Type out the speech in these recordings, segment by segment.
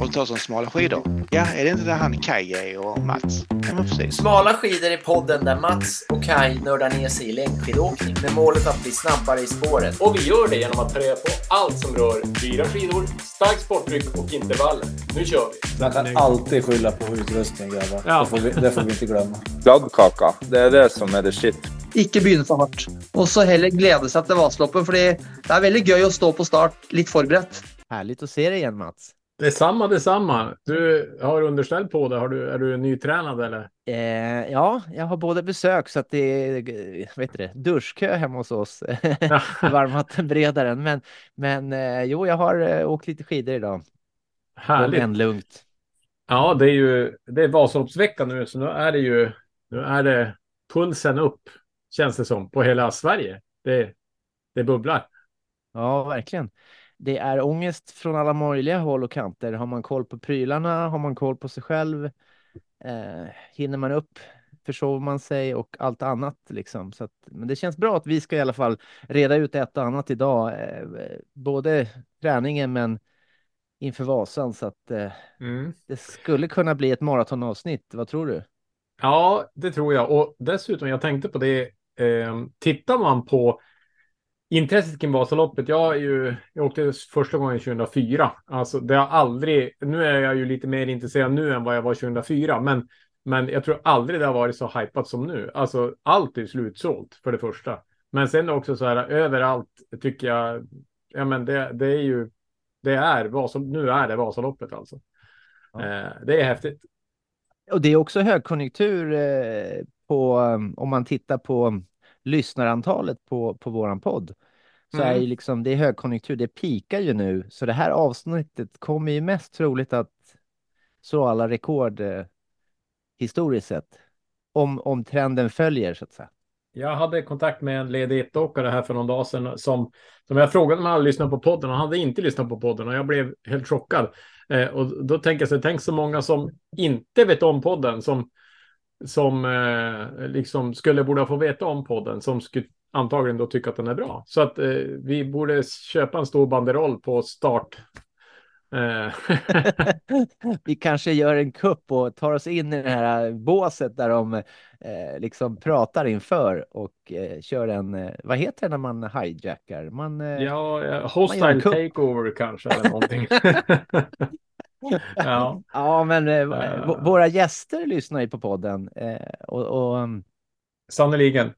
och tar som smala skidor. Ja, är det inte där han Kaj är och Mats? Ja, men precis. Smala skidor är podden där Mats och Kai nördar ner sig i längdskidåkning med målet att bli snabbare i spåret. Och vi gör det genom att ta reda på allt som rör dyra skidor, starkt sporttryck och intervaller. Nu kör vi! Man kan alltid skylla på utrustning grabbar. Ja. Det, får vi, det får vi inte glömma. Kladdkaka, det är det som är det shit. Ikke begynne for hardt. Og så heller glede seg til Vasaloppet, fordi det er veldig gøy å stå på start litt forberedt. Härligt att se dig igen Mats. Detsamma, detsamma. Du har underställ på dig. Har du, är du nytränad eller? Eh, ja, jag har både besök så att det är heter det, duschkö hemma hos oss. Varmvattenberedaren. Men, men eh, jo, jag har eh, åkt lite skidor idag. Härligt. Men lugnt. Ja, det är ju det är Vasaloppsvecka nu, så nu är det ju nu är det pulsen upp, känns det som, på hela Sverige. Det, det bubblar. Ja, verkligen. Det är ångest från alla möjliga håll och kanter. Har man koll på prylarna? Har man koll på sig själv? Eh, hinner man upp? Försover man sig och allt annat liksom? Så att, men det känns bra att vi ska i alla fall reda ut ett och annat idag. Eh, både träningen men inför Vasan så att eh, Mm. det skulle kunna bli ett maratonavsnitt. Vad tror du? Ja, det tror jag. Och dessutom, jag tänkte på det. Eh, tittar man på intresset kring Vasaloppet. Jag, är ju, jag åkte första gången 2004. Alltså, det har aldrig. Nu är jag ju lite mer intresserad nu än vad jag var 2004, men men jag tror aldrig det har varit så hypat som nu. Alltså allt är slutsålt för det första. Men sen också så här överallt tycker jag. Ja, men det, det är ju. Det är Vasaloppet. Nu är det Vasaloppet alltså. Ja. Eh, det är häftigt. Och det är också högkonjunktur eh, på, om man tittar på lyssnarantalet på, på våran podd. Så Mm. är ju liksom, det är högkonjunktur, det pikar ju nu. Så det här avsnittet kommer ju mest troligt att slå alla rekord eh, historiskt sett. Om, om trenden följer så att säga. Jag hade kontakt med en ledig ettåkare här för någon dag sedan som, som jag frågade om han hade lyssnat på podden och han hade inte lyssnat på podden och jag blev helt chockad. Eh, och då tänker jag så tänk så många som inte vet om podden som, som eh, liksom skulle borde få veta om podden som skulle antagligen då tycka att den är bra. Så att eh, vi borde köpa en stor banderoll på start. Eh, Vi kanske gör en kupp och tar oss in i det här båset där de eh, liksom pratar inför och eh, kör en, eh, vad heter det när man hijackar? Man, eh, ja, hostile takeover kanske eller någonting. ja. Ja, men eh, Eh. v- våra gäster lyssnar ju på podden eh, och, och um, Sannerligen.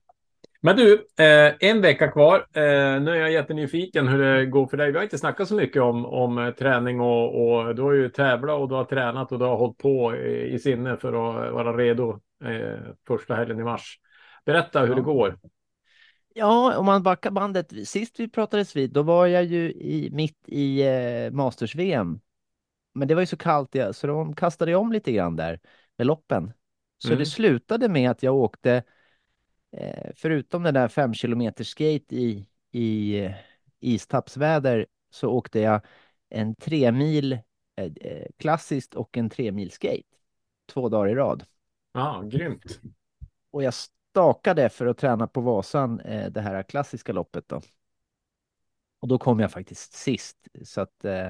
Men du, eh, en vecka kvar. Eh, nu är jag jättenyfiken hur det går för dig. Vi har inte snackat så mycket om, om eh, träning och, och du har ju tävlat och du har tränat och du har hållit på i, i sinne för att vara redo eh, första helgen i mars. Berätta hur Ja. det går. ja, om man backar bandet. Sist vi pratades vid, då var jag ju i, mitt i eh, Masters-VM. Men det var ju så kallt, ja, så de kastade om lite grann där med loppen. Så Mm. det slutade med att jag åkte, förutom den där fem kilometer skate i, i eh, istappsväder, så åkte jag en tre mil eh, eh, klassiskt och en tre mil skate. Två dagar i rad. Ja, grymt. Och jag stakade för att träna på Vasan, eh, det här klassiska loppet då. Och då kom jag faktiskt sist, så att eh,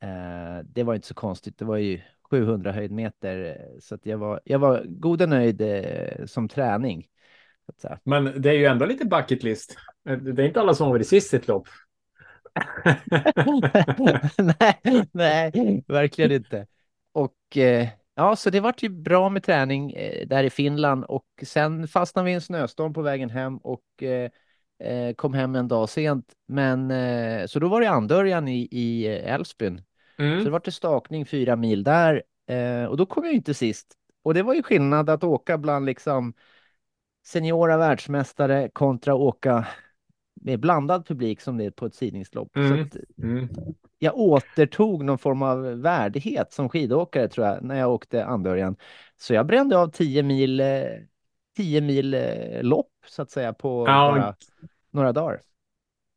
eh, det var inte så konstigt. Det var ju 700 höjdmeter, eh, så att jag var, jag var god och nöjd eh, som träning. Men det är ju ändå lite bucket list. Det är inte alla som har varit sist i ett lopp. nej, nej, verkligen inte. Och eh, ja, så det vart ju bra med träning eh, där i Finland och sen fastnade vi i en snöstorm på vägen hem och eh, kom hem en dag sent. Men så då var det Andörjan i, i Älvsbyn. Så det Mm. vart det stakning fyra mil där och då kom jag inte sist. Och det var ju skillnad att åka bland liksom seniora världsmästare kontra åka med blandad publik som det är på ett sidningslopp. Mm. Mm. jag återtog någon form av värdighet som skidåkare tror jag när jag åkte Andörjan. Så jag brände av 10 mil, eh, 10 mil eh, lopp så att säga på Ja. bara några dagar.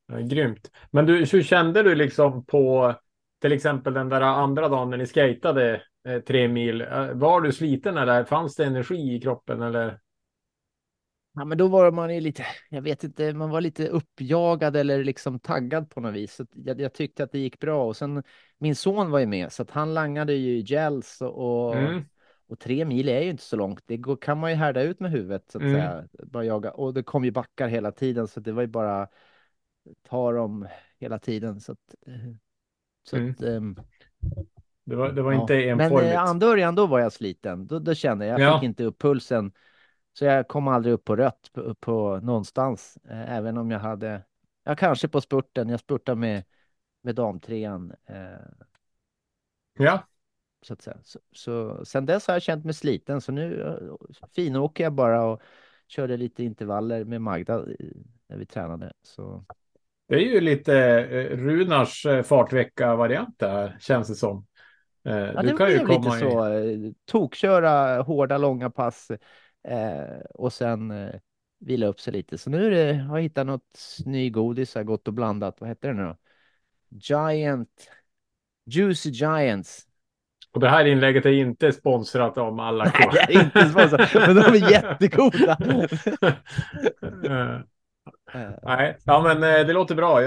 Ja, grymt. Men du, hur kände du liksom på till exempel den där andra dagen när ni skejtade eh, tre mil? Eh, Var du sliten eller fanns det energi i kroppen eller? Ja, men då var man ju lite, jag vet inte, man var lite uppjagad eller liksom taggad på något vis. Så jag, jag tyckte att det gick bra och sen min son var ju med så att han langade ju gels och, och, Mm. och tre mil är ju inte så långt. Det går, kan man ju härda ut med huvudet så att Mm. säga. Bara jaga och det kom ju backar hela tiden så det var ju bara ta dem hela tiden så att. Så Mm. att ehm, Det var, det var Ja. inte Men enformigt. eh, andörjan, då var jag sliten. Då, då kände jag, jag Ja. fick inte upp pulsen. Så jag kom aldrig upp på rött på, på någonstans. Eh, även om jag hade, ja kanske på spurten, jag spurtade med, med damtrean. Eh, Ja, så att säga. Så, så sen dess har jag känt mig sliten. Så nu eh, finåker jag bara och körde lite intervaller med Magda i- när vi tränade. Så det är ju lite eh, Runars eh, fartvecka-variant där, känns det som. Eh, Ja, du det kan ju blev lite komma i... så. eh, Tokköra hårda, långa pass eh, och sen eh, vila upp sig lite. Så nu det, har jag hittat något ny godis, har gått och blandat. Vad heter det nu då? Giant, Juicy Giants. Och det här inlägget är inte sponsrat av alla Nej, det är inte sponsrat, men de är jättegoda. Eh, Nej, ja, men eh, det låter bra.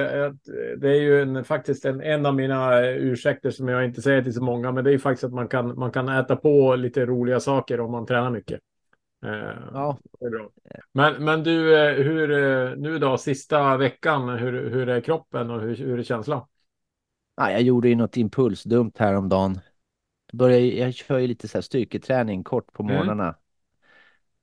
Det är ju en, faktiskt en, en av mina eh, ursäkter som jag inte säger till så många, men det är ju faktiskt att man kan, man kan äta på lite roliga saker om man tränar mycket. Eh, Ja, bra. Men, men du, eh, hur eh, nu då, sista veckan, hur, hur är kroppen och hur, hur är känslan? ja, jag gjorde ju något impulsdumt häromdagen. Jag, började, jag kör ju lite så här styrketräning kort på Mm. morgnarna.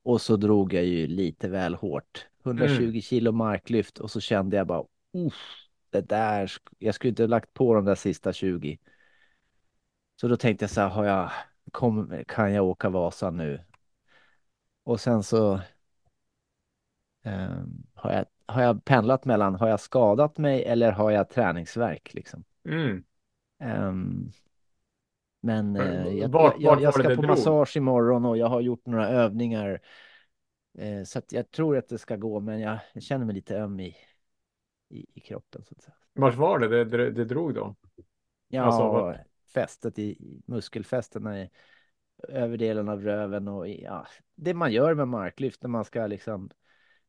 Och så drog jag ju lite väl hårt. 120 Mm. kilo marklyft och så kände jag bara, uff, det där, jag skulle inte ha lagt på de där sista 20. Så då tänkte jag så här, har jag, kom, kan jag åka Vasa nu? Och sen så ehm, har, jag, har jag pendlat mellan, har jag skadat mig eller har jag träningsvärk liksom? Mm. Ehm, men eh, jag, vart- jag, jag var ska på drog? massage imorgon och jag har gjort några övningar. Eh, så att jag tror att det ska gå, men jag, jag känner mig lite öm i, i, i kroppen. Så att säga. Vart var det det, det, drog då? Ja, Alltså, vad- fästet i, i muskelfästena i överdelen av röven och ja, det man gör med marklyft när man ska liksom.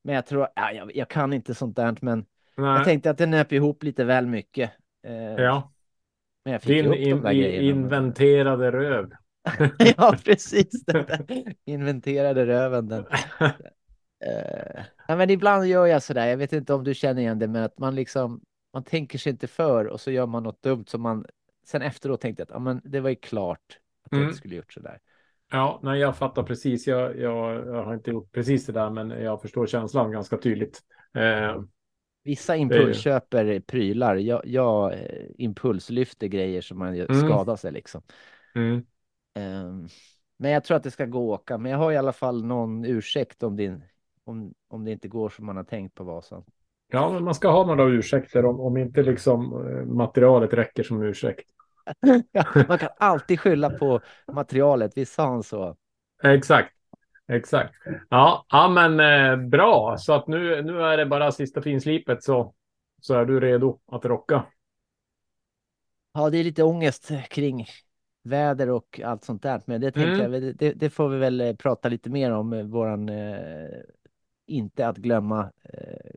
Men jag tror, ja, jag, jag kan inte sånt där, men jag Nej. tänkte att det nöp ihop lite väl mycket. Eh, Ja, Men jag fick din in, där i, grejerna. men- inventerade röv. ja, precis. Den där inventerade röven. Den. Eh, ja, men ibland gör jag sådär. Jag vet inte om du känner igen det, men att man liksom man tänker sig inte för och så gör man något dumt som man sen efteråt tänkte att ja, men det var ju klart att jag Mm. inte skulle gjort sådär. Ja, nej, jag fattar precis. Jag, jag, jag har inte gjort precis det där, men jag förstår känslan ganska tydligt. Eh, Vissa impulsköper prylar. Jag, jag eh, impulslyfter grejer som man Mm. skadar sig liksom. mm. Ehm, men jag tror att det ska gå att åka. Men jag har i alla fall någon ursäkt om det, om, om det inte går som man har tänkt på Vasan. Ja, men man ska ha några ursäkter om, om inte liksom eh, materialet räcker som ursäkt. Man kan alltid skylla på materialet. Visst sa han så? Exakt. Exakt. Ja, ja men eh, bra. Så att nu, nu är det bara sista finslipet så, så är du redo att rocka. Ja, det är lite ångest kring väder och allt sånt där. Men det tänkte Mm. jag, det, det får vi väl eh, prata lite mer om. eh, Våran eh, inte att glömma eh,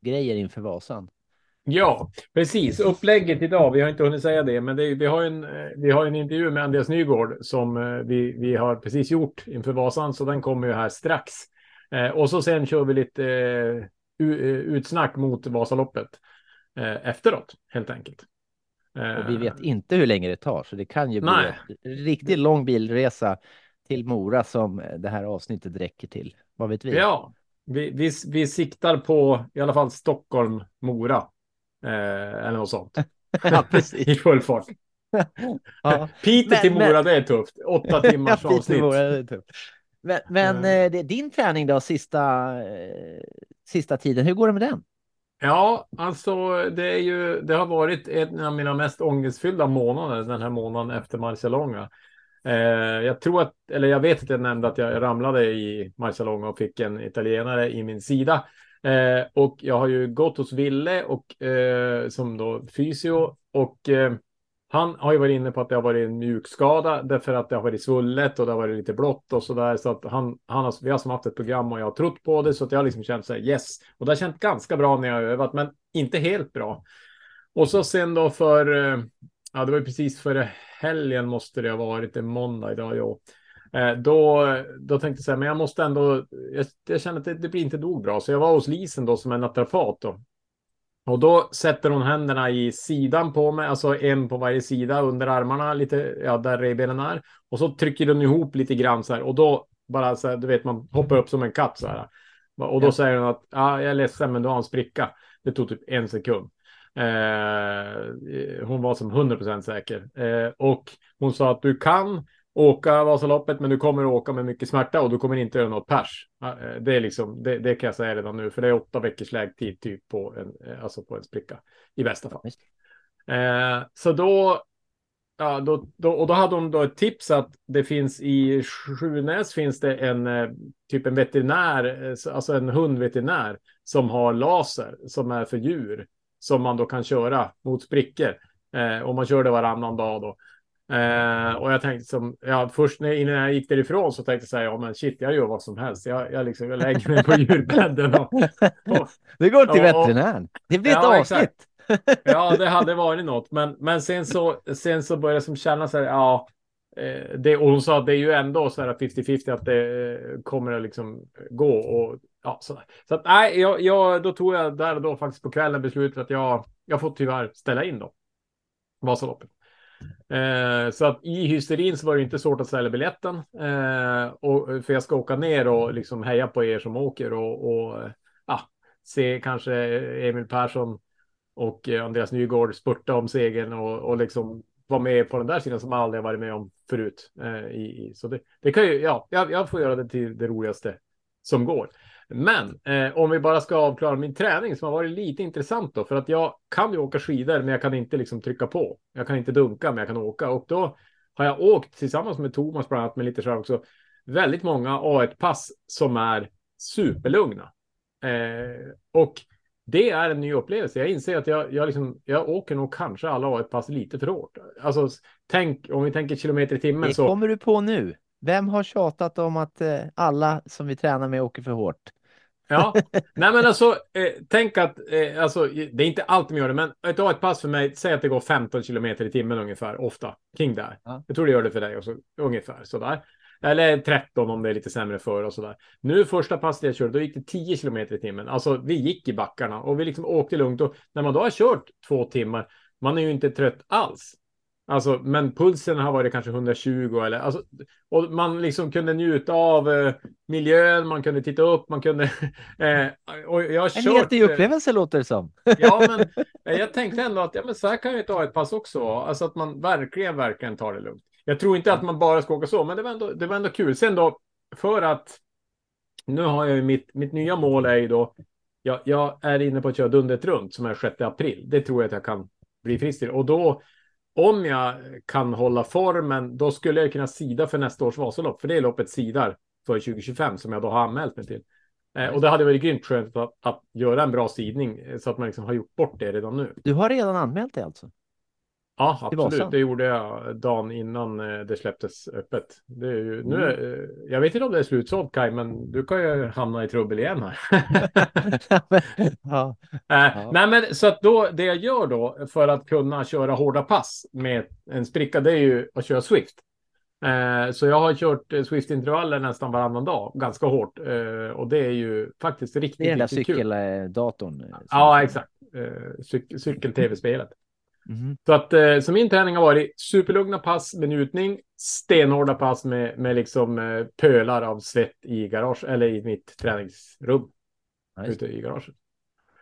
grejer inför Vasan. Ja, precis. Upplägget idag, vi har inte hunnit säga det, men det, vi, har en, eh, vi har en intervju med Andreas Nygård som eh, vi, vi har precis gjort inför Vasan, så den kommer ju här strax. Eh, och så sen kör vi lite eh, utsnack mot Vasaloppet eh, efteråt, helt enkelt. Och vi vet inte hur länge det tar, så det kan ju bli Nej. en riktigt lång bilresa till Mora som det här avsnittet räcker till. Vad vet vi? Ja, vi, vi, vi siktar på i alla fall Stockholm, Mora. Eh, eller något sånt. ja precis. I full fart. Ja. Piteå Men- till Mora, men- det är tufft. Åtta timmars Ja, avsnitt. Mora, det är tufft. Men, men Mm. eh, är din träning då, sista, eh, sista tiden, hur går det med den? Ja, alltså det är ju, det har varit en av mina mest ångestfyllda månader den här månaden efter Marcialonga. Eh, jag tror att, eller jag vet att jag nämnde att jag ramlade i Marcialonga och fick en italienare i min sida. Eh, och jag har ju gått hos Ville och eh, som då fysio och eh, han har ju varit inne på att det har varit en mjukskada därför att det har varit svullet och det har varit lite blått och så där. Så att han, han har, vi har som haft ett program och jag har trott på det så att jag har liksom känt så här yes. Och det har känt ganska bra när jag har övat, men inte helt bra. Och så sen då för, eh, ja det var ju precis före helgen måste det ha varit, en måndag idag, ja. Eh, Då, då tänkte jag så här, men jag måste ändå, jag, jag känner att det, det blir inte nog bra. Så jag var hos Lisen då som är naprapat då. Och då sätter hon händerna i sidan på mig, alltså en på varje sida under armarna, lite, ja, där revbenen är. Och så trycker hon ihop lite grann så här. Och då bara så här, du vet, man hoppar upp som en katt så här. Och då Ja. säger hon att, ja, jag är ledsen, men du har en spricka. Det tog typ en sekund. Eh, hon var som 100% säker. Eh, och hon sa att du kan åka Vasaloppet, men du kommer åka med mycket smärta och du kommer inte göra något pers. Eh, Det är liksom, det, det kan jag säga redan nu, för det är åtta veckors lägtid typ på en, eh, alltså på en spricka i bästa fall. Eh, så då, ja, då, då, och då hade hon då ett tips att det finns i Sjunäs finns det en eh, typ en veterinär, så- alltså en hundveterinär som har laser som är för djur som man då kan köra mot sprickor. Eh, och man kör det varannan dag då. Eh, och jag tänkte som, ja, först när, innan jag gick därifrån så tänkte jag säga, ja men shit, jag gör vad som helst. Jag, jag, liksom, jag lägger mig på djurbädden och, och Du går till veterinären. Det blir ett Ja, avsnitt. exakt. Ja, det hade varit något. Men, men sen, så, sen så började jag som känna så här, ja. eh, Det, och hon sa att det är ju ändå så här 50-50 att det eh, kommer att liksom gå. Och, ja, så, så att nej, jag, jag, då tog jag där och då faktiskt på kvällen beslutet att jag, jag får tyvärr ställa in då. Vasaloppet. Eh, så att i hysterin så var det inte svårt att sälja biljetten. Eh, och, för jag ska åka ner och liksom heja på er som åker och, och ah, se kanske Emil Persson och Andreas Nygård spurta om segern och, och liksom vara med på den där sidan som jag aldrig varit med om förut. Eh, i, i. Så det, det kan ju, ja, jag, jag får göra det till det roligaste som går. Men eh, om vi bara ska avklara min träning som har varit lite intressant då, för att jag kan ju åka skidor, men jag kan inte liksom trycka på. Jag kan inte dunka, men jag kan åka och då har jag åkt tillsammans med Thomas bland annat, med lite så här också, väldigt många A1-pass som är superlugna. Eh, och det är en ny upplevelse. Jag inser att jag, jag, liksom, jag åker nog kanske alla A1-pass lite för hårt. Alltså, tänk om vi tänker kilometer i timmen Det så. kommer du på nu. Vem har tjatat om att eh, alla som vi tränar med åker för hårt? Ja, nej men alltså, eh, tänk att, eh, alltså, det är inte alltid man gör det, men ett A1-pass för mig, säg att det går 15 kilometer i timmen ungefär, ofta, kring där. Ja. Jag tror det gör det för dig också, ungefär sådär. Eller 13 om det är lite sämre för och sådär. Nu första passet jag körde, då gick det 10 kilometer i timmen. Alltså, vi gick i backarna och vi liksom åkte lugnt och när man då har kört två timmar, man är ju inte trött alls. Alltså, men pulsen har varit kanske 120 eller alltså, och man liksom kunde njuta av eh, miljön, man kunde titta upp, man kunde. Eh, och jag har En kört. ny eh, upplevelse låter det som. Ja, men eh, jag tänkte ändå att ja, men så här kan ju ett A1-pass också. Alltså att man verkligen, verkligen tar det lugnt. Jag tror inte att man bara ska åka så, men det var ändå, det var ändå kul. Sen då, för att nu har jag ju mitt, mitt nya mål är ju då. Jag, jag är inne på att köra Dundret runt som är 6 april. Det tror jag att jag kan bli frisk till. Och då, om jag kan hålla formen, då skulle jag kunna sida för nästa års Vasalopp. För det är loppet sidar för 2025 som jag då har anmält mig till. Eh, och det hade varit grymt skönt att, att göra en bra sidning eh, så att man liksom har gjort bort det redan nu. Du har redan anmält dig alltså? Ja, absolut. Det gjorde jag dagen innan eh, det släpptes öppet. Det är ju, nu, Mm. är- eh, jag vet inte om det är slutsålt Kaj, men du kan ju hamna i trubbel igen här. ja. Eh, Nej, men så att då det jag gör då för att kunna köra hårda pass med en spricka, det är ju att köra Swift. Eh, så jag har kört Swift-intervaller nästan varannan dag, ganska hårt. Eh, och det är ju faktiskt riktigt, Det är den där kul. cykeldatorn. Ja, exakt. Eh, cyk- Cykel-tv-spelet. Mhm. Så att eh, så min träning har varit superlugna pass med njutning, stenhårda pass med, med liksom eh, pölar av svett i garage eller i mitt träningsrum just ute i garaget.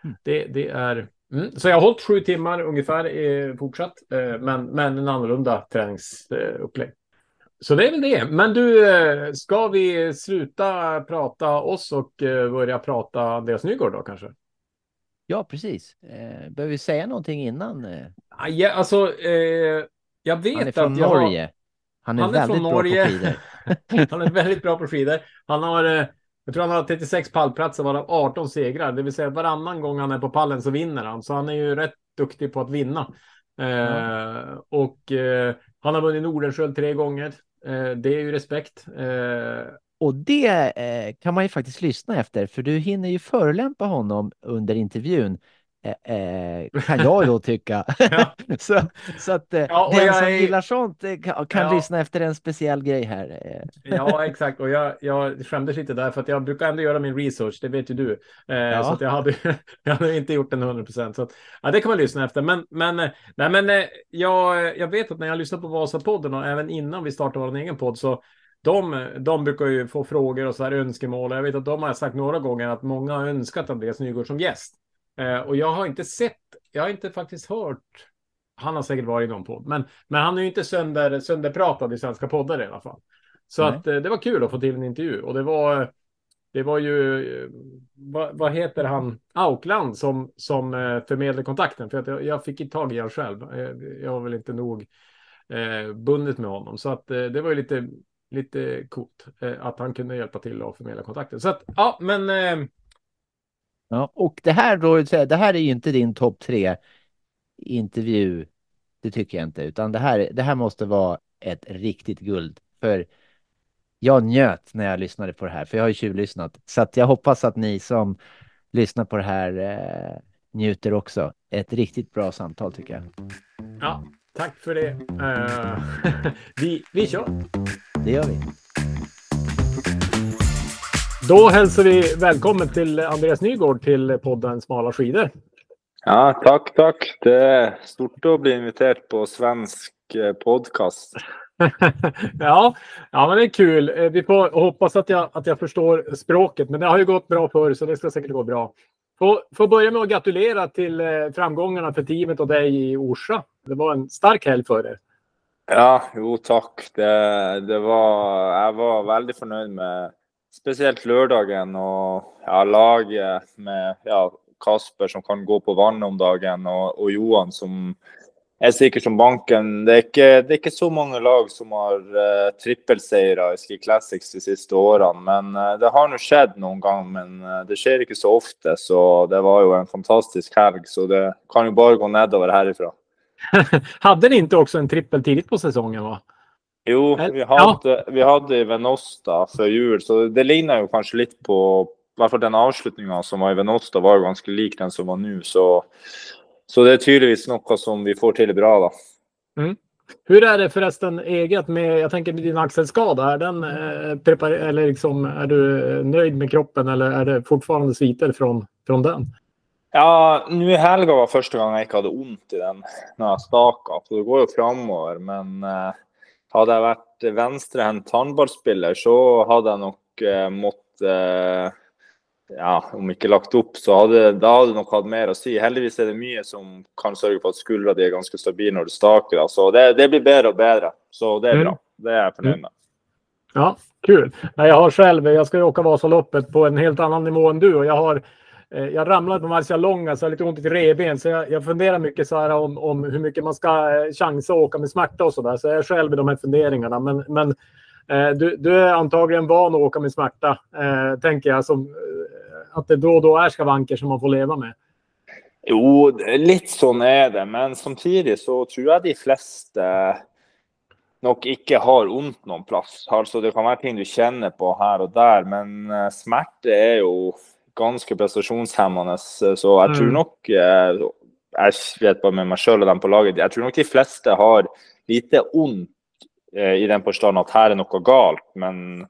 Mm. Det, det är mm. så jag har hållit sju timmar ungefär eh, fortsatt, eh, men, men en annorlunda träningsupplägg. Så det är väl det. Men du, eh, ska vi sluta prata oss och börja prata Andreas Nygård då kanske? Ja, precis. Eh, behöver vi säga någonting innan? Eh, Ah, Ja, alltså, eh, jag vet han är från att jag Norge. Han är Han är väldigt från bra Norge. på skidor. Han är väldigt bra på skidor. Han har, eh, jag tror han har 36 pallplatser varav 18 segrar. Det vill säga varannan gång han är på pallen så vinner han. Så han är ju rätt duktig på att vinna. Eh, Och eh, han har vunnit Nordenskiöld tre gånger. Eh, det är ju respekt. Och det eh, kan man ju faktiskt lyssna efter, för du hinner ju förolämpa honom under intervjun. Eh, eh, kan jag då tycka. Ja. så, så att eh, Ja, den jag som är- gillar sånt eh, kan, kan Ja. lyssna efter en speciell grej här. Eh, Ja, exakt. Och jag, jag skämdes lite där för att jag brukar ändå göra min research, det vet ju du. Så att jag hade, jag hade inte gjort den 100 procent. Ja, det kan man lyssna efter. Men, men, nej, men jag, jag vet att när jag lyssnar på Vasapodden och även innan vi startade vår egen podd så de, de brukar ju få frågor och så här önskemål. Jag vet att de har sagt några gånger att många har önskat Andreas Nygård som gäst. Eh, och jag har inte sett, jag har inte faktiskt hört han har säkert varit i någon podd, men, men han är ju inte sönder, sönderpratad i svenska poddar i alla fall. Så Nej. att eh, det var kul att få till en intervju och det var, det var ju, eh, vad, vad heter han, Aukland som, som eh, förmedlade kontakten. För att jag, jag fick inte tag i honom själv. Eh, Jag var väl inte nog eh, bundet med honom. Så att det var ju lite, lite coolt eh, att han kunde hjälpa till att förmedla kontakten. Så att, ja, men eh, Ja, och det här då, det här är ju inte din topp tre intervju. Det tycker jag inte, utan det här, det här måste vara ett riktigt guld. För jag njöt när jag lyssnade på det här, för jag har ju tjuvlyssnat. Så att jag hoppas att ni som lyssnar på det här eh, njuter också. Ett riktigt bra samtal tycker jag. ja, tack för det. Eh, vi, vi kör. Det gör vi. Då hälsar vi välkommen till Andreas Nygård till podden Smala skidor. Ja, tack, tack. Det är stort att bli inviterad på svensk eh, podcast. ja, ja, men det är kul. Eh, Vi får hoppas att jag, att jag förstår språket, men det har ju gått bra förr så det ska säkert gå bra. Får, får börja med att gratulera till eh, framgångarna för teamet och dig i Orsa. Det var en stark helg för er. Ja, jo tack. Det, det var, jag var väldigt fornøyd med speciellt lördagen och ja, laget med ja, Kasper som kan gå på vannet om dagen och, og Johan som er sikker som banken. Det är, inte, det er ikke, så många lag som har eh, uh, trippelseire i Ski Classics de siste åren, men uh, det har nog skett någon gång, men uh, det sker inte så ofta, så det var ju en fantastisk helg, så det kan ju bara gå nedover härifrån. Hade ni inte också en trippel tidigt på säsongen? va? Jo, vi ja. hade, vi hade Venosta för jul, så det liknar ju kanske lite på, fall den avslutningen som var i Venosta var ganska lik den som var nu, så, så det är tydligtvis något som vi får till bra då. Hur är det förresten eget med, jag tänker med din axelskada, är den eh, eller liksom, är du nöjd med kroppen eller är det fortfarande sviter från, från den? Ja, nu i helgen var första gången jag inte hade ont i den när jag stakade, så det går ju framåt, men eh, hade jag varit vänsterhänt handbollsspelare så hade jag nog eh, mått eh, ja, om inte lagt upp så hade hade nog haft mer att säga. Heldigvis är det mycket som kan sörja för att skuldra är ganska stabila när du stakar. Så det, det blir bättre och bättre. Så det är Mm. bra. Det är jag förnöjd med. Ja, kul. Nej, Jag har själv, jag ska ju åka Vasaloppet på en helt annan nivå än du och jag har Eh, jag ramlade på Marcialonga så jag har lite ont i revben så jag, jag funderar mycket så här om, om hur mycket man ska eh, chansa att åka med smärta och så där. Så jag är själv i de här funderingarna. Men, men eh, du, du är antagligen van att åka med smärta, eh, tänker jag. Som, eh, att det då och då är skavanker som man får leva med. Jo, lite så är det, men samtidigt så tror jag de flesta nog inte har ont någon plats. Alltså det kan vara ting du känner på här och där, men smärta är ju ganska prestationshämmande. Så jag tror Mm. nog, eh, jag vet bara med mig själv och den på laget, jag tror nog de flesta har lite ont eh, i den förstånd att här är något galt, men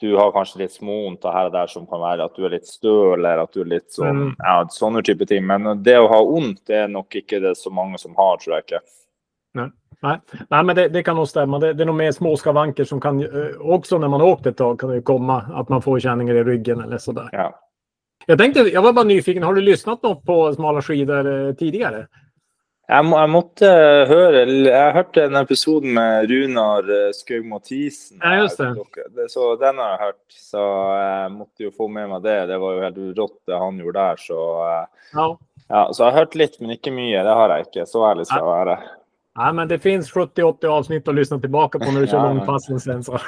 du har kanske lite småont här och där som kan vara att du är lite stö eller att du är lite sån, Mm. ja, sådana typer av ting. Men det att ha ont det är nog inte det så många som har tror jag inte. Nej, Nej men det, det kan nog stämma. Det, det är nog mer små skavanker som kan eh, också när man har åkt ett tag kan det komma att man får känningar i ryggen eller sådär. Ja. Jag tänkte, jag var bara nyfiken. Har du lyssnat något på smala skidor eh, tidigare? Jag, må, jag måste höra, jag har hört en episod med Runar eh, Mathisen. Ja, just det. Så den har jag hört. Så jag måste ju få med mig det. Det var ju helt rått det han gjorde där. Så, eh, Ja. ja, så jag har hört lite men inte mycket. Det har jag inte. Så ärligt ska jag vara. Nej, men det finns 70-80 avsnitt att lyssna tillbaka på när du kör Ja, långpassen sen. Så.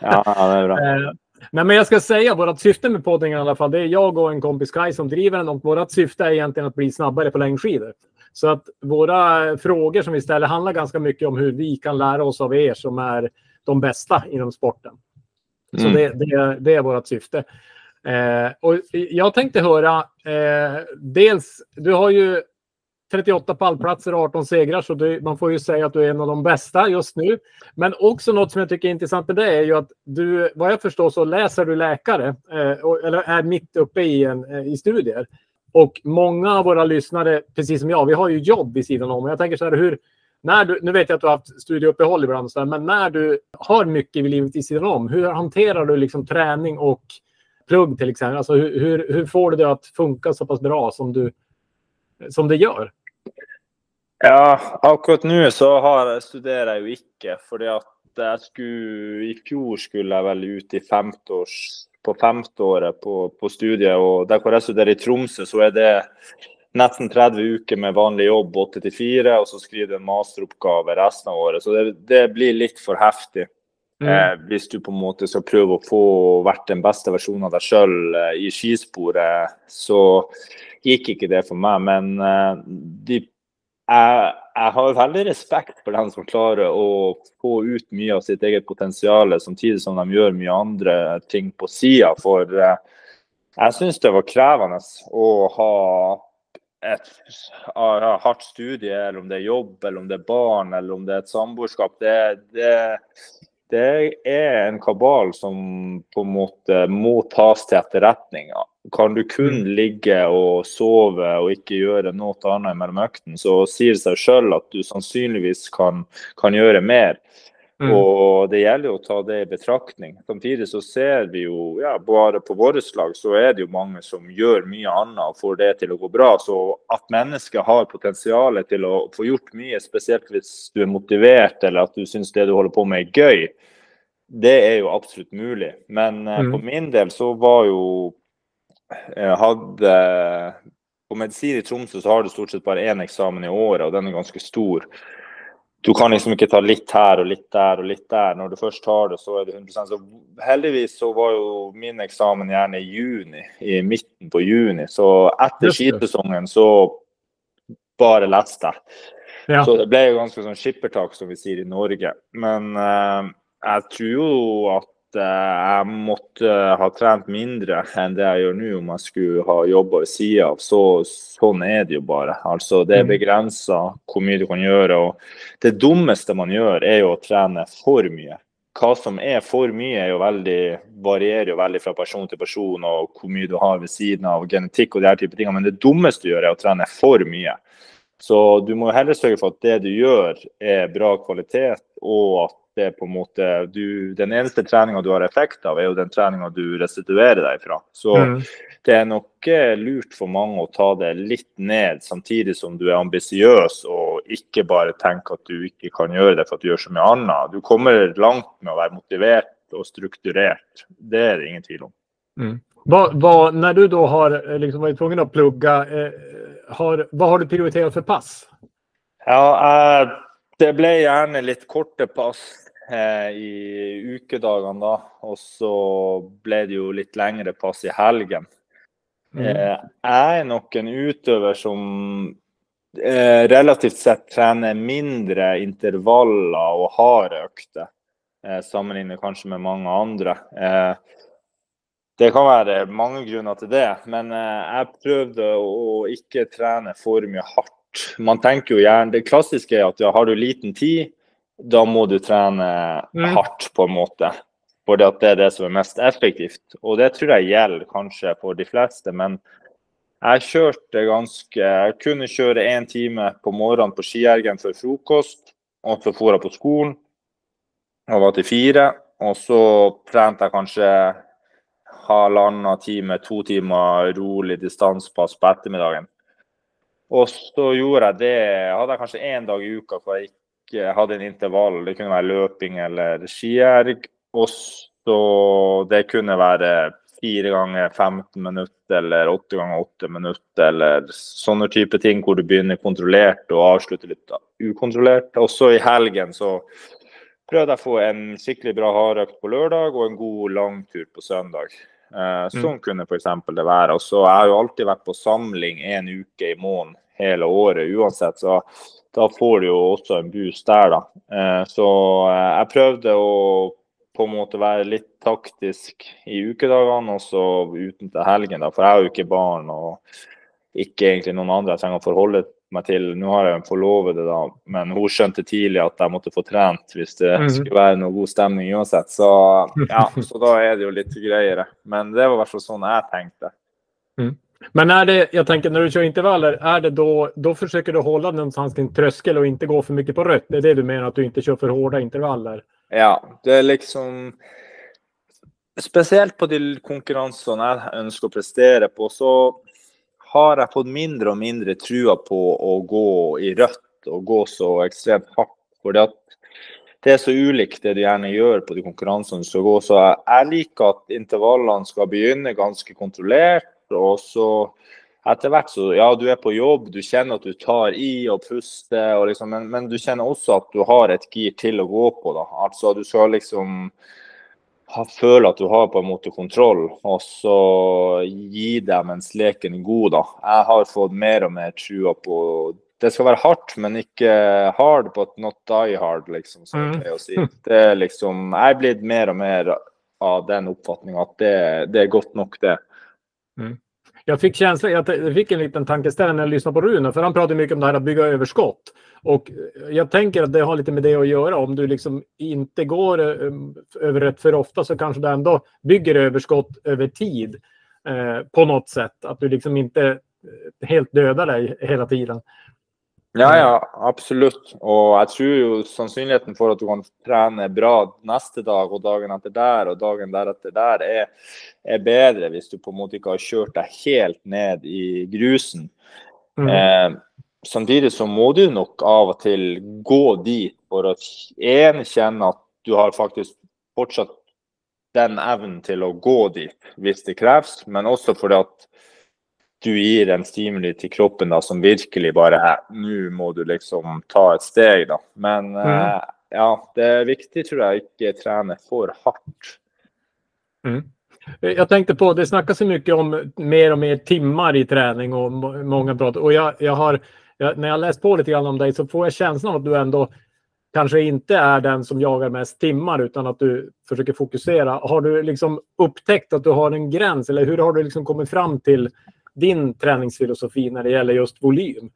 Ja, det är bra. Nej, men jag ska säga vårt syfte med podden i alla fall. Det är jag och en kompis Kai som driver den och vårt syfte är egentligen att bli snabbare på längdskidor. Så att våra frågor som vi ställer handlar ganska mycket om hur vi kan lära oss av er som är de bästa inom sporten. Så Mm. det, det, det är vårt syfte. Eh, och jag tänkte höra, eh, dels, du har ju 38 pallplatser och 18 segrar, så du, man får ju säga att du är en av de bästa just nu. Men också något som jag tycker är intressant med det är ju att du, vad jag förstår så läser du läkare, eh, eller är mitt uppe i, en, eh, i studier. Och många av våra lyssnare, precis som jag, vi har ju jobb vid sidan om. Jag tänker så här, hur, när du, nu vet jag att du har haft studieuppehåll ibland, så här, men när du har mycket i livet vid sidan om, hur hanterar du liksom träning och plugg till exempel? Alltså hur, hur, hur får du det att funka så pass bra som, du, som det gör? Ja, akkurat nå så har studerer jeg jo ikke. fordi at jeg skulle, I fjor skulle jeg vel ut i femteårs, på femteåret på, på studiet. og Der hvor jeg studerer i Tromsø, så er det nesten 30 uker med vanlig jobb 8 til 4, og så skriver du en masteroppgave resten av året. Så det, det blir litt for heftig. Eh, hvis du på en måte skal prøve å få vært den beste versjonen av deg sjøl eh, i skisporet, så gikk ikke det for meg. Men eh, de, Eh, jeg, jeg har veldig respekt for dem som klarer å få ut mye av sitt eget potensial, samtidig som de gjør mye andre ting på sida. For eh, jeg syns det var krevende å ha et hardt studie, eller om det er jobb, eller om det er barn, eller om det er et samboerskap. Det, det, det er en kabal som på en måte må tas til etterretning. Ja. Kan du kun ligge og sove og ikke gjøre noe annet mellom øktene, så sier det seg sjøl at du sannsynligvis kan, kan gjøre mer. Mm. Og det gjelder jo å ta det i betraktning. Samtidig så ser vi jo, ja, bare på vårt lag, så er det jo mange som gjør mye annet og får det til å gå bra. Så at mennesket har potensial til å få gjort mye, spesielt hvis du er motivert eller at du syns det du holder på med er gøy, det er jo absolutt mulig. Men eh, Mm. på min del så var jo hadde På medisin i Tromsø så har du stort sett bare én eksamen i året, og den er ganske stor. Du kan liksom ikke ta litt her og litt der og litt der. Når du først tar det, så er det 100 Så heldigvis så var jo min eksamen gjerne i juni, i midten på juni. Så etter skisesongen så bare leste jeg. Ja. Så det ble jo ganske sånn skippertak, som vi sier i Norge. Men eh, jeg tror jo at eh, jeg måtte ha trent mindre enn det jeg gjør nå om jeg skulle ha jobba ved sida av. Så, sånn er det jo bare. Altså, det er Mm. begrensa hvor mye du kan gjøre. Og det dummeste man gjør, er jo å trene for mye. Hva som er for mye, er jo veldig, varierer jo veldig fra person til person, og hvor mye du har ved siden av genetikk og de her type tingene. Men det dummeste du gjør, er å trene for mye. Så du må heller sørge for at det du gjør er bra kvalitet, og at det på en måte du, Den eneste treninga du har effekt av, er jo den treninga du restituerer deg fra. Så Mm. det er nok eh, lurt for mange å ta det litt ned, samtidig som du er ambisiøs og ikke bare tenker at du ikke kan gjøre det for at du gjør så mye annet. Du kommer langt med å være motivert og strukturert. Det er det ingen tvil om. Vad, vad, när du då har eh, liksom varit tvungen att plugga, eh, har, vad har du prioriterat för pass? Ja, eh, det ble gjerne litt korte pass i ukedagene da. Og så ble det jo litt lengre pass i helgen. Mm. Eh, jeg er nok en utøver som eh, relativt sett trener mindre intervaller og harde økter. Eh, sammenlignet kanskje med mange andre. Eh, det kan være mange grunner til det, men eh, jeg prøvde å ikke trene for mye hardt. Man tenker jo gjerne, Det klassiske er at ja, har du liten tid, da må du trene Mm. hardt, på en måte. At det er det som er mest effektivt. Og det tror jeg gjelder kanskje for de fleste. Men jeg kjørte ganske Jeg kunne kjøre én time på morgenen på Skiergen før frokost. Og så for jeg på skolen og var til fire. Og så trente jeg kanskje halvannen time, to timer rolig distansepass på ettermiddagen. Og så gjorde jeg det. Hadde jeg kanskje én dag i uka hvor jeg ikke hadde en intervall. Det kunne være løping eller skierg. Og så det kunne være fire ganger 15 minutter eller åtte ganger åtte minutter eller sånne type ting hvor du begynner kontrollert og avslutter litt ukontrollert. Og så i helgen så prøvde jeg å få en skikkelig bra hardøkt på lørdag og en god langtur på søndag. Eh, sånn kunne f.eks. det være. Og så Jeg har jo alltid vært på samling en uke i måneden hele året uansett, så da får du jo også en boost der, da. Eh, så eh, jeg prøvde å på en måte være litt taktisk i ukedagene og så uten til helgen, da. For jeg har jo ikke barn og ikke egentlig noen andre jeg trenger å forholde meg til. Nå har jeg en forlovede, da, men hun skjønte tidlig at jeg måtte få trent hvis det Mhm. skulle være noe god stemning uansett. Så ja, så da er det jo litt greiere. Men det var i hvert fall sånn jeg tenkte. Men är det, jag tänker när du kör intervaller, är det då, då försöker du hålla någonstans kring tröskel och inte gå för mycket på rött? Det är det du menar, att du inte kör för hårda intervaller? Ja, det är liksom Spesielt på de konkurransene jeg ønsker å prestere på, så har jeg fått mindre og mindre trua på å gå i rødt og gå så ekstremt hardt. Fordi at det er så ulikt det du gjerne gjør på de konkurransene du skal gå. Så jeg, jeg liker at intervallene skal begynne ganske kontrollert, og så etter hvert så Ja, du er på jobb, du kjenner at du tar i og puster, og liksom, men, men du kjenner også at du har et gir til å gå på. da. Altså du skal liksom ha, føle at du har på en måte kontroll, og så gi deg mens leken er god, da. Jeg har fått mer og mer trua på Det skal være hardt, men ikke hard, but not die hard, liksom, som Mm. jeg pleier å si. Det er liksom Jeg er blitt mer og mer av den oppfatninga at det, det er godt nok, det. Mm. Jag fick känsla, jag fick en liten tankeställare när jag lyssnade på Rune, för han pratade mycket om det här att bygga överskott. Och eh, jag tänker att det har lite med det att göra. Om du liksom inte går eh, um, över rätt för ofta så kanske du ändå bygger överskott över tid eh, på något sätt. Att du liksom inte eh, helt dödar dig hela tiden. Ja, ja, absolutt. Og jeg tror jo sannsynligheten for at du kan trene bra neste dag og dagen etter der og dagen deretter der, er, er bedre hvis du på en måte ikke har kjørt deg helt ned i grusen. Mm. Eh, samtidig så må du nok av og til gå dit for å en, kjenne at du har faktisk fortsatt den evnen til å gå dit hvis det kreves, men også fordi at du gir en stimuli til kroppen da, som virkelig bare er Nå må du liksom ta et steg, da. Men eh, ja, det er viktig, tror jeg, ikke trene for hardt. Jag tänkte på, det snackas så mycket om mer och mer timmar i träning och må- många pratar. Och jag, jag har, jag, när jag läst på lite grann om dig så får jag känslan av att du ändå kanske inte är den som jagar mest timmar utan att du försöker fokusera. Har du liksom upptäckt att du har en gräns eller hur har du liksom kommit fram till din träningsfilosofi när det gäller just volym?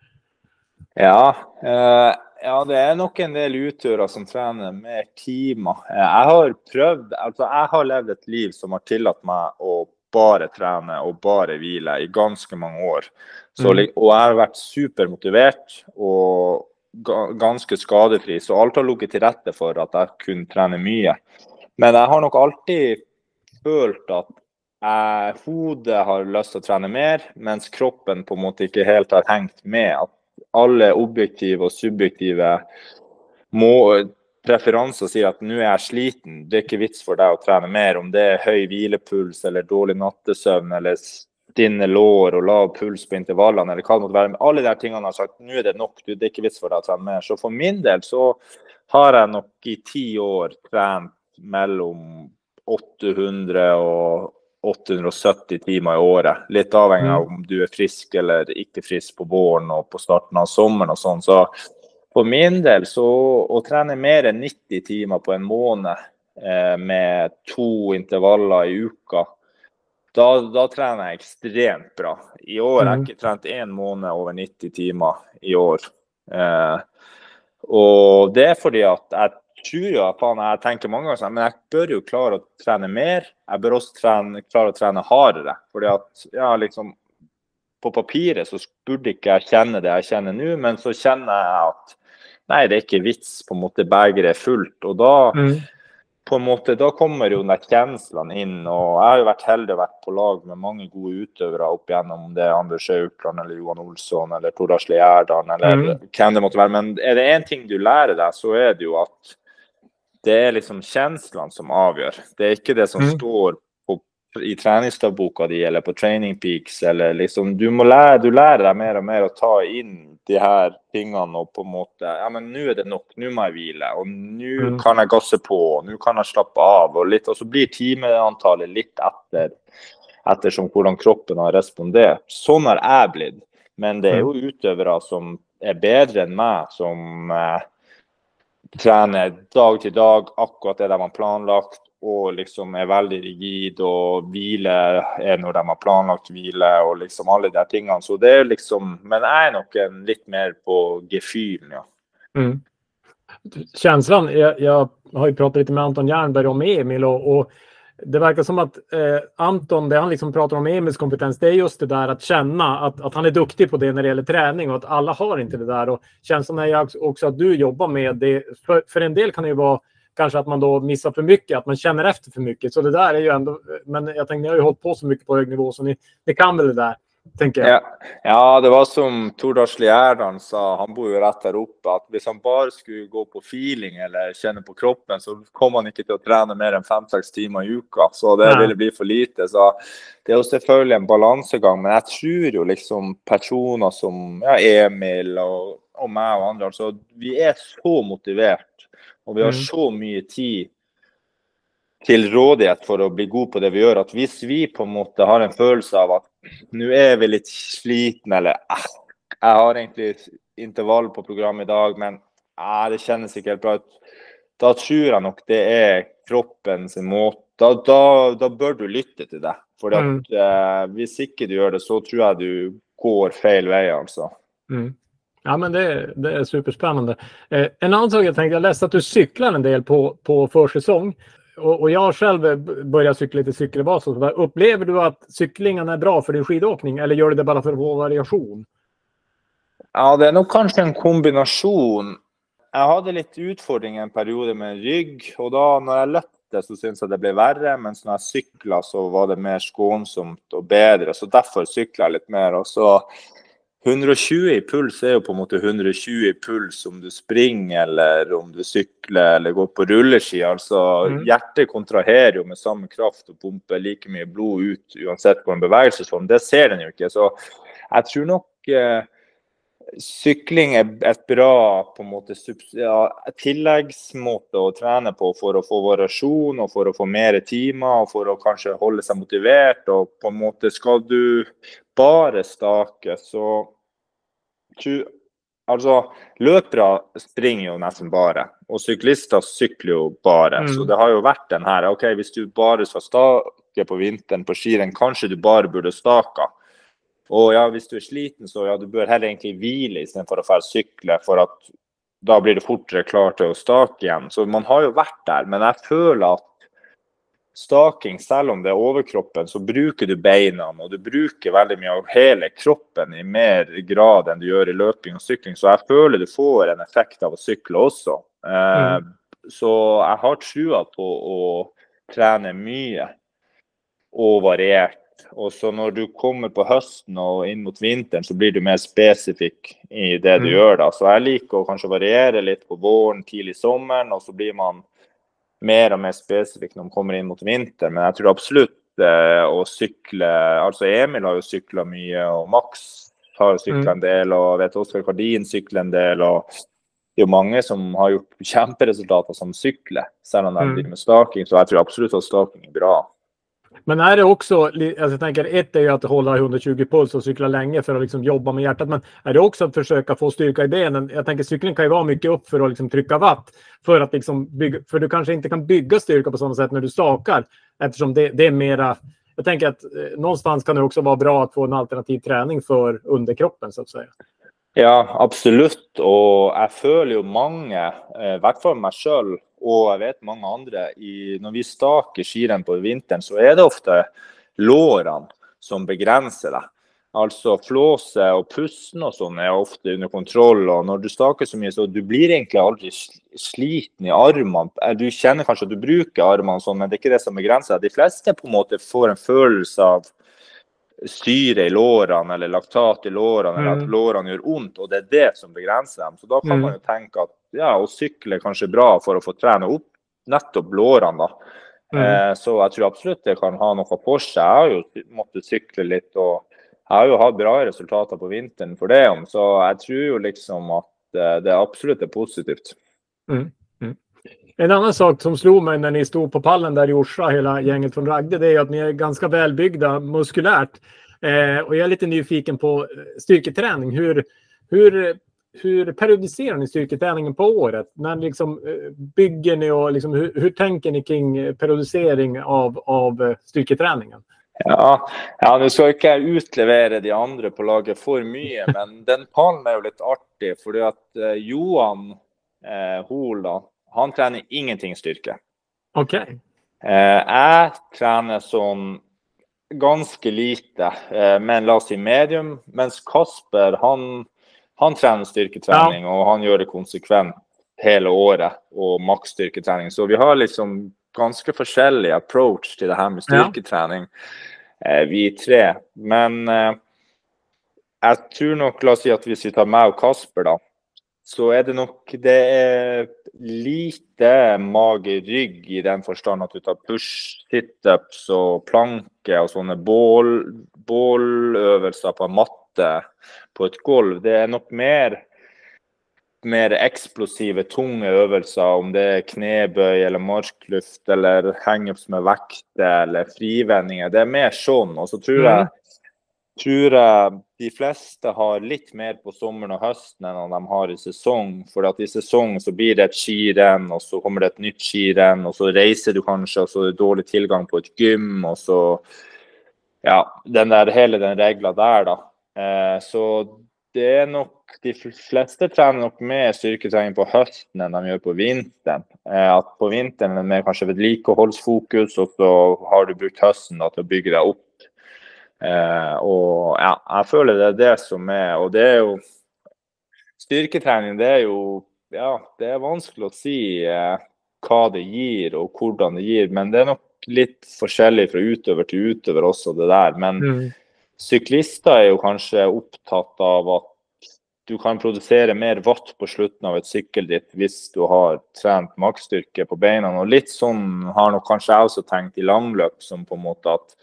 Ja, eh, ja, det er nok en del utøvere som trener mer timer. Eh, jeg har prøvd Altså, jeg har levd et liv som har tillatt meg å bare trene og bare hvile i ganske mange år. Så, li- Og jeg har vært supermotivert og ga, ganske skadefri, så alt har ligget til rette for at jeg kunne trene mye. Men jeg har nok alltid følt at eh, hodet har lyst til å trene mer, mens kroppen på en måte ikke helt har hengt med. At alle objektive og subjektive må, preferanser sier at nå er jeg sliten, det er ikke vits for deg å trene mer. Om det er høy hvilepuls eller dårlig nattesøvn eller stinne lår og lav puls på intervallene eller hva det måtte være. Men alle de tingene har sagt nå er det nok, du, det er ikke vits for deg å trene mer. Så for min del så har jeg nok i ti år trent mellom 800 og 870 timer i året. Litt avhengig av om du er frisk eller ikke frisk på våren og på starten av sommeren og sånn. Så for min del så å trene mer enn 90 timer på en måned eh, med to intervaller i uka, da, da trener jeg ekstremt bra. I år har jeg ikke trent én måned over 90 timer i år. Eh, og det er fordi at jeg tror jo faen, jeg tenker mange ganger sånn, men jeg bør jo klare å trene mer. Jeg bør også trene, klare å trene hardere. Fordi at ja, liksom På papiret så burde ikke jeg kjenne det jeg kjenner nå, men så kjenner jeg at nei, det er ikke vits. På en måte begeret er fullt. Og da på en måte, da kommer jo de kjenslene inn. og Jeg har jo vært heldig og vært på lag med mange gode utøvere opp igjennom om det er Anders Aukland eller Johan Olsson eller Tor Asle Gjerdalen eller Mm. hvem det måtte være. Men er det én ting du lærer deg, så er det jo at det er liksom kjenslene som avgjør. Det er ikke det som Mm. står på i treningsdagboka di eller på Training Peaks eller liksom Du må lære, du lærer deg mer og mer å ta inn de her tingene og på måte Ja, men nå er det nok. Nå må jeg hvile. Og nå Mm. kan jeg gasse på. Nå kan jeg slappe av. Og, litt, og så blir timeantallet litt etter ettersom hvordan kroppen har respondert. Sånn har jeg blitt. Men det er jo utøvere som er bedre enn meg, som eh, trener dag til dag akkurat det de har planlagt, og liksom er veldig rigid og hvile er når de har planlagt hvile og liksom alle de tingene. Så det er liksom Men jeg er nok en litt mer på gefühlen, ja. Mm. Känslan, jag, jag har ju pratat lite med Anton Jernberg om Emil och, och det verkar som att eh, Anton, det han liksom pratar om Emils kompetens, det är just det där att känna att, att han är duktig på det när det gäller träning och att alla har inte det där. Och känslan är ju också att du jobbar med det. För, för en del kan det ju vara kanske att man då missar för mycket, att man känner efter för mycket. Så det där är ju ändå, men jag tänkte, ni har ju hållit på så mycket på hög nivå så ni, ni kan väl det där, tänker jag. Ja, ja, det var som Tordals Lierdal sa, han bor jo rett her oppe, at hvis han bare skulle gå på feeling eller kjenne på kroppen, så kom han ikke til å trene mer enn fem-seks timer i uka. Så det Nei. ville bli for lite. Så det er jo selvfølgelig en balansegang, men jeg tror jo liksom personer som ja, Emil og, og meg og andre, altså vi er så motivert, og vi har Mm. så mye tid til rådighet for å bli god på det vi gjør, at hvis vi på en måte har en følelse av at nå er vi litt sliten, eller eh, jeg har egentlig intervall på programmet i dag, men eh, det kjennes ikke helt bra ut, da tror jeg nok det er kroppen sin måte. Da, da, da bør du lytte til det. For Mm. eh, hvis ikke du gjør det, så tror jeg du går feil vei, altså. Mm. Ja, men det, det är superspännande. Eh, en annan sak jag tänkte, jag läste att du cyklar en del på, på försäsong. Och, och jag har själv börjat cykla lite cykelbas. Upplever du att cyklingen är bra för din skidåkning eller gör du det bara för att få variation? Ja, det är nog kanske en kombination. Jag hade lite utfordringar en period med rygg, och då när jag løpte, så syntes att det blev värre. Men när jag cyklade så var det mer skonsamt och bättre. Så därför cyklade jag lite mer. Och så 120 i puls er jo på en måte 120 i puls om du springer eller om du sykler eller går på rulleski. Altså Mhm. hjertet kontraherer jo med samme kraft og pumper like mye blod ut uansett hvordan bevegelsesform. Det ser den jo ikke. Så jeg tror nok eh, Sykling er et bra på en måte, ja, tilleggsmåte å trene på for å få variasjon og for å få mer timer og for å kanskje holde seg motivert. og på en måte Skal du bare stake, så Altså, løpere springer jo nesten bare, og syklister sykler jo bare. Mm. Så det har jo vært den her. ok, Hvis du bare skal stake på vinteren på skirenn, kanskje du bare burde staka. Og ja, hvis du er sliten, så ja, du bør heller egentlig hvile istedenfor å fære sykle, for at da blir du fortere klar til å stake igjen. Så man har jo vært der, men jeg føler at staking, selv om det er overkroppen, så bruker du beina, og du bruker veldig mye av hele kroppen i mer grad enn du gjør i løping og sykling. Så jeg føler du får en effekt av å sykle også. Eh, Så jeg har trua på å trene mye og variert. Og så når du kommer på høsten og inn mot vinteren, så blir du mer spesifikk i det du Mm. gjør da. Så jeg liker å kanskje variere litt på våren, tidlig sommeren, og så blir man mer og mer spesifikk når man kommer inn mot vinteren. Men jeg tror absolutt eh, å sykle Altså Emil har jo sykla mye, og Max har sykla Mm. en del, og jeg vet Oskar Kardin sykler en del. og det er jo mange som har gjort kjemperesultater som sykler, selv om de Mm. driver med staking. Så jeg tror absolutt at staking er bra. Men är det också, alltså jag tänker ett är ju att hålla 120 puls och cykla länge för att liksom jobba med hjärtat. Men är det också att försöka få styrka i benen? Jag tänker cykling kan ju vara mycket upp för att liksom trycka watt. För att liksom bygga, för du kanske inte kan bygga styrka på samma sätt när du stakar. Eftersom det, det är mera, jag tänker att eh, någonstans kan det också vara bra att få en alternativ träning för underkroppen så att säga. Ja, absolut. Och jag följer ju många, i eh, i fall mig själv, og jeg vet mange andre, i, når vi staker skirenn på vinteren, så er det ofte lårene som begrenser deg. Altså flåset og pusten og sånn er ofte under kontroll. og Når du staker så mye, så du blir egentlig aldri sliten i armene. Eh, du kjenner kanskje at du bruker armene, sånn, men det er ikke det som begrenser deg. De fleste på en måte får en følelse av syre i lårene eller laktat i lårene, eller Mm. at lårene gjør vondt, og det er det som begrenser dem. Så da kan Mm. man jo tenke at ja, å sykle er kanskje bra for å få trene opp nettopp lårene, da. Mm. Eh, så jeg tror absolutt det kan ha noe for seg. Jeg har jo måttet sykle litt, og jeg har jo hatt bra resultater på vinteren for det. om, Så jeg tror jo liksom at eh, det absolutt er positivt. En annan sak som slog mig när ni stod på pallen där i Orsa, hela gänget från Ragde, det är ju att ni är ganska välbyggda muskulärt. Eh, och jag är lite nyfiken på eh, styrketräning. Hur, hur, hur periodiserar ni styrketräningen på året? När liksom, eh, bygger ni och liksom, hur, hur tänker ni kring periodisering av, av eh, styrketräningen? Ja, ja nå skal ikke jeg utlevere de andre på laget for mye, men den pallen er jo litt artig. fordi at eh, Johan eh, Hoel, da, han trener ingenting styrke. Okej. Eh, jeg trener sånn ganske lite, eh, men la oss si medium. Mens Kasper, han, han trener styrketrening, og han gjør det konsekvent hele året. Og maksstyrketrening. Så vi har liksom ganske forskjellig approach til det her med Ja. styrketrening, eh, vi tre. Men eh, jeg tror nok, la oss si at hvis vi tar meg og Kasper, da, så är det nog det är lite mage-rygg i den förstånd att du tar push, situps och planke och sådana bål, på en matte på ett golv. Det är nog mer mer explosiva, tunga övningar, om det är knäböj eller marklyft eller hangups med vakter eller frivändningar. Det är mer sånt. Och så tror jeg, mm tror jeg de fleste har litt mer på sommeren og høsten enn de har i sesong. For at i sesong så blir det et skirenn, og så kommer det et nytt skirenn, og så reiser du kanskje, og så er det dårlig tilgang på et gym, og så Ja, den der, hele den regla der, da. Eh, så det er nok De fleste trener nok mer styrketrening på høsten enn de gjør på vinteren. Eh, at på vinteren er det mer kanskje vedlikeholdsfokus, og så har du brukt høsten da, til å bygge deg opp. Eh, og ja, jeg føler det er det som er Og det er jo Styrketrening, det er jo Ja, det er vanskelig å si eh, hva det gir og hvordan det gir, men det er nok litt forskjellig fra utøver til utøver også, det der. Men Mm. syklister er jo kanskje opptatt av at du kan produsere mer watt på slutten av et sykkelritt hvis du har trent maksstyrke på beina. Og litt sånn har nok kanskje jeg også tenkt i langløp, som på en måte at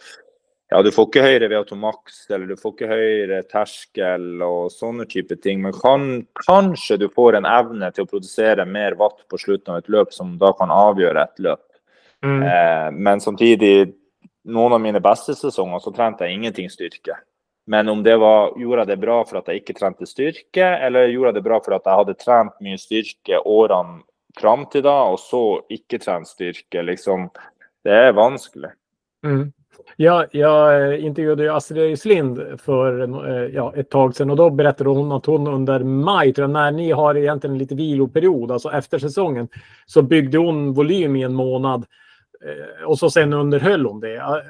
ja, du får ikke høyere VO2 max, eller du får ikke høyere terskel og sånne type ting. Men kan, kanskje du får en evne til å produsere mer watt på slutten av et løp som da kan avgjøre et løp. Mm. Eh, men samtidig, noen av mine beste sesonger så trente jeg ingenting styrke. Men om det var, gjorde jeg det bra for at jeg ikke trente styrke, eller gjorde jeg det bra for at jeg hadde trent mye styrke årene fram til da, og så ikke trent styrke, liksom. Det är vanskelig. Mm. Ja, jag eh, intervjuade ju Astrid Öjslind för eh, ja, ett tag sedan och då berättade hon att hon under maj, tror jag, när ni har egentligen lite viloperiod, alltså efter säsongen, så byggde hon volym i en månad eh, och så sen underhöll hon det.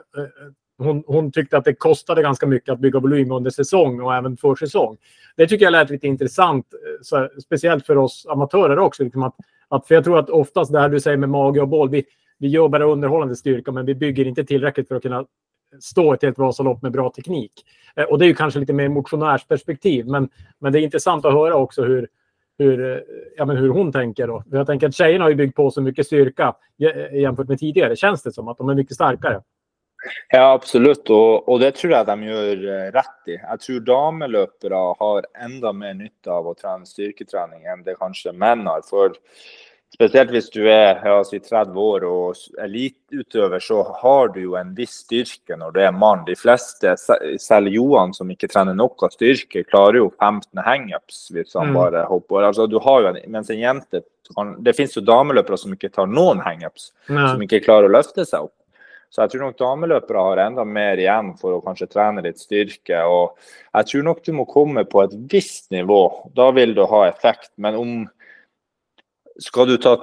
Hon, hon tyckte att det kostade ganska mycket att bygga volym under säsong och även för säsong. Det tycker jag lät lite intressant, så, speciellt för oss amatörer också. Liksom att, att, för jag tror att oftast det här du säger med mage och boll, vi, vi gör bara underhållande styrka, men vi bygger inte tillräckligt för att kunna stå ett helt Vasalopp med bra teknik. Eh, och det är ju kanske lite mer motionärsperspektiv, men, men det är intressant att höra också hur, hur, eh, ja, men hur hon tänker. Då. Jag tänker att tjejerna har ju byggt på så mycket styrka eh, jämfört med tidigare, känns det som. Att de är mycket starkare. Ja, absolut. Och, och det tror jeg de gör rätt i. Jag tror dameløpere har ändå mer nytta av att träna styrketräning än det kanske män har. För spesielt hvis du ja, si 30 år og eliteutøver, så har du jo en viss styrke når du er mann. De fleste, se- selv Johan som ikke trener noe styrke, klarer jo 15 hangups hvis han Mm. bare hopper. Altså, du har jo en, mens en jente Det finnes jo dameløpere som ikke tar noen hangups som ikke klarer å løfte seg opp. Så jeg tror nok dameløpere har enda mer igjen for å kanskje trene litt styrke. Og jeg tror nok du må komme på et visst nivå. Da vil du ha effekt. Men om skal du ta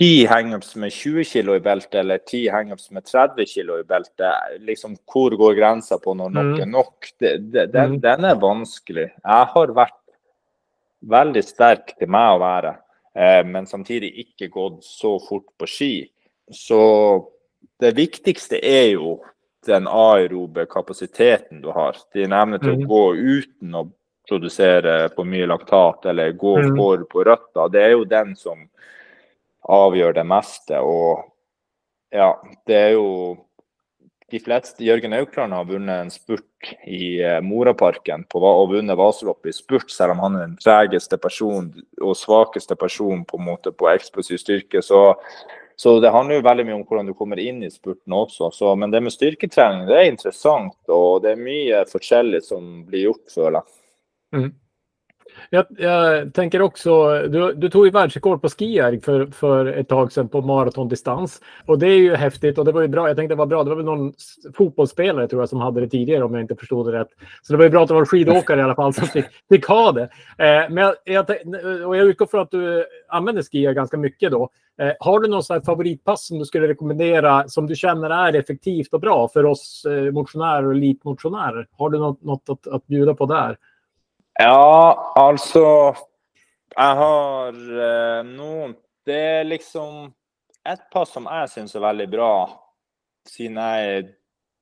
10 hangups med 20 kg i beltet, eller 10 hangups med 30 kg i beltet, liksom hvor går grensa på når nok Mm. er nok? Det, det, den, Mm. den er vanskelig. Jeg har vært veldig sterk til meg å være, eh, men samtidig ikke gått så fort på ski. Så det viktigste er jo den aerobe kapasiteten du har. Din evne til Mm. å gå uten å produsere for mye laktat eller gå Mm. for på røtta. Det er jo den som avgjør det meste. Og Ja, det er jo De fleste Jørgen Aukland har vunnet en spurt i eh, Moraparken på, og vunnet Vasaloppet i spurt, selv om han er den tregeste person og svakeste person på en måte på eksplosiv styrke. Så, så det handler jo veldig mye om hvordan du kommer inn i spurten også. Så, men det med styrketrening det er interessant, og det er mye forskjellig som blir gjort, føler jeg. Jag, jag tänker också, du, du tog ju världsrekord på skijärg för, för ett tag sedan på maratondistans. Och det är ju häftigt och det var ju bra. Jag tänkte det var bra. Det var väl någon fotbollsspelare tror jag som hade det tidigare om jag inte förstod det rätt. Så det var ju bra att det var en skidåkare i alla fall som fick, fick ha det. Eh, men jag, jag, och jag utgår från att du använder skijärg ganska mycket då. Eh, har du någon sån favoritpass som du skulle rekommendera som du känner är effektivt och bra för oss eh, motionärer och elitmotionärer? Har du något, något att, att bjuda på där? Ja, alltså, Jeg har eh, noen Det er liksom et pass som jeg syns er veldig bra, siden jeg er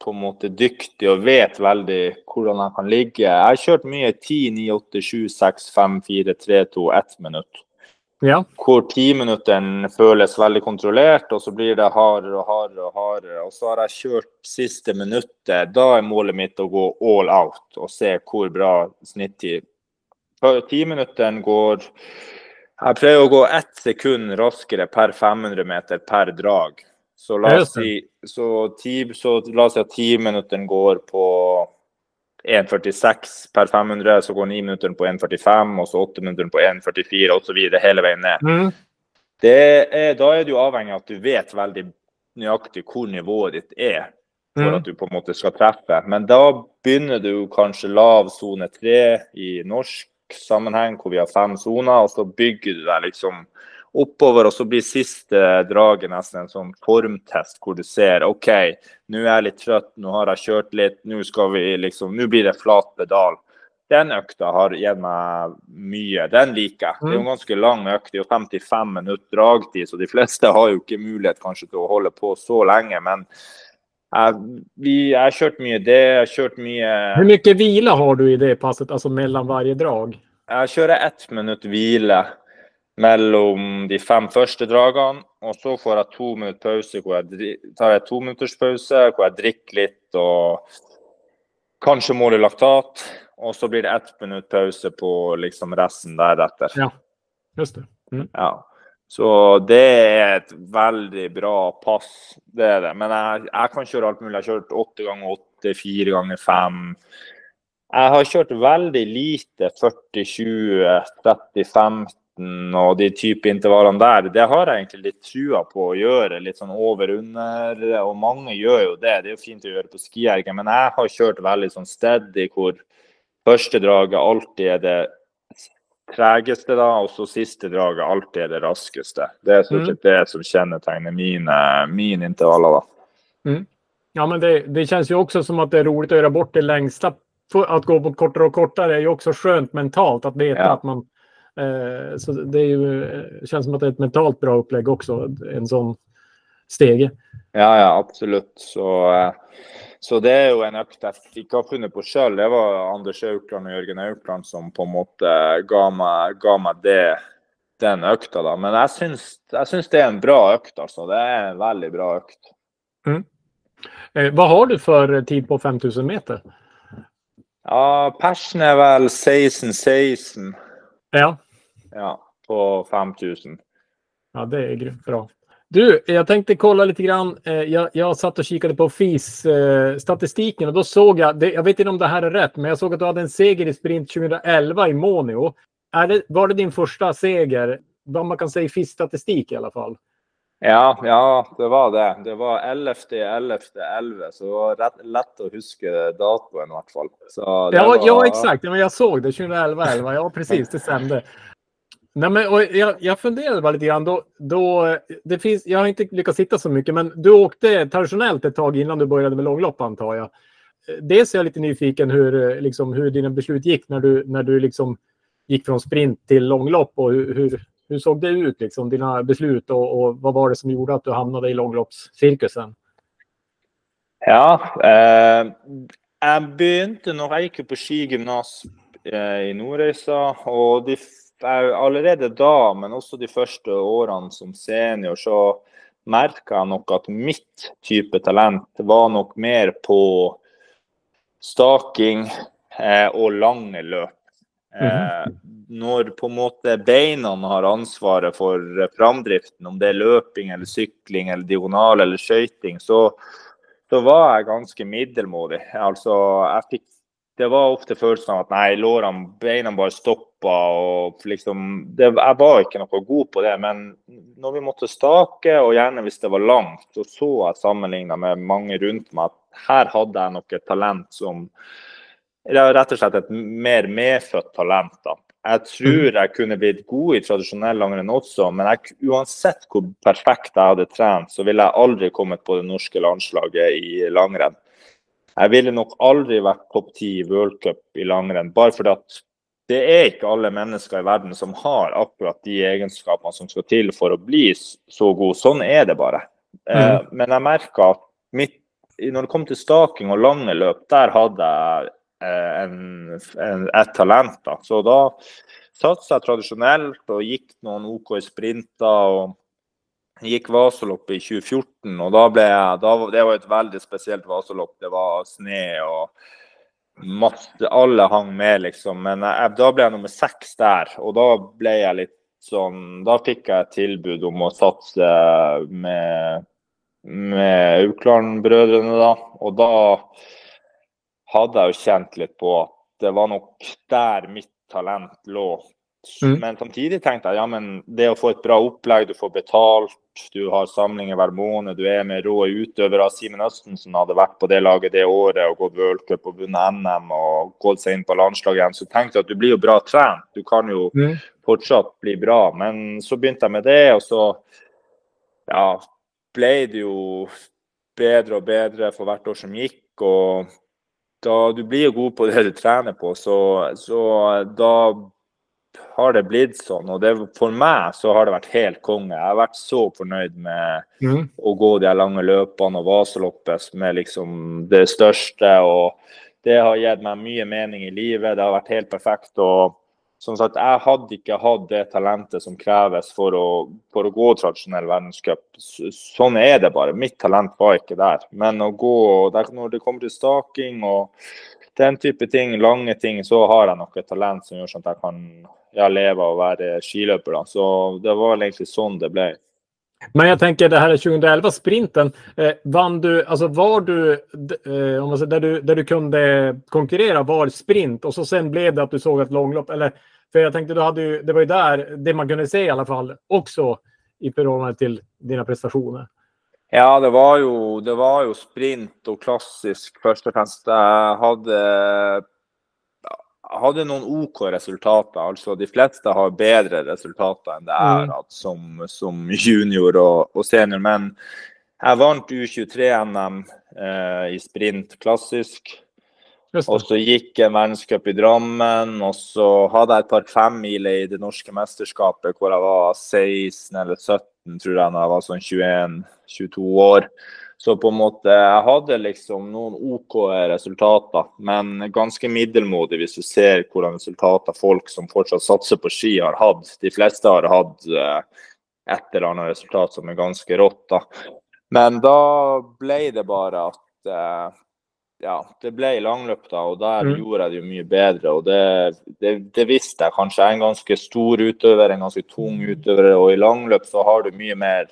på en måte dyktig og vet veldig hvordan jeg kan ligge. Jeg har kjørt mye 10, 9, 8, 7, 6, 5, 4, 3, 2, 1 minutt. Ja. Hvor timinutteren føles veldig kontrollert, og så blir det hardere og hardere. og hardere. Og så har jeg kjørt siste minuttet. Da er målet mitt å gå all out og se hvor bra snittid Timinutteren går Jeg prøver å gå ett sekund raskere per 500 meter per drag. Så la oss si, så ti, så la oss si at timinutteren går på 1,46 per 500, så går niminutteren på 1,45, og så åtteminutteren på 1,44 osv. hele veien ned. Mm. Det er, da er du avhengig av at du vet veldig nøyaktig hvor nivået ditt er, for Mm. at du på en måte skal treffe. Men da begynner du kanskje lav sone tre i norsk sammenheng, hvor vi har fem soner, og så bygger du deg liksom oppover, og så blir siste draget nesten en sånn formtest hvor du ser OK, nå er jeg litt trøtt, nå har jeg kjørt litt, nå skal vi liksom Nå blir det flat pedal. Den økta har gitt meg mye. Den liker jeg. Det er jo en ganske lang økt. Det er jo 55 minutter dragtid, så de fleste har jo ikke mulighet kanskje til å holde på så lenge. Men jeg, vi, jeg har kjørt mye det. Jeg har kjørt mye Hur mycket vila har du i det passet, alltså mellan varje drag? Jeg kjører ett minutt hvile mellom de fem første dragene. Og så får jeg to minutter pause hvor jeg dri- tar jeg to minutters pause, hvor jeg drikker litt og kanskje måler laktat. Og så blir det ett minutt pause på liksom resten deretter. Ja. Just det. Mm. Ja. Så det er et veldig bra pass, det er det. Men jeg, jeg kan kjøre alt mulig. Jeg har kjørt åtte ganger åtte, fire ganger fem. Jeg har kjørt veldig lite 40, 20, 30, 15 og de type intervallene der. Det har jeg egentlig litt trua på å gjøre. Litt sånn over-under. Og mange gjør jo det. Det er jo fint å gjøre på skiergen, men jeg har kjørt veldig sånn steady hvor første draget alltid er det tregeste, da, og så siste draget alltid er det raskeste. Det er stort Mm. sett det som kjennetegner mine, mine intervaller. da. Ja, men det, det känns ju också som att det är roligt att göra bort det längsta. Att gå mot kortare och kortare är ju också skönt mentalt att veta Ja. att man... Eh, så det är ju, eh, känns som att det är ett mentalt bra upplägg också, en sån stege. Ja, ja, absolutt. Så, eh, så det er jo en økt jeg ikke har funnet på sjøl. Det var Anders Aukland og Jørgen Aukland som på en måte ga meg, ga meg det, den økta. da. Men jeg syns, jeg syns det er en bra økt, altså. Det er en veldig bra økt. Eh, vad har du för tid på 5000 meter? Ja, persen er vel 16-16 Ja, ja, på 5000. ja det är grymt bra. Du, jag tänkte kolla lite grann. Eh, jag, jag satt och kikade på FIS-statistiken och då såg jag, det, jag vet inte om det här är rätt, men jag såg att du hade en seger i sprint 2011 i Monio. Är det, var det din första seger? Vad man kan säga i FIS-statistik i alla fall. Ja, ja, det var det. Det var 11. 11. 11. Så det var rett, lett å huske datoen, i hvert fall. Ja, var, ja exakt. Men jag såg det 2011 11. Ja, precis. Det stämde. Nej, men, jag, jag funderade bara lite grann. Då, då, det finns, jag har inte lyckats hitta så mycket, men du åkte traditionellt ett tag innan du började med långlopp antar jag. Dels är jag lite nyfiken hur, liksom, hur dina beslut gick när du, när du liksom gick från sprint till långlopp och hur, hur, hur såg det ut, liksom, dina beslut och, och vad var det som gjorde att du hamnade i långloppscirkusen? Ja. Eh, jag började när jag gick på skigymnas eh, i Nordreisa. och de, allerede då, men också de första åren som senior, så merka jag nog att mitt type talent var nog mer på staking eh, och lange løp. Mhm. Eh, når på en måte beina har ansvaret for eh, framdriften, om det er løping eller sykling eller diagonal eller skøyting, så, så var jeg ganske middelmådig. Altså, jeg fikk det var ofte følelsen av at nei, lårene, beina bare stoppa. og liksom, det, Jeg var ikke noe god på det. Men når vi måtte stake, og gjerne hvis det var langt, så så jeg sammenligna med mange rundt meg at her hadde jeg noe talent som Rett og slett et mer medfødt talent. da. Jeg tror jeg kunne blitt god i tradisjonell langrenn også, men jeg, uansett hvor perfekt jeg hadde trent, så ville jeg aldri kommet på det norske landslaget i langrenn. Jeg ville nok aldri vært topp ti i worldcup i langrenn, bare fordi at det er ikke alle mennesker i verden som har akkurat de egenskapene som skal til for å bli så god. Sånn er det bare. Eh, Mm. Men jeg merka at mitt, når det kom til staking og lange løp, der hadde jeg Eh, en, en, et talent. Da. Så da satsa jeg tradisjonelt og gikk noen OK sprinter. og gikk Vasaloppet i 2014, og da ble jeg da, Det var et veldig spesielt Vasalopp. Det var sne og masse Alle hang med, liksom. Men eh, jeg, da ble jeg nummer seks der, og da ble jeg litt sånn Da fikk jeg et tilbud om å satse med, med Aukland-brødrene, da. Og da hadde jeg jo kjent litt på at det var nok der mitt talent lå. Mm. Men samtidig tenkte jeg ja, men det å få et bra opplegg, du får betalt, du har samlinger hver måned, du er med rå utøvere. Simen Østensen hadde vært på det laget det året og gått worldcup og vunnet NM og gått seg inn på landslaget igjen. Så tenkte jeg at du blir jo bra trent, du kan jo Mm. fortsatt bli bra. Men så begynte jeg med det, og så ja, ble det jo bedre og bedre for hvert år som gikk. og da, Du blir god på det du trener på, så, så da har det blitt sånn. Og det, for meg så har det vært helt konge. Jeg har vært så fornøyd med Mm. å gå de lange løpene og Vasaloppet som er liksom det største. og Det har gitt meg mye mening i livet. Det har vært helt perfekt. og som sagt, Jeg hadde ikke hatt det talentet som kreves for å, for å gå tradisjonell verdenscup. S- Sånn er det bare. Mitt talent var ikke der. Men å gå, der, når det kommer til staking og den type ting, lange ting, så har jeg nok et talent som gjør sånn at jeg kan ja, leve av å være skiløper. Da. Så det var vel egentlig sånn det ble. Men jag tänker det här 2011-sprinten. Eh, vann du, alltså var du, eh, om man säger, där, du, där du kunde konkurrera var sprint och så sen blev det att du såg ett långlopp? Eller, för jag tänkte, du hade ju, det var ju där det man kunde se i alla fall också i förhållande till dina prestationer. Ja, det var ju det var ju sprint och klassisk först och främst. Jag hade hadde noen OK resultater. altså De fleste har bedre resultater enn det har Mm. som, som junior og, og senior. Men jeg vant U23-NM eh, i sprint klassisk. Og så gikk jeg verdenscup i Drammen, og så hadde jeg et par femmile i det norske mesterskapet hvor jeg var 16 eller 17, tror jeg, da jeg var sånn 21-22 år. Så på en måte, jeg hadde liksom noen OK resultater, men ganske middelmådig hvis du ser hvordan resultater folk som fortsatt satser på ski, har hatt. De fleste har hatt eh, et eller annet resultat som er ganske rått. da. Men da ble det bare at eh, ja, det ble langløp da, og der Mm. gjorde jeg det jo mye bedre. Og det, det, det visste jeg kanskje. Jeg er en ganske stor utøver, en ganske tung utøver, og i langløp så har du mye mer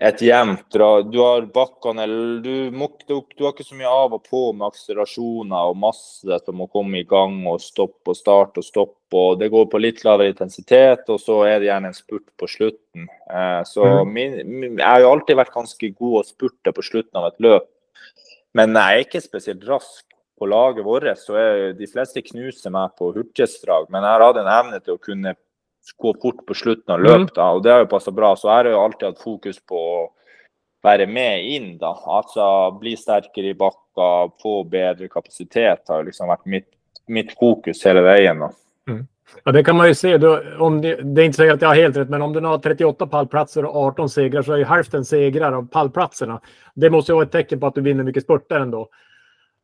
et jevnt dra. Du har bakkene eller du, du, du har ikke så mye av og på med akselerasjoner og masse som må komme i gang og stoppe og starte og stoppe. og Det går på litt lavere intensitet, og så er det gjerne en spurt på slutten. Eh, så Mhm. min, min, jeg har jo alltid vært ganske god å spurte på slutten av et løp. Men jeg er ikke spesielt rask. På laget vårt så er de fleste knuser meg på hurtighetsdrag, men jeg har hatt en evne til å kunne gå fort på slutten av løpet, da, og det har jo passa bra. Så jeg har jo alltid hatt fokus på å være med inn, da. Altså bli sterkere i bakka, få bedre kapasitet har liksom vært mitt, mitt fokus hele veien. da. Ja, det kan man ju se. Då, om det, det är inte säkert att jag har helt rätt, men om du har 38 pallplatser och 18 segrar så är ju hälften segrar av pallplatserna. Det måste ju vara ett tecken på att du vinner mycket spurter ändå.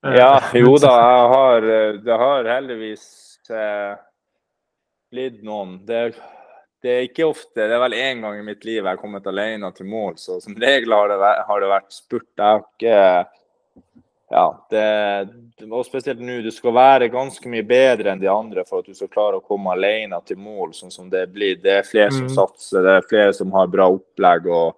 Eh, Ja, jo da, jeg har, det har heldigvis eh, blitt noen. Det, det er ikke ofte. Det er vel én gang i mitt liv jeg har kommet alene til mål, så som regel har det vært, har det vært spurt. Jeg har ikke Ja, det Og spesielt nå, du skal være ganske mye bedre enn de andre for at du skal klare å komme alene til mål, sånn som det blir. Det er flere som Mm. satser, det er flere som har bra opplegg. og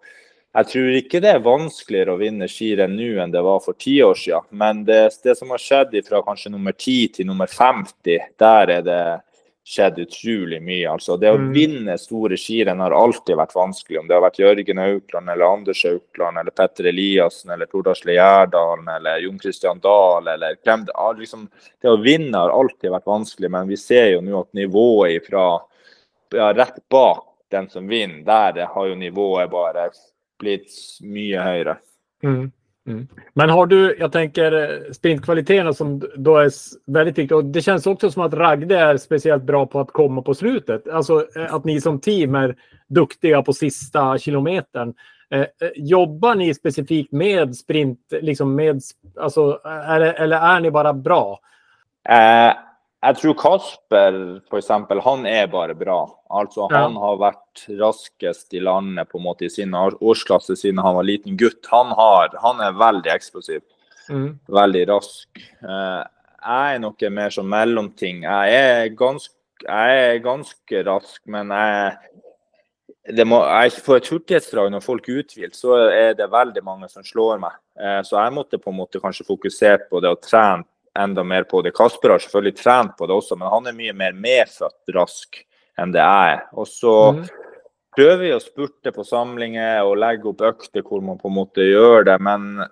jeg tror ikke det er vanskeligere å vinne skirenn nå enn det var for ti år siden. Men det, det som har skjedd fra kanskje nummer 10 til nummer 50, der er det skjedd utrolig mye. Altså, det å Mm. vinne store skirenn har alltid vært vanskelig. Om det har vært Jørgen Aukland eller Anders Aukland eller Petter Eliassen eller Tordasle Gjerdalen eller Jon Christian Dahl eller hvem det er. Liksom, det å vinne har alltid vært vanskelig, men vi ser jo nå at nivået ifra ja, rett bak den som vinner, der har jo nivået bare blitt mye høyere. Mm. Mm. Men har du, jag tänker eh, sprintkvaliteterna som då är väldigt viktiga. Och det känns också som att Ragde är speciellt bra på att komma på slutet. Alltså eh, att ni som team är duktiga på sista kilometern. Eh, eh, jobbar ni specifikt med sprint, liksom med, alltså, är eller är ni bara bra? Eh, jeg tror Kasper, for eksempel, han er bare bra. Altså, Ja. Han har vært raskest i landet på en måte i sin år- årsklasse siden han var liten gutt. Han, har, han er veldig eksplosiv, Mm. veldig rask. Eh, jeg er nok en mer sånn mellomting. Jeg er ganske, jeg er ganske rask, men jeg det må, jeg, For et hurtighetsdrag når folk er uthvilt, så er det veldig mange som slår meg. Eh, så jeg måtte på en måte kanskje fokusert på det og trent enda mer på det. Kasper har selvfølgelig trent på det også, men han er mye mer medfødt rask enn det er. Og så Mm. prøver vi å spurte på samlinger og legge opp økter hvor man på en måte gjør det, men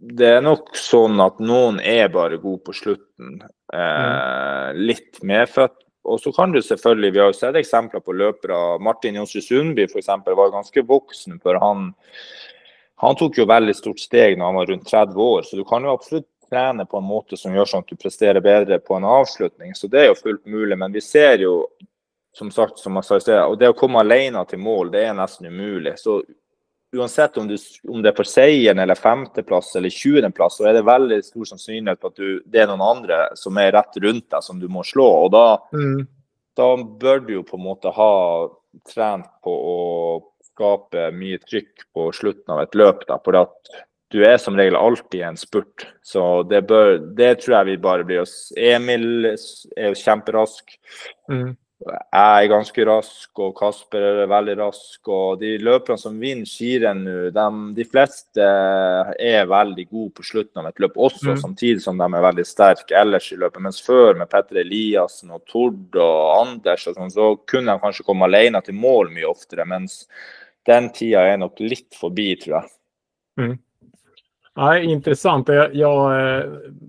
det er nok sånn at noen er bare gode på slutten. Eh, litt medfødt. Og så kan du selvfølgelig, Vi har jo sett eksempler på løpere. Martin Jonsrud Sundby eksempel, var ganske voksen før han Han tok jo veldig stort steg når han var rundt 30 år, så du kan jo absolutt trene på en måte som gjør sånn at du presterer bedre på en avslutning. Så det er jo fullt mulig. Men vi ser jo, som sagt, som jeg sa i sted, og det å komme alene til mål, det er nesten umulig. Så uansett om, du, om det er for seieren eller femteplass eller tjuendeplass, så er det veldig stor sannsynlighet for at du, det er noen andre som er rett rundt deg, som du må slå. Og da, Mm. da bør du jo på en måte ha trent på å skape mye trykk på slutten av et løp. Da, for at du er som regel alltid i en spurt. Så det, bør, det tror jeg vi bare blir oss. Emil jo kjemperask. Mm. Jeg er ganske rask, og Kasper er veldig rask. Og de løperne som vinner skirenn nå, de, de fleste er veldig gode på slutten av et løp også, Mm. samtidig som de er veldig sterke ellers i løpet. Mens før, med Petter Eliassen og Tord og Anders, og sånn, så kunne de kanskje komme alene til mål mye oftere. Mens den tida er nok litt forbi, tror jeg. Ja, intressant. Jag, jag, eh,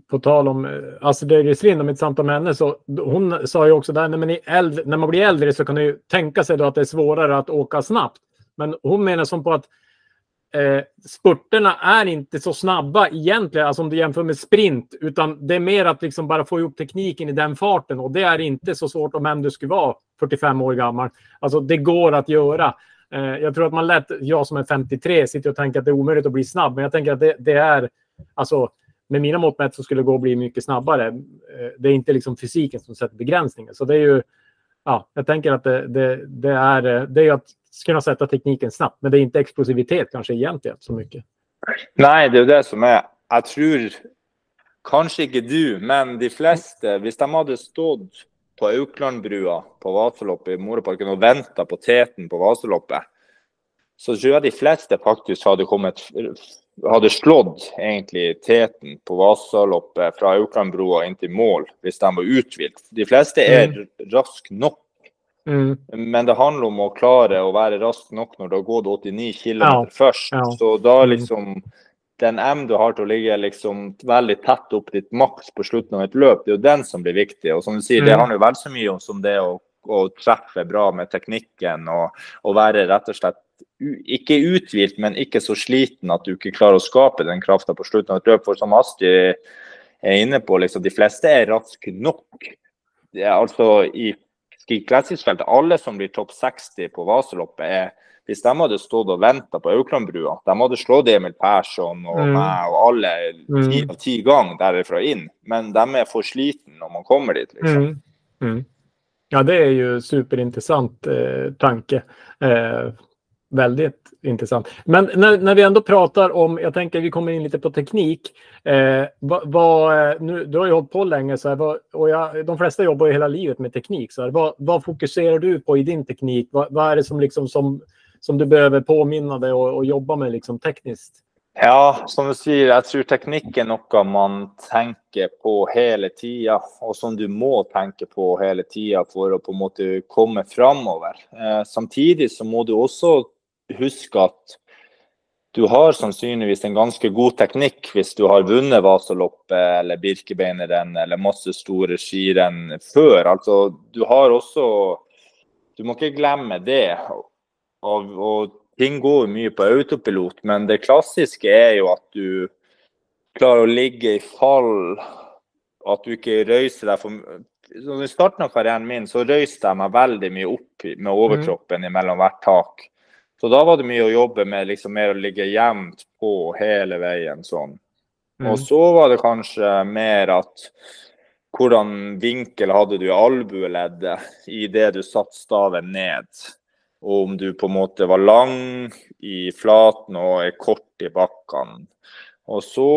på tal om Astrid Lind och mitt samtal med henne, så hon sa ju också där, men äldre, när man blir äldre så kan du ju tänka sig då att det är svårare att åka snabbt. Men hon menar som på att eh, spurterna är inte så snabba egentligen, alltså om du jämför med sprint, utan det är mer att liksom bara få ihop tekniken i den farten och det är inte så svårt om än du skulle vara 45 år gammal. Alltså det går att göra. Eh, jag tror att man lätt, jag som är 53, sitter och tänker att det är omöjligt att bli snabb. Men jag tänker att det, det är, alltså med mina mått mätt så skulle det gå att bli mycket snabbare. Eh, det är inte liksom fysiken som sätter begränsningen. Så det är ju, ja, jag tänker att det, det, det är, eh, det är ju att kunna sätta tekniken snabbt. Men det är inte explosivitet kanske egentligen så mycket. Nej, det är det som är, jag tror kanske inte du, men de flesta, om de hade stått på Auklandbrua på Vasaloppet i Moroparken og venta på teten på Vasaloppet, så tror jeg de fleste faktisk hadde kommet hadde slått egentlig teten på Vasaloppet fra Auklandbrua inn til mål hvis de var uthvilt. De fleste er raske nok. Mm. Men det handler om å klare å være rask nok når du har gått 89 km Ja, først. ja. Så da Mm. liksom Den M du har til å ligge liksom veldig tett opp ditt maks på slutten av et løp, det er jo den som blir viktig. Og som du sier, det Mm. handler jo vel så mye om som det å, å treffe bra med teknikken og, og være rett og slett ikke uthvilt, men ikke så sliten at du ikke klarer å skape den krafta på slutten av et løp. For som Astrid er inne på, liksom, de fleste er raske nok. Det er altså i Ski alle som blir topp 60 på Vasaloppet, er hvis de hadde stått og venta på Auklandbrua, de hadde slått Emil Persson og Mm. meg og alle ti Mm. av ti ganger derifra inn. Men de er for slitne når man kommer dit, liksom. Mm. Mm. Ja, det är ju superintressant eh, tanke. Eh, väldigt intressant. Men när, när vi ändå pratar om, jag tänker vi kommer in lite på teknik. Eh, nu, du har ju hållit på länge så här, vad, och jag, de flesta jobbar ju hela livet med teknik. Så här, vad, fokuserar du på i din teknik? Vad är det som, liksom, som, som du behöver påminna dig och, och jobba med liksom, tekniskt? Ja, som du säger, jag tror tekniken är något man tänker på hela tiden. Och som du må tänka på hela tiden för att på något sätt komma framöver. Eh, samtidigt så måste du också huska att du har sannolikt en ganska god teknik om du har vunnit Vasaloppet eller Birkebeineren eller massor store skirenn før. Altså, du har också... Du måste inte glömma det. Og, og ting går mye på autopilot, men det klassiske er jo at du klarer å ligge i fall. At du ikke røyser deg for I starten av karrieren min så røyste jeg meg veldig mye opp med overkroppen mellom hvert tak. Så da var det mye å jobbe med liksom mer å ligge jevnt på hele veien sånn. Og så var det kanskje mer at hvordan vinkel hadde du i albueleddet idet du satte staven ned? Og om du på en måte var lang i flaten og er kort i bakkene. Og så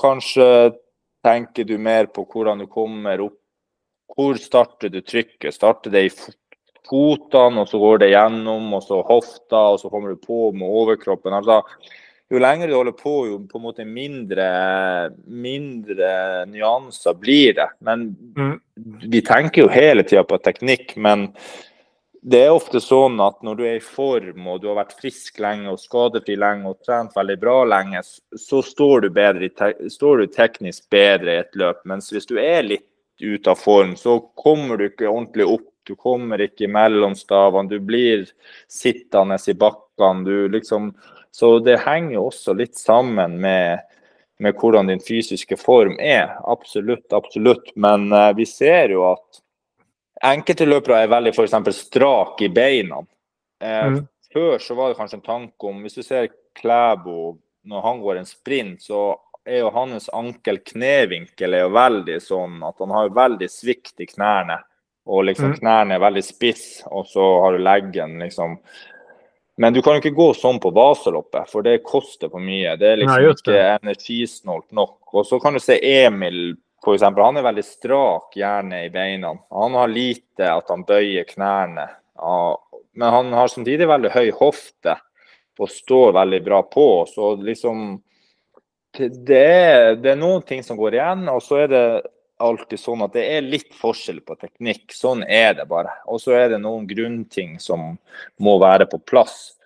kanskje tenker du mer på hvordan du kommer opp. Hvor starter du trykket? Starter det i fotene, og så går det gjennom, og så hofta, og så kommer du på med overkroppen. Altså, jo lenger du holder på, jo på en måte mindre, mindre nyanser blir det. Men Mm. vi tenker jo hele tida på teknikk, men det är ofte sånn at når du är i form och du har varit frisk länge och skadefri länge, - och tränat väldigt bra länge, så står du, bedre står du teknisk bedre i et løp. Mens hvis du är lite ute av form, så kommer du inte ordentlig upp. Du kommer inte mellom stavene. Du blir sittande i backen. Du liksom Så det hänger också lite samman med med hvordan din fysiska form är. Absolut, absolut. Men eh, vi ser ju att enkelte løpere er veldig eksempel strak i beina. Eh, Mm. Før så var det kanskje en tanke om Hvis du ser Klæbo når han går en sprint, så er jo hans ankel-knevinkel er jo veldig sånn at han har veldig svikt i knærne. Og liksom Mm. knærne er veldig spiss, og så har du leggen liksom Men du kan jo ikke gå sånn på Vasaloppet, for det koster for mye. Det er liksom Nei, det. ikke energisnålt nok. Og så kan du se Emil, for eksempel. Han er veldig strak gjerne i beina. Han har lite at han bøyer knærne. Ja, men han har samtidig veldig høy hofte og står veldig bra på. Så liksom det er, det er noen ting som går igjen, og så er det alltid sånn at det er litt forskjell på teknikk. Sånn er det bare. Og så er det noen grunnting som må være på plass.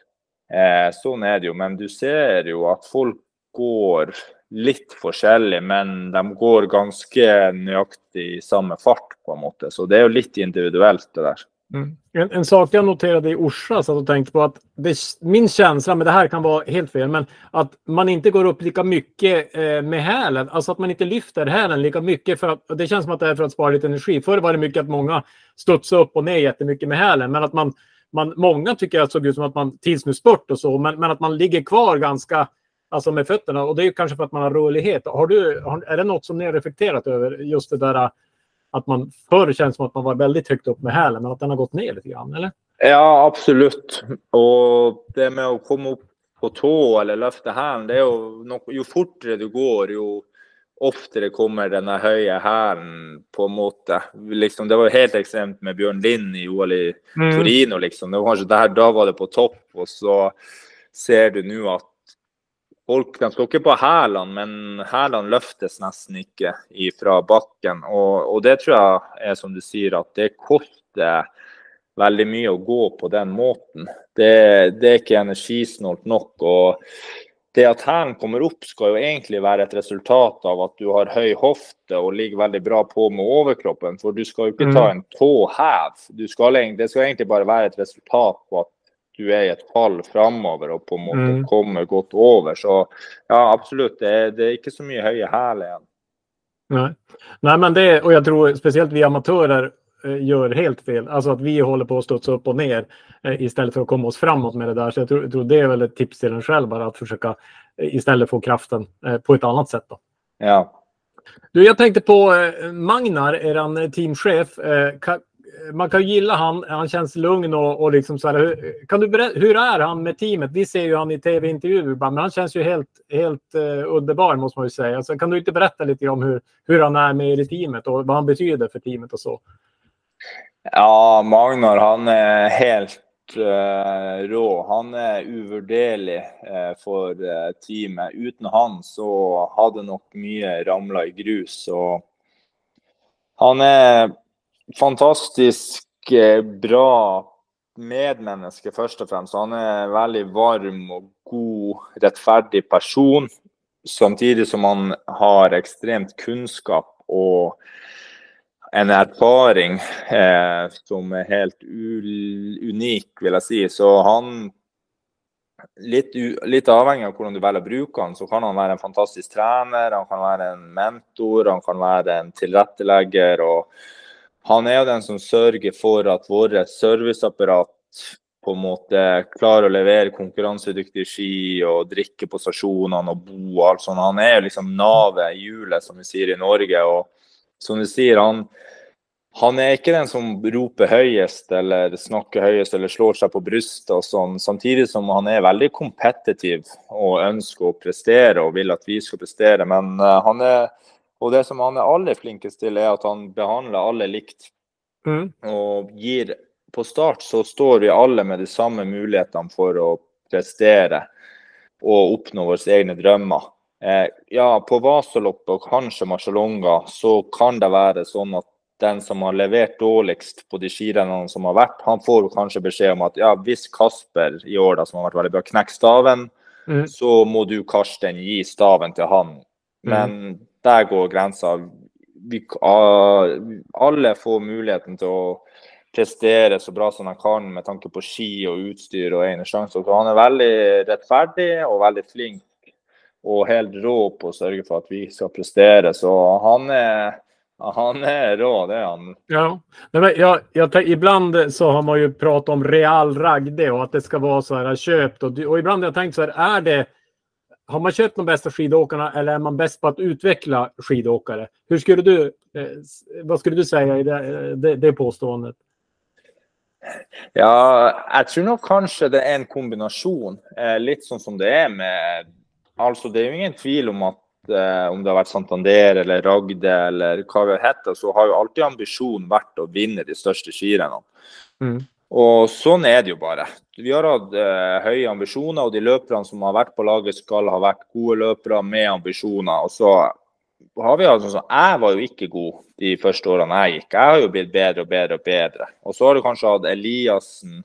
Eh, sånn er det jo. Men du ser jo at folk går litt forskjellig, men de går ganske nøyaktig i samme fart, på en måte. Så det er jo litt individuelt, det der. Mm. En, en sak jag noterade i Orsa satt att tänkte på att det, min känsla, men det här kan vara helt fel, men att man inte går upp lika mycket eh, med hälen. Alltså att man inte lyfter hälen lika mycket. För att, det känns som att det är för att spara lite energi. Förr var det mycket att många studsade upp och ner jättemycket med hälen. Men att man, man många tycker att det såg ut som att man tidsspurt och så, men, men att man ligger kvar ganska alltså med fötterna. Och det är ju kanske för att man har rörlighet. Har du, har, är det något som ni har reflekterat över? Just det där att man förr känns som att man var väldigt högt upp med hälen, men att den har gått ner lite grann, eller? Ja, absolutt. Og det med å komme opp på tå eller løfte hælen, det jo noe Jo fortere du går, jo oftere kommer denne høye hælen, på en måte. Liksom, det var helt ekstremt med Bjørn Lind i OL i Torino, liksom. Det var kanskje der, da var det på topp, og så ser du nå at folk de ikke på hælene, men hælene løftes nesten ikke fra bakken. Og, og det tror jeg er som du sier, at det koster veldig mye å gå på den måten. Det, det er ikke energisnålt nok. og det at hælen kommer opp, skal jo egentlig være et resultat av at du har høy hofte og ligger veldig bra på med overkroppen. For du skal jo ikke ta en tåhev. Du skal, det skal egentlig bare være et resultat på at du er i et fall framover og på en måte Mm. kommer godt over. Så ja, absolutt. Det, er- det är ikke så mye høye hæl igjen. Nej. Nej, men det, och jag tror speciellt vi amatörer eh, gör helt fel. Alltså att vi håller på att studsa upp och ner eh, istället för att komma oss framåt med det där. Så jag tror, jag tror det är väl ett tips till en själv bara att försöka eh, istället få kraften på ett annat sätt. Då. Ja. Du, jag tänkte på Magnar, eh, teamchef. Man kan gilla han. Han känns lugn och, och liksom så här. hur- Kan du berätta, hur är han med teamet? Vi ser ju han i tv-intervjuer ibland, men han känns ju helt, helt uh, underbar måste man ju säga. Alltså, kan du inte berätta lite om hur, hur han är med i teamet och vad han betyder för teamet och så? Ja, Magnar han är helt uh, rå. Han är ovärderlig uh, eh, för teamet. Utan han så hade nog mycket ramlat i grus. Och han är fantastisk eh, bra medmenneske, først og fremst. Han er veldig varm og god, rettferdig person. Samtidig som han har ekstremt kunnskap og en erfaring eh, som er helt unik, vil jeg si. Så han litt, u, litt avhengig av hvordan du velger å bruke han, så kan han være en fantastisk trener, han kan være en mentor, han kan være en tilrettelegger. og han er jo den som sørger for at våre serviceapparat på en måte klarer å levere konkurransedyktige ski og drikke på stasjonene og bo og alt sånt. Han er jo liksom navet i hjulet, som vi sier i Norge. og som du sier, han, han er ikke den som roper høyest eller snakker høyest eller slår seg på brystet og sånn, samtidig som han er veldig kompetitiv og ønsker å prestere og vil at vi skal prestere. Men eh, han er, og det som han er aller flinkest til, er at han behandler alle likt Mm. og gir På start så står vi alle med de samme mulighetene for å prestere og oppnå våre egne drømmer. Eh, ja, på Vasaloppet og kanskje Marcialonga så kan det være sånn at den som har levert dårligst på de skirennene som har vært, han får kanskje beskjed om at ja, hvis Kasper i år da, som har vært veldig bra, knekker staven, Mm. så må du, Karsten, gi staven til han. Men der går grensa. Vi, alle får muligheten til å prestere så bra som de kan med tanke på ski og utstyr og egne sjanser. Så han er veldig rettferdig og veldig flink og helt rå på å sørge for at vi skal prestere. Så han är, han är rå, det är han. Ja, men jag, jag, ibland så har man ju pratat om real ragde och att det ska vara så här köpt och, och ibland har jag tänkt så här, är det har man köpt de bästa skidåkarna eller är man bäst på att utveckla skidåkare? Hur skulle du, eh, vad skulle du säga i det, det, det påståendet? Ja, jeg tror nok kanskje det er en kombinasjon. Eh, litt sånn som det er med Altså, det er jo ingen tvil om at eh, om det har vært Santander eller Ragde eller hva det heter, så har jo alltid ambisjonen vært å vinne de største skirennene. Mm. Og sånn er det jo bare. Vi har hatt eh, høye ambisjoner, og de løperne som har vært på laget, skal ha vært gode løpere med ambisjoner. Og så har vi hatt sånn som äh, Jeg var jo ikke god de første årene jeg gikk. Jeg har jo blitt bedre og bedre og bedre. Og så har du kanskje hatt Eliassen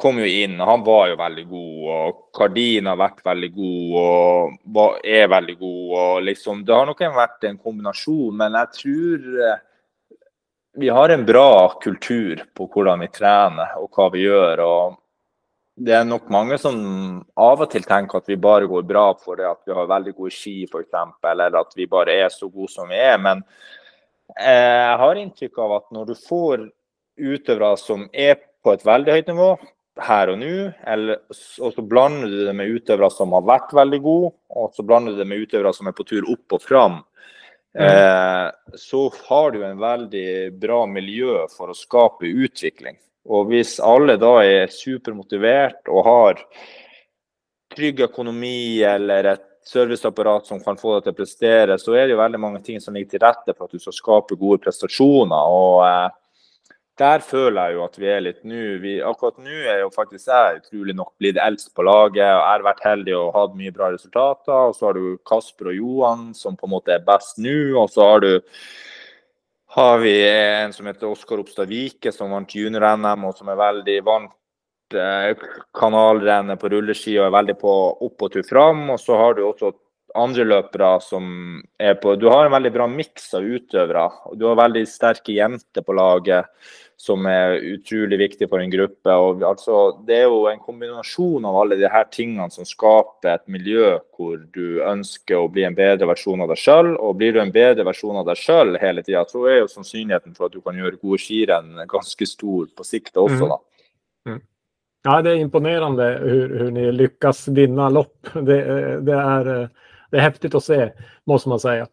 kom jo inn, og han var jo veldig god. Og Kardin har vært veldig god og var, er veldig god. og liksom, Det har nok vært en kombinasjon, men jeg tror eh, vi har en bra kultur på hur vi tränar och vad vi gör. Och det är nog många som av och till tänker att vi bara går bra för det att vi har väldigt god ski, exempel, eller att vi bara är så gode som vi är. Men eh, har intryck av att när du får utövare som är på ett väldigt högt nivå här och nu, eller, och så blandar du det med utövare som har varit väldigt gode, och så blandar du det med utövare som är på tur upp och fram, Mm. Eh, så har du en veldig bra miljø for å skape utvikling. Og hvis alle da er supermotivert og har trygg økonomi eller et serviceapparat som kan få deg til å prestere, så er det jo veldig mange ting som ligger til rette for at du skal skape gode prestasjoner. og der føler jeg jo at vi er litt nå. Vi, akkurat nå er jo faktisk jeg utrolig nok blitt eldst på laget. og Jeg har vært heldig og hatt mye bra resultater. Og så har du Kasper og Johan som på en måte er best nå. Og så har du har vi en som heter Oskar Opstad Vike, som vant junior-NM, og som er veldig vant eh, kanalrennet på rulleski og er veldig på opp og tur fram. Og så har du også andre løpere som er på Du har en veldig bra miks av utøvere. og Du har veldig sterke jenter på laget som er utrolig viktig for en gruppe. og altså, Det er jo en kombinasjon av alle de her tingene som skaper et miljø hvor du ønsker å bli en bedre versjon av deg sjøl. Og blir du en bedre versjon av deg sjøl hele tida, så er jo sannsynligheten for at du kan gjøre gode skirenn ganske stor på sikt også, da. Ja, det är imponerande hur, hur ni lyckas vinna lopp. Det, det, är, det är häftigt att se, måste man säga.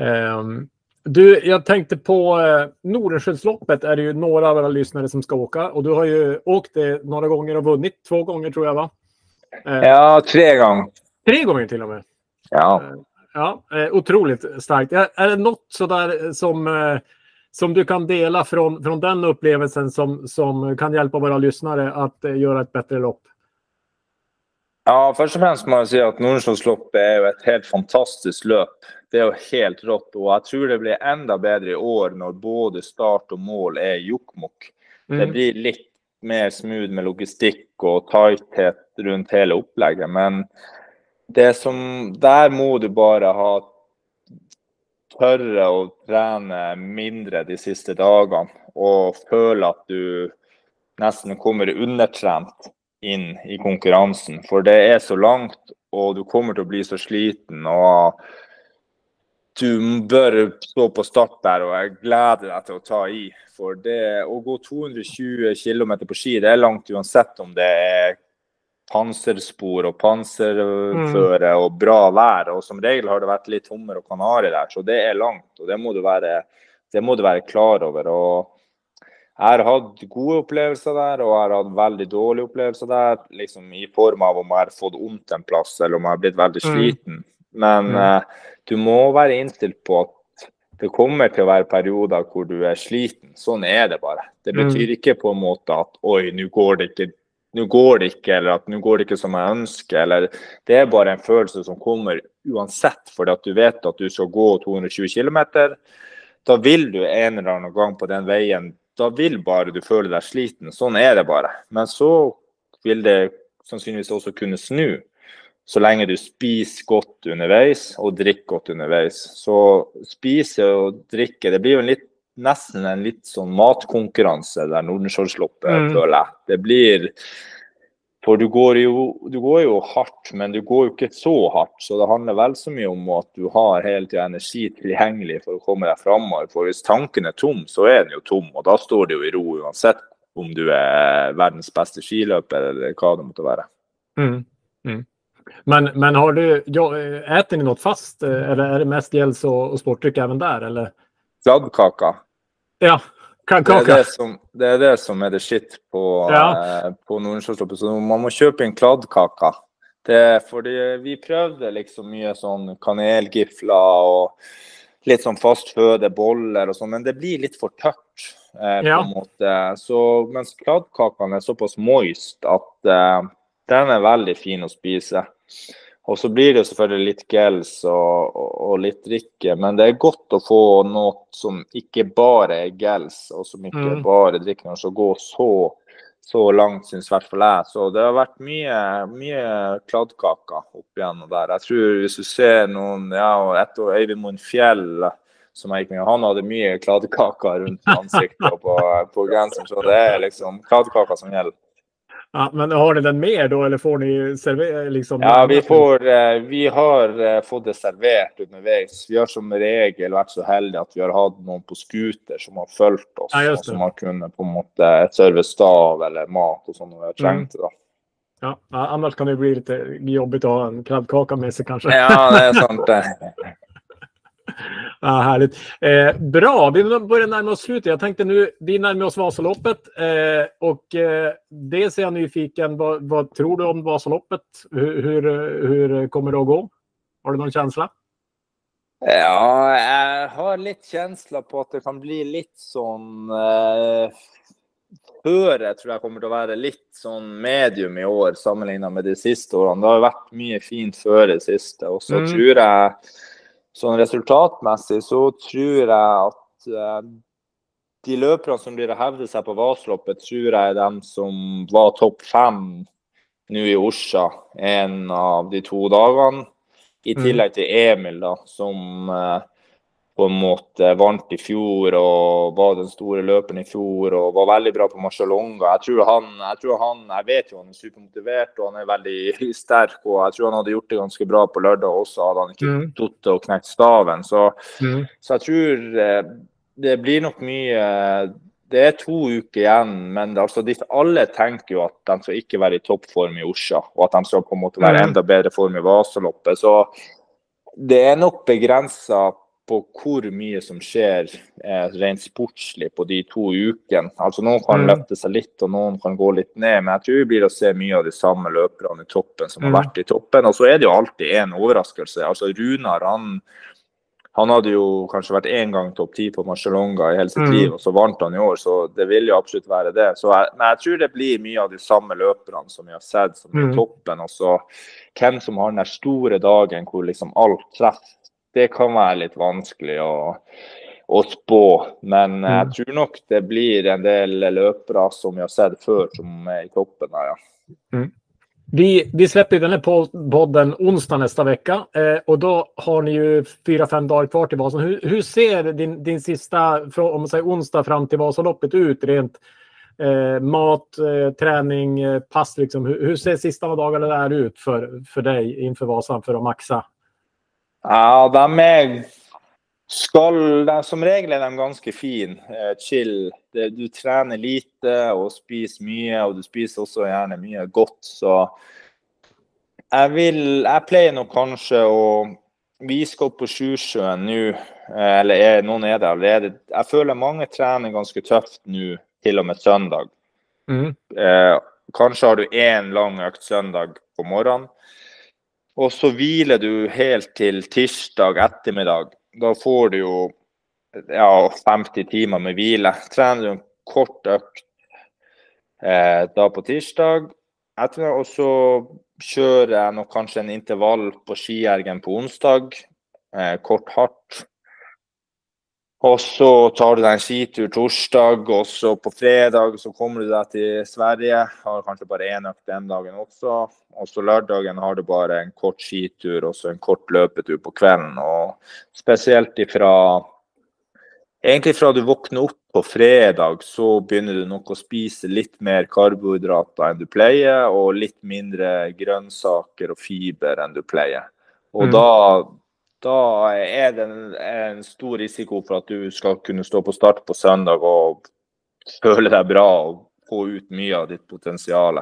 Ehm, Du, jag tänkte på eh, Nordenskiöldsloppet är det ju några av våra lyssnare som ska åka och du har ju åkt det några gånger och vunnit. Två gånger tror jag va? Eh, Ja, tre gånger. Tre gånger till och med. Ja. Ja, eh, otroligt starkt. Är, det något sådär som, eh, som du kan dela från, från den upplevelsen som, som kan hjälpa våra lyssnare att eh, göra ett bättre lopp? Ja, først og fremst må jeg si at Nordensjøsloppet er jo et helt fantastisk løp. Det er jo helt rått. Og jeg tror det blir enda bedre i år når både start og mål er Jokkmokk. Det Mm. blir litt mer smooth med logistikk og tighthet rundt hele opplegget. Men det som Der må du bare ha tørre å trene mindre de siste dagene og føle at du nesten kommer undertrent inn i konkurransen. For det er så langt, og du kommer til å bli så sliten. og du bør stå på start der, og jeg gleder deg til å ta i. For det å gå 220 km på ski, det er langt uansett om det er panserspor og panserføre og bra vær. Og som regel har det vært litt hummer og kanari der, så det er langt. Og det må du være, det må du være klar over. og jeg har hatt gode opplevelser der, og jeg har hatt veldig dårlige opplevelser der. liksom I form av om jeg har fått vondt en plass, eller om jeg har blitt veldig Mm. sliten. Men Mm. eh, du må være innstilt på at det kommer til å være perioder hvor du er sliten. Sånn er det bare. Det Mm. betyr ikke på en måte at oi, nå går det ikke nå går det ikke, eller at nå går det ikke som jeg ønsker. eller Det er bare en følelse som kommer uansett, fordi at du vet at du skal gå 220 km. Da vil du en eller annen gang på den veien Da vil bare du føle deg sliten. Sånn er det bare. Men så vil det sannsynligvis også kunne snu. Så lenge du spiser godt underveis og drikker godt underveis. Så spise og drikke Det blir jo en litt, nesten en litt sånn matkonkurranse der Nordenskjoldsloppet, Mm. føler jeg. Det blir For du går, jo, du går jo hardt, men du går jo ikke så hardt. Så det handler vel så mye om at du har hele tida energi tilgjengelig for å komme deg framover. For hvis tanken er tom, så er den jo tom, og da står det jo i ro uansett om du er verdens beste skiløper eller hva det måtte være. Mm. Mm. Men, men har du, ja, äter ni något fast eller är det mest gels och, och sportdryck även där? Eller? Kladdkaka. Ja, Det er kaka. det, som, det er det som er det shit på, Ja. eh, på Nordensjøsloppet. Så man må kjøpe inn kladdkaker. Det er fordi vi prøvde liksom mye sånn kanelgifler og litt sånn fast føde, boller og sånn, men det blir litt for tørt. Eh, Ja. på en måte. Så, mens kladdkakene er såpass moist at eh, den er veldig fin å spise. Og så blir det selvfølgelig litt gels og, og, og litt drikke, men det er godt å få noe som ikke bare er gels, og som ikke Mm. er bare drikke når det skal gå så, så langt, syns i hvert fall jeg. Så det har vært mye, mye kladdkaker opp igjennom der. Jeg tror hvis du ser noen, ja, og et år Øyvind Moen Fjell, som jeg gikk med, han hadde mye kladdkaker rundt ansiktet og på, på genseren, så det er liksom kladdkaker som gjelder. Ja, men har ni den med då eller får ni servera? Liksom, Ja, vi, får, eh, vi har eh, fått det servert underveis. Vi har som regel vært så heldige at vi har hatt noen på scooter som har fulgt oss, Ja, det. som har kunnet på en måte serve stav eller mat och sånt vi har trängt. Då. Ja, annars kan det bli lite jobbigt att ha en kladdkaka med sig kanske. Ja, det är sant. Ja, härligt. Eh, bra, vi börjar närma oss slutet. Jag tänkte nu, vi närmar oss Vasaloppet eh, och eh, dels är jag nyfiken. Vad, vad tror du om Vasaloppet? Hur, hur, hur kommer det att gå? Har du någon känsla? Ja, jeg har litt kjensler på at det kan bli litt sånn eh, Føret tror jeg kommer til å være litt sånn medium i år sammenlignet med de siste årene. Det har vært mye fint føre det siste. Og så Mm. tror jeg sånn resultatmessig så tror jeg at eh, de løperne som blir å hevde seg på Vasaloppet, tror jeg er dem som var topp fem nå i Orsa en av de to dagene. I Mm. tillegg til Emil, da, som eh, på en måte vant i fjor og var den store løperen i fjor og var veldig bra på Marcialonga. Jeg tror han, jeg tror han, jeg vet jo han er supermotivert og han er veldig sterk. og Jeg tror han hadde gjort det ganske bra på lørdag også, hadde han ikke Mm. og knekt staven. Så, Mm. så jeg tror eh, det blir nok mye Det er to uker igjen, men det, altså, de, alle tenker jo at de skal ikke være i toppform i Orsa, og at de skal på en måte være Mm. enda bedre form i Vasaloppet. Så det er nok begrensa på hvor mye som skjer eh, rent sportslig på de to ukene. Altså Noen kan Mm. løfte seg litt, og noen kan gå litt ned. Men jeg tror vi blir å se mye av de samme løperne i toppen som Mm. har vært i toppen. Og så er det jo alltid en overraskelse. Altså Runar han, han hadde jo kanskje vært én gang topp ti på Marcialonga i hele sitt Mm. liv, og så vant han i år. Så det vil jo absolutt være det. Så jeg, men jeg tror det blir mye av de samme løperne som vi har sett som er Mm. i toppen. Og så hvem som har den der store dagen hvor liksom alt treffer, det kan være litt vanskelig å, å spå. Men jeg Mm. tror nok det blir en del løpere som vi har sett før, som er i toppen ja. Vi, vi släpper den här pod- podden onsdag nästa vecka eh, och då har ni ju fyra, fem dagar kvar till Vasan. Hur, hur ser din, din sista, från, om man säger onsdag fram till Vasaloppet ut rent eh, mat, eh, träning, eh, pass liksom? Hur, hur ser sista dagarna där ut för, för dig inför Vasan för att maxa? Ja, de er skal, de, Som regel er de ganske fine. Eh, chill. Det, du trener lite og spiser mye, og du spiser også gjerne mye godt. Så jeg vil Jeg pleier nok kanskje å Vi skal opp på Sjusjøen nå, eh, eller er, noen er det allerede. Jeg føler mange trener ganske tøft nå, til og med søndag. Mm. Eh, kanskje har du én lang økt søndag på morgenen. Och så vilar du helt till tisdag eftermiddag. Då får du ju ja, 50 timmar med vila. Tränar du en kort ökt eh, dag på tisdag eftermiddag och så kör jag nog kanske en intervall på skijärgen på onsdag. Eh, kort hardt. Og så tar du en skitur torsdag, og så på fredag så kommer du deg til Sverige. Har kanskje bare én økt den dagen også. Og så lørdagen har du bare en kort skitur og så en kort løpetur på kvelden. Og spesielt ifra Egentlig fra du våkner opp på fredag, så begynner du nok å spise litt mer karbohydrater enn du pleier, og litt mindre grønnsaker og fiber enn du pleier. Og Mm. da, da er det en, en stor risiko for at du skal kunne stå på start på søndag og føle deg bra og få ut mye av ditt potensial.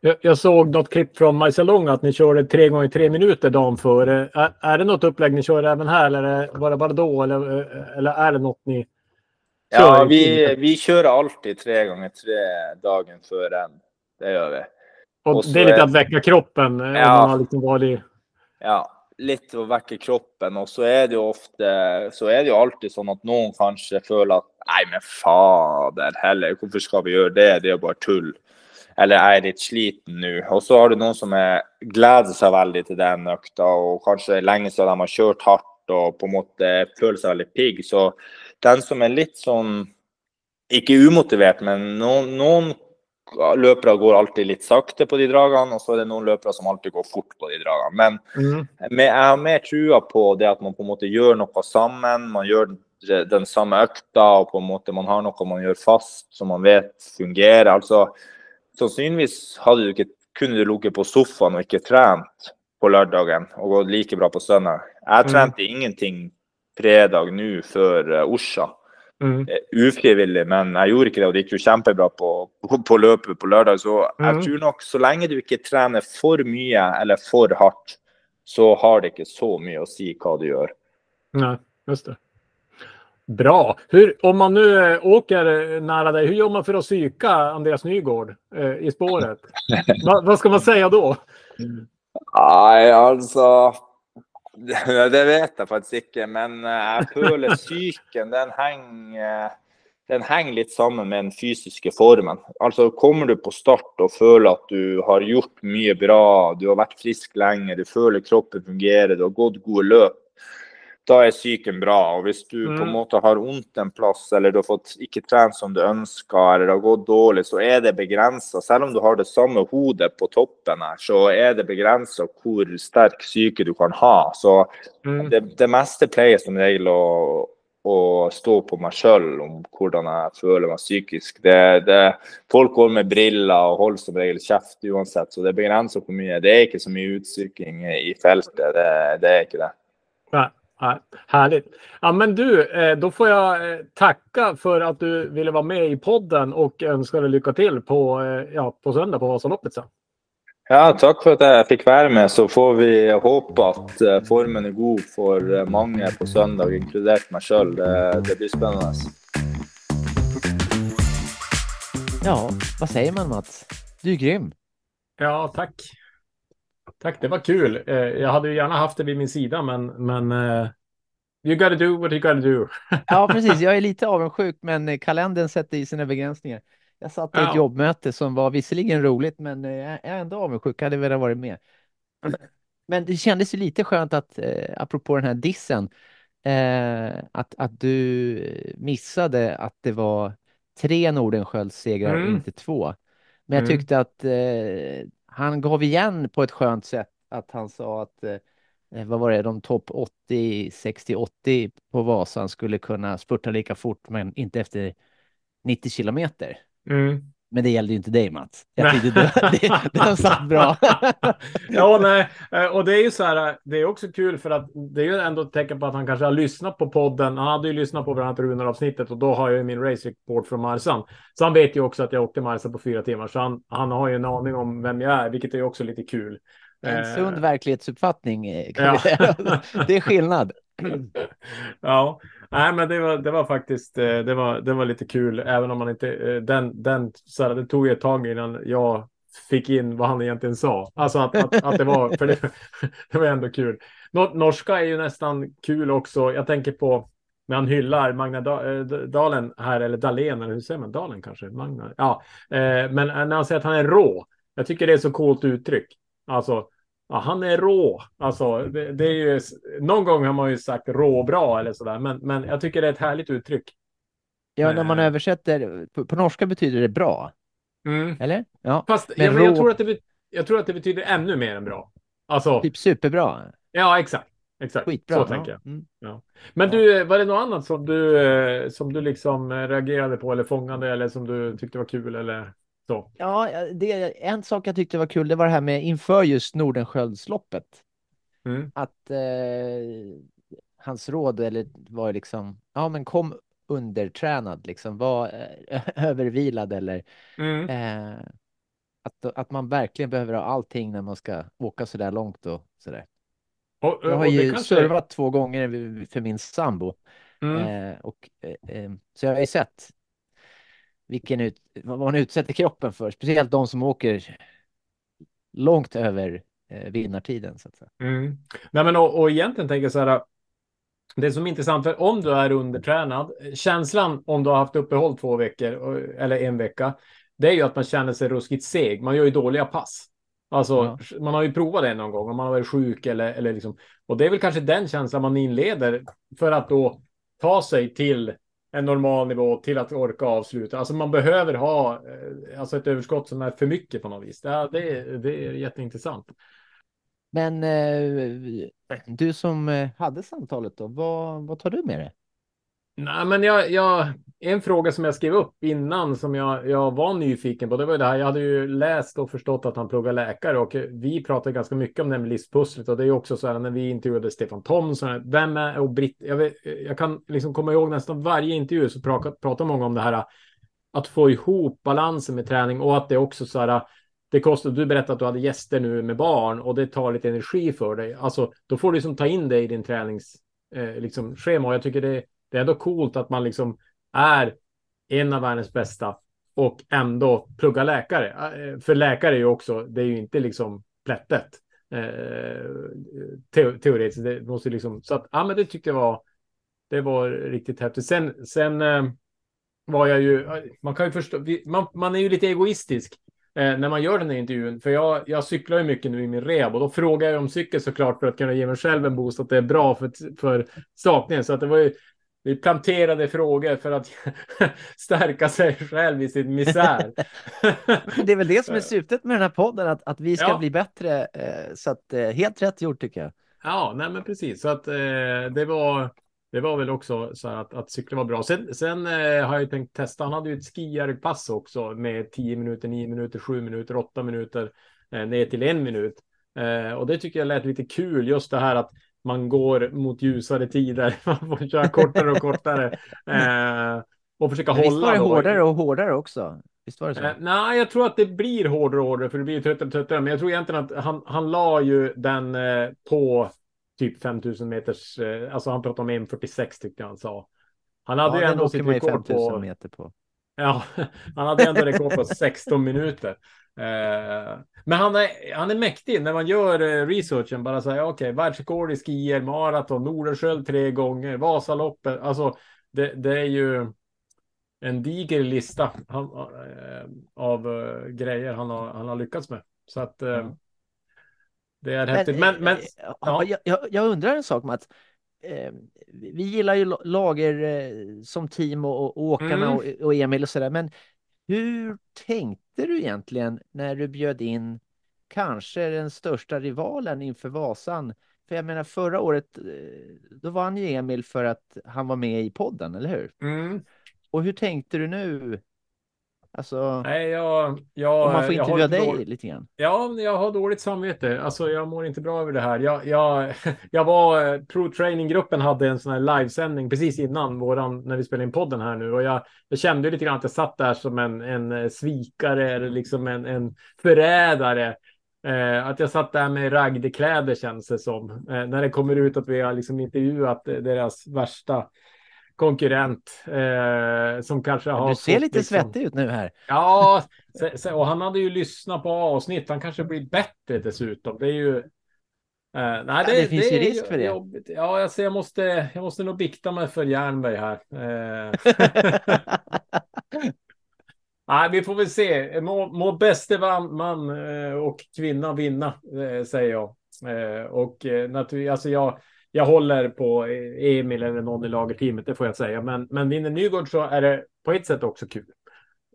Jag, jag såg något klipp från Marcialonga att ni körde tre gånger tre minuter dagen före. Är, är det något upplägg ni kör även här eller var det bara då? Eller, eller är det något ni Ja, kör? vi, vi kjører alltid tre ganger tre dagen renn. Det gjør vi. och och det är lite att väcka kroppen. eh, Ja. Om man har liksom varit... Ja, litt att väcka kroppen. Og så er det jo ofte Så er det jo alltid sånn at noen kanskje føler at Nei, men fader heller, hvorfor skal vi gjøre det? Det er jo bare tull. Eller jeg er litt sliten nå. Og så har du noen som er, gleder seg veldig til den økta, og kanskje lenge siden de har kjørt hardt og på en måte føler seg veldig pigg. Så den som er litt sånn ikke umotivert, men noen, noen løpere går alltid litt sakte på de dragene, og så er det noen løpere som alltid går fort på de dragene. Men Mm. men jeg har mer trua på det at man på en måte gjør noe sammen. Man gjør den- samme økta, og på en måte man har noe man gjør fast, som man vet fungerer. Altså, sannsynligvis hadde du ikke, kunne du ligget på sofaen og ikke trent på lørdagen og gått like bra på søndag. Jeg Mm. trente ingenting fredag nå før eh, Orsa. Mm. Eh, ufrivillig, men jeg gjorde ikke det, og det gikk jo kjempebra på, på, på løpet på lørdag. Så jeg Mhm. tror nok så lenge du ikke trener for mye eller for hardt, så har det ikke så mye å si hva du gjør. Nej, just det. Bra. Hur, om man nu eh, åker nära dig, hur gör man för att psyka Andreas Nygård eh, i spåret? Va, vad ska man säga då? Nei, altså Det vet jeg faktisk ikke, men jeg føler psyken den henger eh, den henger litt sammen med den fysiske formen. Altså Kommer du på start og føler at du har gjort mye bra, du har vært frisk lenge, du føler kroppen fungerer, du har gått gode løp, da er psyken bra. Og hvis du på en Mm. måte har vondt en plass, eller du har fått ikke trent som du ønsker, eller det har gått dårlig, så er det begrensa. Selv om du har det samme hodet på toppen her, så er det begrensa hvor sterk psyke du kan ha. Så Mm. det, det meste pleier som regel å, å stå på meg sjøl om hvordan jeg føler meg psykisk. Det, det, folk går med briller og holder som regel kjeft uansett, så det er begrensa hvor mye. Det er ikke så mye utsyking i feltet, det, det er ikke det. Nej, nej, härligt. Ja, men du, eh, då får jag eh, tacka för att du ville vara med i podden och önska dig lycka till på, eh, ja, på söndag på Vasaloppet sen. Ja, tack för att jag fick vara med. Så får vi hoppas att formen är god för många på söndag, inkluderat mig själv. Det, det blir spännande. Ja, vad säger man Mats? Du är grym. Ja, tack. Tack, det var kul. Eh, Jag hade ju gärna haft det vid min sida, men, men eh, you gotta do what you gotta do. Ja, precis. Jag är lite avundsjuk, men eh, kalendern sätter i sina begränsningar. Jag satt i ett Ja. jobbmöte som var visserligen roligt, men jag är ändå avundsjuk. Jag hade velat varit med. Men det kändes ju lite skönt att, eh, apropå den här dissen, eh, att, att du missade att det var tre Nordenskiölds-segrar och Mm. inte två. Men jag Mm. tyckte att eh, han gav igen på ett skönt sätt att han sa att eh, vad var det, de topp 80, 60-80 på Vasan skulle kunna spurta lika fort men inte efter 90 kilometer. Mm. Men det gällde ju inte dig Mats. Jag tyckte det, det, den satt bra. ja, nej, eh, och det är ju så här. Det är också kul för att det är ju ändå ett tecken på att han kanske har lyssnat på podden. Han hade ju lyssnat på bland annat Runar-avsnittet och då har jag ju min race report från Marsan. Så han vet ju också att jag åkte Marsa på fyra timmar, så han, han har ju en aning om vem jag är, vilket är ju också lite kul. En Eh, sund verklighetsuppfattning eh, kan ja. Det är skillnad. ja, nej, men det var, det var faktiskt, eh, det var, det var lite kul, även om man inte, eh, den, den, så här, det tog ett tag innan jag fick in vad han egentligen sa. Alltså att, att, att det var, för det, det var ändå kul. Nor- Norska är ju nästan kul också. Jag tänker på när han hyllar Magna eh, Dalen här, eller Dalen, eller hur säger man? Dalen kanske? Magna? Ja, men när han säger att han är rå. Jag tycker det är så coolt uttryck. Alltså, ja, han är rå. Alltså, det, det är ju, någon gång har man ju sagt råbra eller sådär, men, men jag tycker det är ett härligt uttryck. Ja, när man Eh. översätter, på, på norska betyder det bra, Mm. eller? Ja, Fast Men ja, jag, rå- tror att det, jag tror att det betyder ännu mer än bra. Alltså, typ superbra. ja, exakt. Exakt, Skitbra. så ja. tänker jag. Mm. Men du, var det något annat som du, eh, som du liksom eh, reagerade på eller fångade eller som du tyckte var kul eller så? Ja, det, en sak jag tyckte var kul, det var det här med inför just Nordenskiöldsloppet. Mm. Att eh, hans råd eller var liksom, ja men kom undertränad liksom, var eh, övervilad eller Mm. eh, att, att man verkligen behöver ha allting när man ska åka så där långt och så där. Och, Jag har ju kanske- servat två gånger för min sambo Mm. eh, och eh, eh, så jag har ju sett vilken ut, vad man utsätter kroppen för, speciellt de som åker långt över eh, vinnartiden så att säga. Mm. Nej, men och, och egentligen tänker jag så här. Det som är intressant, för om du är undertränad, känslan om du har haft uppehåll två veckor eller en vecka, det är ju att man känner sig ruskigt seg. Man gör ju dåliga pass. Alltså, man har ju provat det någon gång om man har varit sjuk eller, eller liksom. Och det är väl kanske den känslan man inleder för att då ta sig till en normal nivå till att orka avsluta. Alltså man behöver ha eh, alltså ett överskott som är för mycket på något vis. Det, det, är- det är jätteintressant. Men eh, du som eh, hade samtalet då, vad, vad tar du med dig? Nej, men jag, jag, en fråga som jag skrev upp innan som jag, jag var nyfiken på, det var ju det här. Jag hade ju läst och förstått att han pluggar läkare och vi pratade ganska mycket om det med livspusslet och det är ju också så här när vi intervjuade Stefan Thomsson. Vem är och Britt? Jag, vet, jag kan liksom komma ihåg nästan varje intervju så pratar, pratar många om det här att få ihop balansen med träning och att det också så här. Det kostar, du berättade att du hade gäster nu med barn och det tar lite energi för dig. Alltså, då får du liksom ta in det i din tränings eh, liksom, schema och jag tycker det, det är ändå coolt att man liksom är en av världens bästa och ändå plugga läkare. Eh, för läkare är ju också, det är ju inte liksom plättet. Eh, teoretiskt, det måste liksom, så att, ja men det tyckte jag var, det var riktigt häftigt. Sen, sen eh, var jag ju, man kan ju förstå, man, man är ju lite egoistisk eh, när man gör den här intervjun. För jag, jag cyklar ju mycket nu i min rehab och då frågar jag om cykel såklart för att kunna ge mig själv en boost att det är bra för, för sakningen. Så att det var ju, vi planterade frågor för att stärka sig själv i sin misär. Det är väl det som är syftet med den här podden, att, att vi ska Ja. bli bättre. Eh, så att eh, helt rätt gjort tycker jag. Ja, nej men precis. Så att eh, det var det var väl också så här att, att cykla var bra. Sen, sen eh, har jag tänkt testa. Han hade ju ett skiarpass också med 10 minuter, 9 minuter, 7 minuter, 8 minuter eh, ner till en minut. Eh, och det tycker jag lät lite kul. Just det här att man går mot ljusare tider. Man får köra kortare och kortare. Eh, och försöka Men visst hålla. var det då. hårdare och hårdare också? Visst var det så? Eh, nej, jag tror att det blir hårdare och hårdare för det blir tröttare och tröttare. Men jag tror egentligen att han, han la ju den eh, på typ 5000 meters, eh, alltså han pratade om 1.46 tyckte jag han sa. Han hade ja, ju ändå sitt rekord 5000 på, meter på. Ja, han hade ändå rekord på 16 minuter. Eh, men han är, han är mäktig när man gör eh, researchen. Bara säga okej, världsrekord i skier, maraton, Nordenskiöld tre gånger, Vasaloppet. Alltså, det, det är ju en diger lista han, eh, av grejer han har, han har lyckats med. Så att Ja. det är häftigt. Men, men ja. ja. jag, jag, jag undrar en sak Mats. Eh, vi gillar ju la- lager eh, som team och, och åkarna Mm. och, och Emil och sådär. Men hur tänkte du egentligen när du bjöd in kanske den största rivalen inför Vasan? För jag menar förra året, eh, då vann ju Emil för att han var med i podden, eller hur? mm, Och hur tänkte du nu? Alltså, nej, jag, jag, om man får intervjua dig dåligt- lite grann. Ja, jag har dåligt samvete. Alltså, jag mår inte bra över det här. Jag, jag, jag var, Pro Training-gruppen hade en sån här livesändning precis innan våran, när vi spelade in podden här nu. Och jag, jag kände lite grann att jag satt där som en, en eh, svikare eller liksom en, en förrädare. Eh, att jag satt där med raggdekläder känns det som. Eh, när det kommer ut att vi har liksom intervjuat eh, deras värsta konkurrent. Eh, som kanske har Du ser fått lite liksom- svettig ut nu här. Ja, och han hade ju lyssnat på avsnitt. Han kanske blir bättre dessutom. Det är ju. Eh, nej, det finns ju är risk för det. Jobbigt. Ja, alltså, jag måste. Jag måste nog bikta mig för Jernberg här. Eh, nej, vi får väl se. Må, må bäste man, man eh, och kvinna vinna, eh, säger jag. Eh, och naturligtvis, alltså jag. Jag håller på Emil eller någon i lagerteamet, det får jag säga. Men, men vinner Nygård så är det på ett sätt också kul.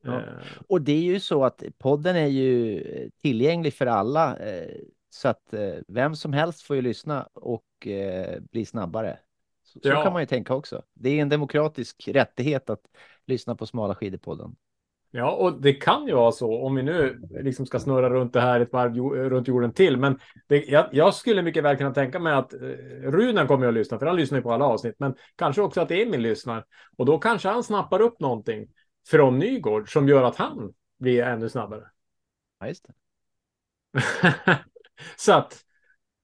Ja. Eh, Och det är ju så att podden är ju tillgänglig för alla. eh, Så att eh, vem som helst får ju lyssna och bli snabbare. Så, så Ja. kan man ju tänka också. Det är en demokratisk rättighet att lyssna på Smala skidor-podden. Ja, och det kan ju vara så om vi nu liksom ska snurra runt det här ett varv runt jorden till. Men det, jag, jag skulle mycket väl kunna tänka mig att eh, Runen kommer att lyssna, för han lyssnar ju på alla avsnitt. Men kanske också att Emil lyssnar. Och då kanske han snappar upp någonting från Nygård som gör att han blir ännu snabbare. Ja, just det. så att,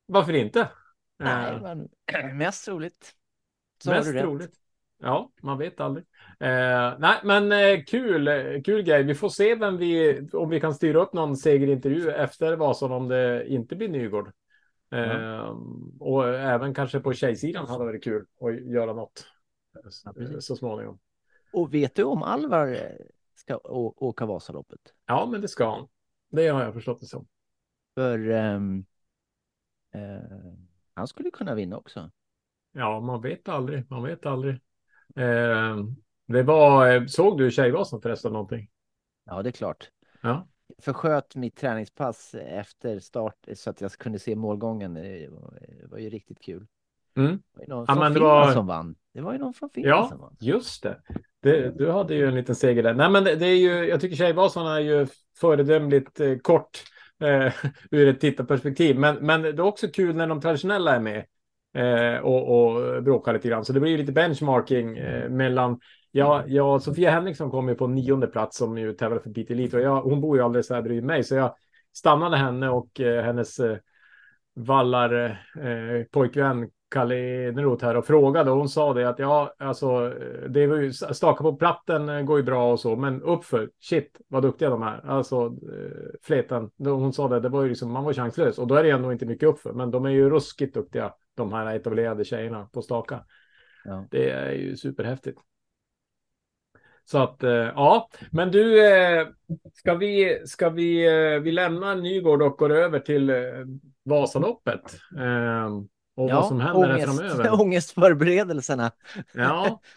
varför inte? Nej, Eh, men mest troligt. Så Mest roligt. Ja, man vet aldrig. Eh, nej, men eh, kul, kul grej. Vi får se vem vi, om vi kan styra upp någon segerintervju efter Vasan om det inte blir Nygård. Eh, Och även kanske på tjejsidan hade varit kul att göra något Ja, så småningom. Och vet du om Alvar eh, ska åka Vasaloppet? Ja, men det ska han. Det har jag förstått det som. För ehm, eh, han skulle kunna vinna också. Ja, man vet aldrig. Man vet aldrig. Eh, det var, eh, såg du Tjejvasan förresten någonting? Ja, det är klart. Ja. Försköt mitt träningspass efter start så att jag kunde se målgången. Det var, ju riktigt kul. Mm. Det var ju någon Ja, från Finland var- som vann. Det var ju någon från Finland Ja, som vann. just det. det. Du hade ju en liten seger där. Nej, men det, det är ju, jag tycker Tjejvasan är ju föredömligt eh, kort eh, ur ett tittarperspektiv. Men, men det är också kul när de traditionella är med eh, och, och bråkar lite grann. Så det blir ju lite benchmarking eh, mellan Ja, ja, Sofia Henriksson kom ju på nionde plats som ju tävlar för Piteå Elite och jag, hon bor ju alldeles här bredvid mig så jag stannade henne och eh, hennes eh, vallar eh, pojkvän Kalle Eneroth här och frågade. Och hon sa det att ja, alltså det var ju staka på platten eh, går ju bra och så, men uppför, shit vad duktiga de är. Alltså eh, fleten, hon sa det, det var ju liksom, man var chanslös. Och då är det ändå inte mycket uppför, men de är ju ruskigt duktiga, de här etablerade tjejerna på staka. Ja. Det är ju superhäftigt. Så att eh, ja, men du, eh, ska vi, ska vi, eh, vi lämnar Nygård och går över till Vasaloppet. Eh, och vad som händer där framöver. ångestförberedelserna. Ja.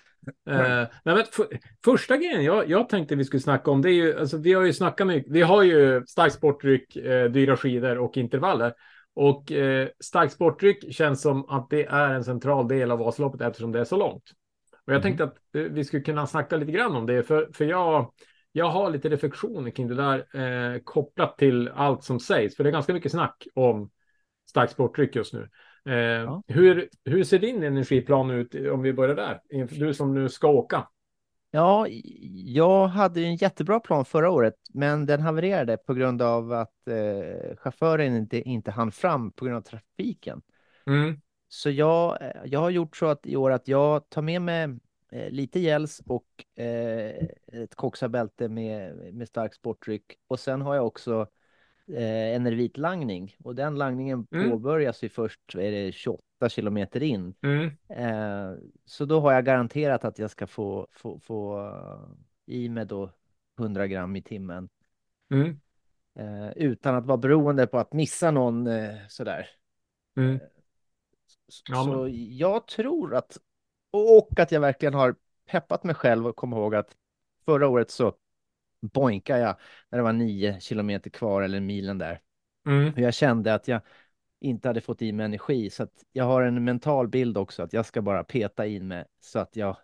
Eh, nej, för, första grejen jag, jag tänkte vi skulle snacka om det är ju, alltså vi har ju snackat mycket, vi har ju stark sportdryck, eh, dyra skidor och intervaller. Och eh, stark sportdryck känns som att det är en central del av Vasaloppet eftersom det är så långt. Och jag tänkte att eh, vi skulle kunna snacka lite grann om det, för, för jag, jag har lite reflektioner kring det där eh, kopplat till allt som sägs, för det är ganska mycket snack om stark sportdryck just nu. Eh, hur, hur ser din energiplan ut om vi börjar där? Du som nu ska åka. Ja, jag hade en jättebra plan förra året, men den havererade på grund av att eh, chauffören inte, inte hann fram på grund av trafiken. Mm. Så jag, eh, jag har gjort så att i år att jag tar med mig eh, lite gels och eh, ett koksabälte med, med stark sportdryck. Och sen har jag också eh, enervitlangning och den langningen Mm. påbörjas ju först är det 28 kilometer in. Mm. Eh, så då har jag garanterat att jag ska få, få, få eh, i mig då 100 gram i timmen Mm. eh, utan att vara beroende på att missa någon eh, sådär. Mm. Ja, så jag tror att och att jag verkligen har peppat mig själv och kom ihåg att förra året så boinkade jag när det var nio kilometer kvar eller milen där. Mm. Och jag kände att jag inte hade fått i mig energi så att jag har en mental bild också att jag ska bara peta in mig så att jag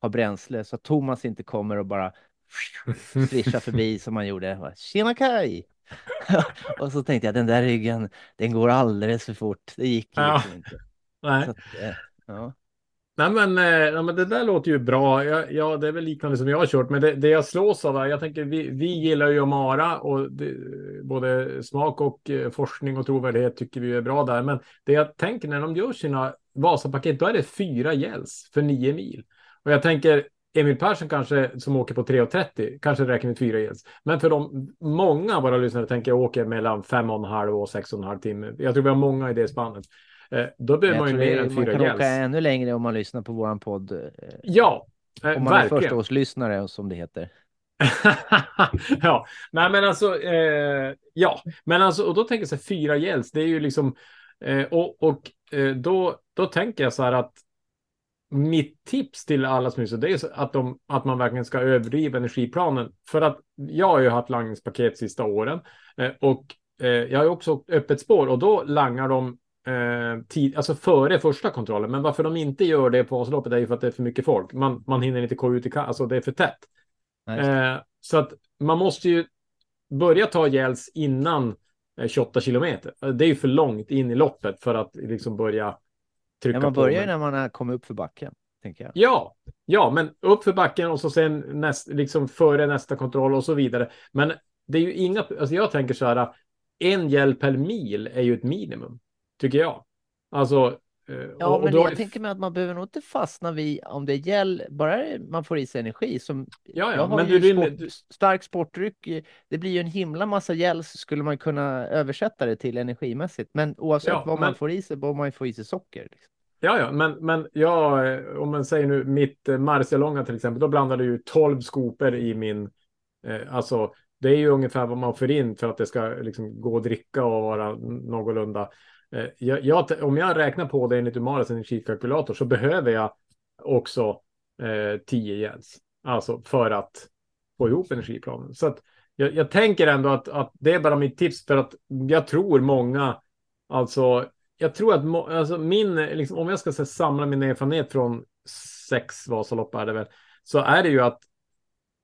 har bränsle så att Thomas inte kommer och bara svischar förbi som han gjorde. Bara, Tjena Kaj! och så tänkte jag den där ryggen, den går alldeles för fort. Det gick Ja. liksom inte. Nej. Att, eh, ja. Nej, men, eh, nej men det där låter ju bra. Ja, ja, det är väl liknande som jag har kört, men det, det jag slås av, är- jag tänker vi, vi gillar ju Amara och det, både smak och eh, forskning och trovärdighet tycker vi är bra där. Men det jag tänker när de gör sina Vasapaket, då är det fyra gälls för nio mil. Och jag tänker Emil Persson kanske som åker på 3.30 kanske räcker med fyra gälls. Men för de många av våra lyssnare tänker jag åker mellan fem och en halv och sex och en halv timme. Jag tror vi har många i det spannet. Eh, då behöver man ju mer än man fyra kan gälls. åka ännu längre om man lyssnar på våran podd. eh, Ja, eh, Om man är verkligen. förstaårslyssnare som det heter. ja, nej men alltså, eh, ja, men alltså, och då tänker jag så här, fyra gälls, det är ju liksom, eh, och, och då, då tänker jag så här att mitt tips till alla som lyssnar, det är att, de, att man verkligen ska överdriva energiplanen. För att jag har ju haft langningspaket sista åren och jag har också öppet spår och då langar de eh, tid, alltså före första kontrollen. Men varför de inte gör det på Vasaloppet är ju för att det är för mycket folk. Man, man hinner inte gå ut i ka- alltså det är för tätt. Eh, så att man måste ju börja ta gälls innan eh, 28 kilometer. Det är ju för långt in i loppet för att liksom börja trycka Ja, man på. börjar ju Men- när man har kommit upp för backen. Ja, ja, men upp för backen och så sen näst, liksom före nästa kontroll och så vidare. Men det är ju inga, alltså jag tänker så här, en hjälp per mil är ju ett minimum, tycker jag. Alltså, eh, Ja, och, och men då jag tänker mig att man behöver nog inte fastna vid om det gäller, bara man får i sig energi. Som, ja, jag ja, har men ju du, sport, du, stark sportdryck, eh, det blir ju en himla massa gälls skulle man kunna översätta det till energimässigt. Men oavsett Ja, vad man men- får i sig, bör man ju få i sig socker. Liksom. Ja, ja, men, men jag, eh, om man säger nu mitt Marcialonga till exempel, då blandade ju 12 skopor i min, eh, alltså det är ju ungefär vad man får in för att det ska liksom gå att dricka och vara någorlunda. Eh, jag, jag, om jag räknar på det enligt Umaras energikalkylator så behöver jag också eh, 10 gälls, alltså för att få ihop energiplanen. Så att jag, jag tänker ändå att, att det är bara mitt tips för att jag tror många, alltså jag tror att må, alltså min, liksom, om jag ska här, samla min erfarenhet från sex Vasalopp är det väl, så är det ju att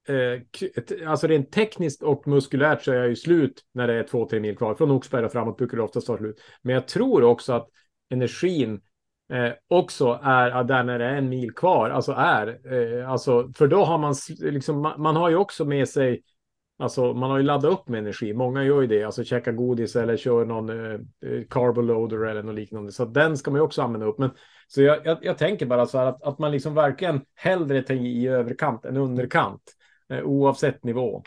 eh, alltså rent tekniskt och muskulärt så är jag ju slut när det är två, tre mil kvar. Från Oxberg och framåt brukar det oftast ta slut. Men jag tror också att energin eh, också är ja, där när det är en mil kvar, alltså är, eh, alltså, för då har man, liksom, man, man har ju också med sig Alltså man har ju laddat upp med energi. Många gör ju det, alltså käka godis eller kör någon eh, eh carboloader eller något liknande. Så den ska man ju också använda upp. Men så jag, jag, jag tänker bara så här att, att man liksom verkligen hellre tar i i överkant än underkant. Eh, oavsett nivå.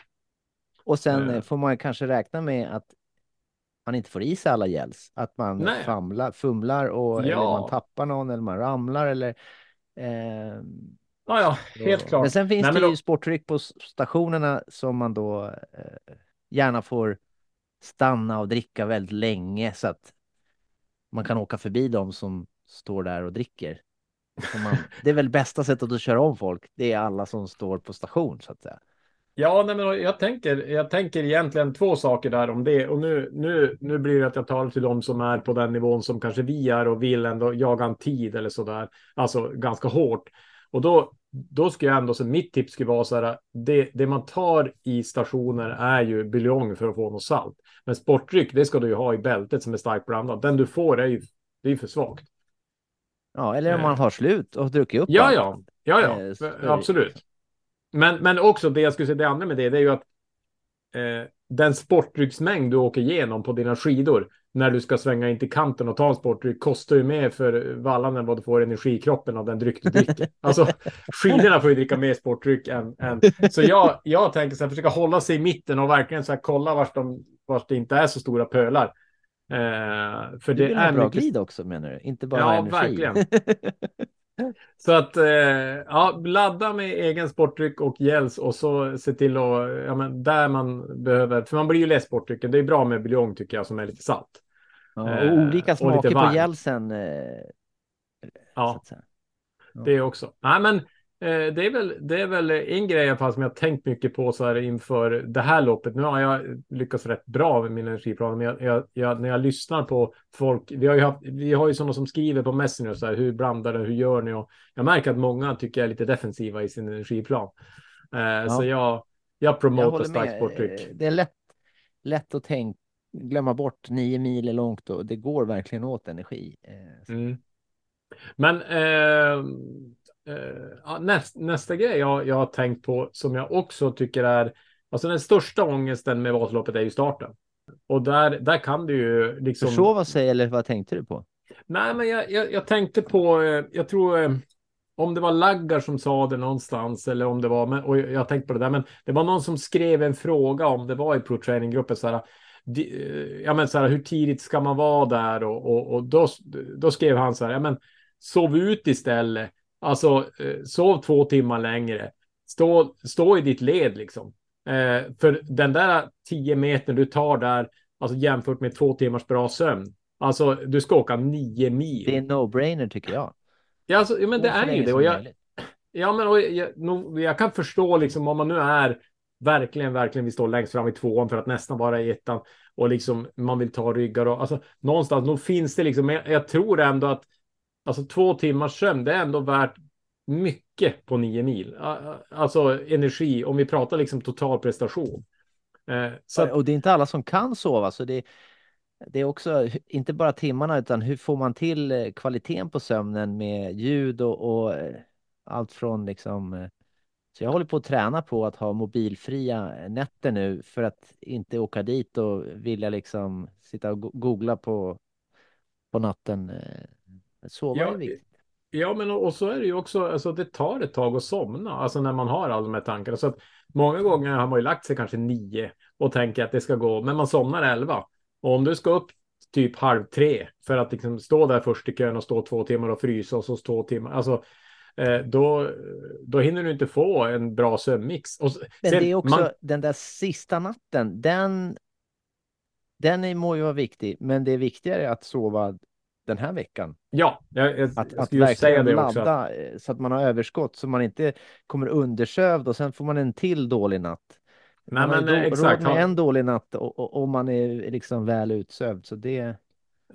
Och sen Eh. får man kanske räkna med att man inte får i sig alla gälls. Att man Nej. famlar, fumlar och eller Ja. man tappar någon eller man ramlar eller eh, Ja, ja, helt klart. Men sen finns Nej, det men ju sportdryck på stationerna som man då eh, gärna får stanna och dricka väldigt länge så att man kan åka förbi dem som står där och dricker. Man, det är väl bästa sättet att köra om folk. Det är alla som står på station så att säga. Ja, nej, men jag tänker, jag tänker egentligen två saker där om det. Och nu, nu, nu blir det att jag talar till de som är på den nivån som kanske vi är och vill ändå jaga en tid eller så där. Alltså ganska hårt. Och då, då ska jag ändå, så mitt tips skulle vara så här, det, det man tar i stationer är ju buljong för att få något salt. Men sportdryck, det ska du ju ha i bältet som är starkt blandat. Den du får är ju, det är för svagt. Ja, eller om Eh. man har slut och druckit upp Ja, allt. ja, ja, Eh, ja, så- absolut. men, men också det jag skulle säga, det andra med det, det är ju att eh, den sportdrycksmängd du åker igenom på dina skidor när du ska svänga in till kanten och ta en sportdryck kostar ju mer för vallan än vad du får energi i kroppen av den dryck du dricker. Alltså skidorna får ju dricka mer sportdryck än... än. Så jag, jag tänker så här, försöka hålla sig i mitten och verkligen så här, kolla vart, de, vart det inte är så stora pölar. Eh, för Du det är bra mycket glid också menar du? Inte bara Ja, energi? verkligen. Så att eh, ja, ladda med egen sportdryck och gels och så se till att, ja men där man behöver, för man blir ju less sportdrycken. Det är bra med buljong tycker jag som är lite salt. Ja, Eh, och olika och smaker lite på gelsen. Eh, Ja, säga. det också. Nej men eh, det är väl, det är väl en grej i alla fall som jag har tänkt mycket på så här inför det här loppet. Nu har jag lyckats rätt bra med min energiplan, men jag, jag, jag, när jag lyssnar på folk, vi har ju, haft, vi har ju sådana som skriver på Messenger så här, hur blandar det, hur gör ni? Och jag märker att många tycker jag är lite defensiva i sin energiplan. Eh, Så jag, jag promotar starkt med. sportdryck. Eh, Det är lätt, lätt att tänka, glömma bort nio mil är långt och det går verkligen åt energi. Eh, Mm. Men eh, eh, näst, nästa grej jag, jag har tänkt på som jag också tycker är, alltså den största ångesten med Vasaloppet är ju starten. Och där, där kan du ju liksom... Försova sig eller vad tänkte du på? Nej, men jag, jag, jag tänkte på, eh, jag tror eh, om det var Laggar som sa det någonstans eller om det var, men, och jag, tänkte på det där, men det var någon som skrev en fråga om det var i pro training-gruppen så här, eh, ja men så här, hur tidigt ska man vara där och, och, och då, då skrev han så här, ja men sov ut istället, alltså eh, sov två timmar längre, stå, stå i ditt led liksom. Eh, för den där tio meter du tar där, alltså jämfört med två timmars bra sömn, Alltså, du ska åka nio mil. Det är no-brainer tycker jag. Ja, alltså, ja men det är ju det. Och jag, ja, men och jag, nog, jag kan förstå liksom om man nu är verkligen, verkligen vill stå längst fram i tvåan för att nästan vara i ettan och liksom man vill ta ryggar och alltså någonstans, nog finns det liksom, jag, jag tror ändå att alltså två timmars sömn, det är ändå värt mycket på nio mil. Alltså energi, om vi pratar liksom total prestation. Eh, så att, Och det är inte alla som kan sova, så det, det är också inte bara timmarna utan hur får man till eh, kvaliteten på sömnen med ljud och, och eh, allt från liksom så jag håller på att träna på att ha mobilfria nätter nu för att inte åka dit och vilja liksom sitta och googla på, på natten. Sova Ja, är viktigt. Ja, men och och så är det ju också, alltså det tar ett tag att somna, alltså när man har alla de här tankarna. Så att många gånger har man ju lagt sig kanske nio och tänker att det ska gå, men man somnar elva. Och om du ska upp typ halv tre för att liksom stå där först i kön och stå två timmar och frysa och så två timmar, alltså eh, då, då hinner du inte få en bra sömnmix. Och s- Men sen- det är också man- den där sista natten, den, den är, må ju vara viktig, men det är viktigare att sova den här veckan. ja, jag, jag, Att, att säga det också. ladda eh, så att man har överskott så man inte kommer undersövd och sen får man en till dålig natt. Nej, man har men eh, då- exakt. med en dålig natt och, och, om man är liksom väl utsövd. Så det,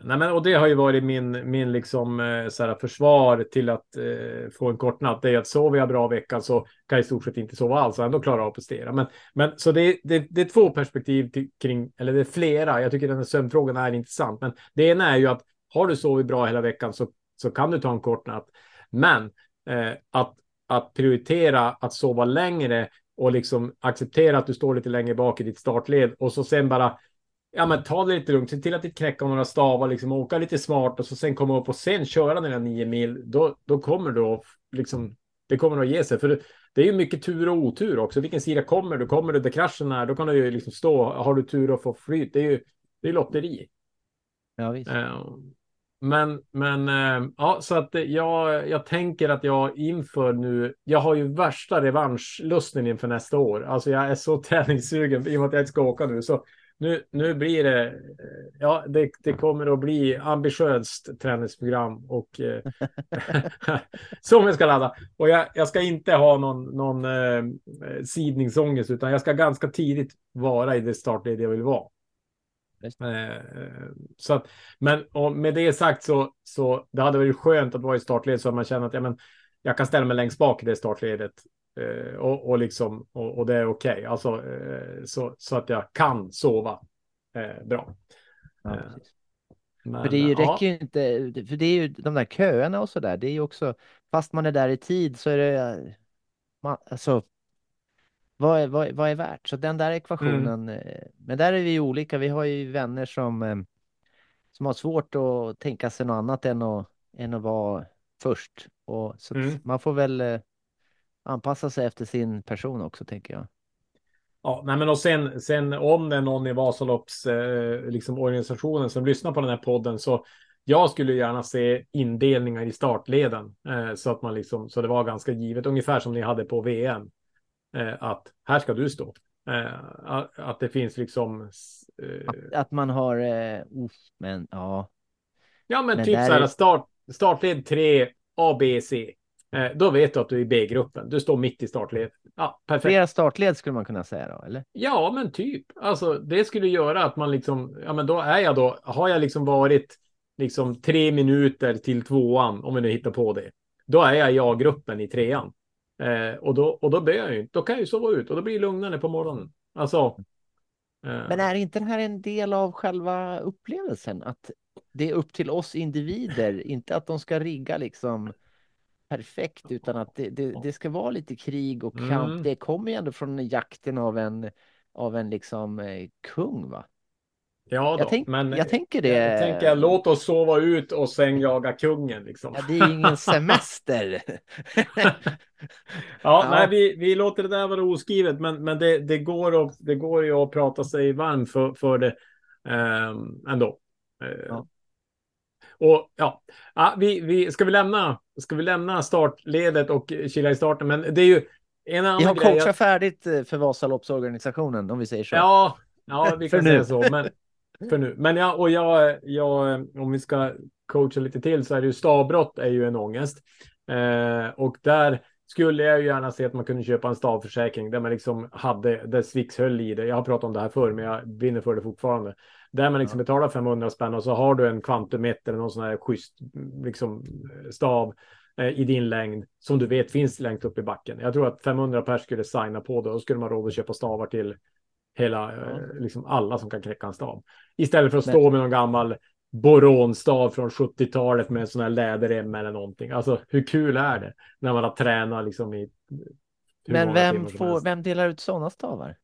Nej, men och det har ju varit min, min liksom, eh, så här, försvar till att eh, få en kort natt. Det är att sover jag bra veckan så kan jag i stort sett inte sova alls och ändå klara av att prestera. Men, men så det, är- det, det är två perspektiv till, kring, eller det är flera. Jag tycker den här sömnfrågan är intressant. Men det ena är ju att har du sovit bra hela veckan så, så kan du ta en kort natt. Men eh, att, att prioritera att sova längre och liksom acceptera att du står lite längre bak i ditt startled och så sen bara ja, men ta det lite lugnt. Se till att inte knäcka några stavar, liksom åka lite smart och så sen komma upp och sen köra dina nio mil. Då, då kommer du liksom, det kommer att ge sig. För det, är ju mycket tur och otur också. Vilken sida kommer du? Kommer du där kraschen är, då kan du ju liksom stå. Har du tur och få flyt? Det är ju det är lotteri. ja visst. Eh, men, men äh, ja, så att jag, jag tänker att jag inför nu, jag har ju värsta revanschlusten inför nästa år. Alltså jag är så träningssugen i och med att jag inte ska åka nu. Så nu, nu blir det, eh, ja, det, det kommer att bli ambitiöst träningsprogram och eh, som jag ska ladda. Och jag, jag ska inte ha någon, någon eh, sidningsångest utan jag ska ganska tidigt vara i det startled jag vill vara. Just Eh, så att, men med det sagt så, så det hade varit skönt att vara i startled så att man känner att ja, men, jag kan ställa mig längst bak i det startledet eh, och, och, liksom, och, och det är okej. Alltså, eh, så, så att jag kan sova eh, bra. Ja, eh. Men, För det ju, räcker ju inte, för det är ju de där köerna och så där, det är ju också, fast man är där i tid så är det, man, alltså, vad är, vad, vad är värt? Så den där ekvationen, eh, men där är vi olika. Vi har ju vänner som, eh, som har svårt att tänka sig något annat än att, än att vara först. Och, så Mm. man får väl eh, anpassa sig efter sin person också, tänker jag. Ja, nej men och sen, sen om det är någon i Vasalopps eh, liksom organisationen som lyssnar på den här podden så jag skulle gärna se indelningar i startleden eh, så att man liksom så det var ganska givet ungefär som ni hade på VM att här ska du stå. Eh, att, det finns liksom eh, Att, att man har, eh, uff, men ja, ja men, Men typ så här är- start, startled 3 A, B, C. Eh, då vet du att du är i B-gruppen. Du står mitt i startled. Ja, perfekt. flera startled skulle man kunna säga då, eller? Ja, men typ. Alltså, det skulle göra att man liksom, ja, men då är jag då, har jag liksom varit liksom tre minuter till tvåan, om vi nu hittar på det. Då är jag i A-gruppen i trean. Eh, och då, och då bör jag ju inte, då kan jag ju sova ut och då blir det lugnare på morgonen. Alltså. eh, Men är inte det här en del av själva upplevelsen? Att det är upp till oss individer, inte att de ska rigga liksom perfekt, utan att det, det, det ska vara lite krig och kamp. Mm. Det kommer ju ändå från jakten av en, av en liksom eh, kung, va? Ja, då, Jag, tänk, men jag tänker det. jag tänker låt oss sova ut och sen jaga kungen liksom. Ja, det är ingen semester. Ja, Ja. nej, vi, vi låter det där vara oskrivet, men, men det, det, går att, det går ju att prata sig varm för, för det ehm, ändå. Eh, Ja. Och ja, ja vi, vi, ska, vi lämna, ska vi lämna startledet och kila i starten? Men det är ju en annan Vi har grej. coachat färdigt eh, för Vasaloppsorganisationen, om vi säger så. ja, ja, vi kan säga så. Men, för nu. Men ja, och jag, jag, om vi ska coacha lite till så är det ju stavbrott är ju en ångest. Eh, och där skulle jag ju gärna se att man kunde köpa en stavförsäkring där man liksom hade, där Swix höll i det. Jag har pratat om det här förr, men jag vinner för det fortfarande. Där man liksom betalar 500 spänn och så har du en Quantum 1 eller någon sån här schysst liksom, stav eh, i din längd som du vet finns längst upp i backen. Jag tror att 500 pers skulle signa på det och skulle man råd att köpa stavar till hela, eh, liksom alla som kan knäcka en stav. Istället för att Men- stå med någon gammal boronstav från 70-talet med en sån här läderrem eller någonting. Alltså hur kul är det när man har tränat liksom i Men vem, får, vem delar ut sådana stavar?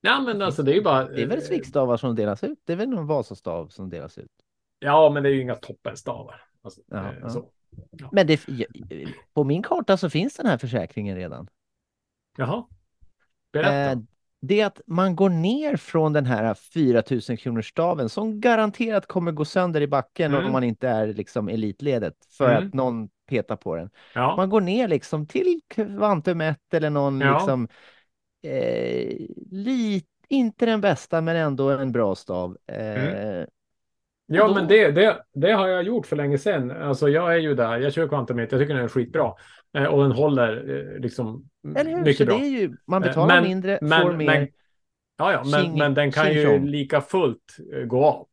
Ja, men alltså det är ju bara. Det är väl Swix-stavar som delas ut? Det är väl någon Vasastav som delas ut? Ja, men det är ju inga toppenstavar. Alltså, Ja, eh, ja. Men det, på min karta så finns den här försäkringen redan. Jaha. Berätta. Eh, det är att man går ner från den här 4000 kronors staven som garanterat kommer gå sönder i backen Mm. om man inte är liksom elitledet för Mm. att någon petar på den. ja. Man går ner liksom till Quantum 1 eller någon Ja. liksom eh, lit, inte den bästa men ändå en bra stav. Eh, Mm. Ja, då- men det, det, det har jag gjort för länge sedan. Alltså, jag är ju där. Jag kör kvantumet. Jag tycker den är skitbra. Eh, och den håller eh, liksom Eller hur? mycket Så bra. det är ju, man Eh, betalar men- mindre, men- får mer. men- Ja, ja, men, men den kan ju lika fullt gå av.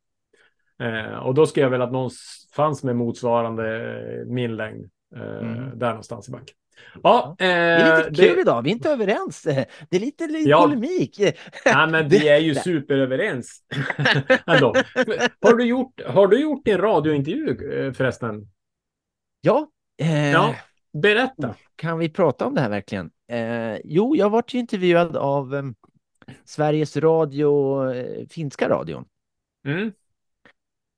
Och då ska jag väl att någon fanns med motsvarande min längd. Mm. Där någonstans i backen. Ja, Det är lite det- kul idag, vi är inte överens. Det är lite, lite Ja. polemik. Nej, men vi Det- är ju superöverens. Ändå. Har du gjort, har du gjort din radiointervju förresten? Ja, eh, Ja, berätta. kan vi prata om det här verkligen? Eh, jo, jag varit ju intervjuad av eh, Sveriges Radio, eh, finska radion. Mm.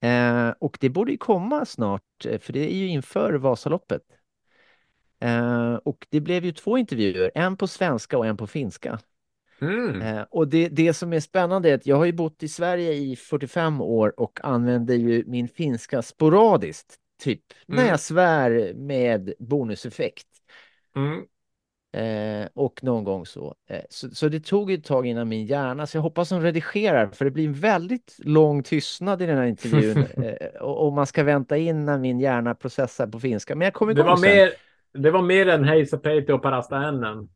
Eh, och det borde ju komma snart, eh, för det är ju inför Vasaloppet. Eh, och det blev ju två intervjuer, en på svenska och en på finska. Mm. Och det, det som är spännande är att jag har ju bott i Sverige i 45 år och använder ju min finska sporadiskt, typ när Mm. jag svär med bonuseffekt. Mm. Eh, och någon gång så. Eh, så. Så det tog ett tag innan min hjärna, så jag hoppas de redigerar, för det blir en väldigt lång tystnad i den här intervjun. eh, och, och man ska vänta in när min hjärna processar på finska. Men jag kommer Det igång var sen. mer, det var mer än Heisapeite och Parasta ännen.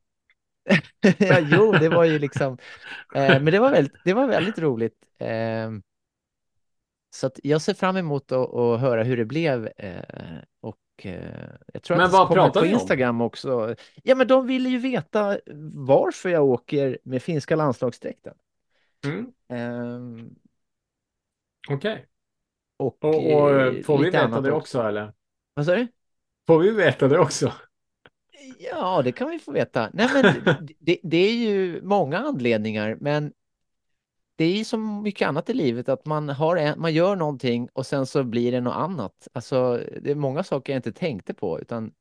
ja, jo, det var ju liksom, eh, men det var väldigt, det var väldigt roligt. Så jag ser fram emot att, att höra hur det blev. Eh, och eh, jag tror Men att det kommer pratar på ni om? Instagram också. Ja, men de ville ju veta varför jag åker med finska landslagsdräkten. Mm. Eh, Okej. och, Och, och eh, får vi veta det också eller? Vad sa du? Får vi veta det också? Ja, det kan vi få veta. Nej, men det, det är ju många anledningar, men det är som mycket annat i livet att man har en, man gör någonting och sen så blir det något annat. Alltså, det är många saker jag inte tänkte på, utan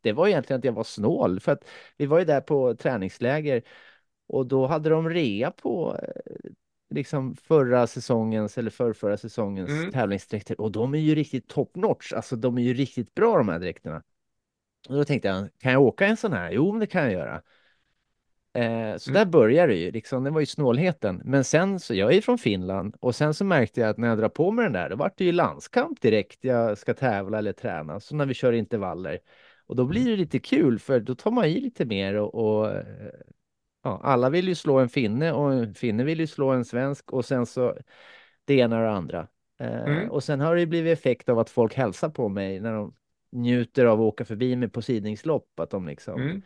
det var egentligen att jag var snål för att vi var ju där på träningsläger och då hade de rea på eh, liksom förra säsongens eller förrförra säsongens Mm. tävlingsdräkter och de är ju riktigt top notch. Alltså, de är ju riktigt bra de här dräkterna. Och då tänkte jag, kan jag åka en sån här? Jo, det kan jag göra. Eh, så Mm. där började det ju, liksom, det var ju snålheten. Men sen så, jag är ju från Finland och sen så märkte jag att när jag drar på mig den där, då vart det ju landskamp direkt. Jag ska tävla eller träna, så när vi kör intervaller. Och då blir det lite kul, för då tar man i lite mer och, och ja, alla vill ju slå en finne och en finne vill ju slå en svensk och sen så det ena och det andra. Eh, Mm. Och sen har det blivit effekt av att folk hälsar på mig när de njuter av att åka förbi mig på sidningslopp, att de liksom Mm.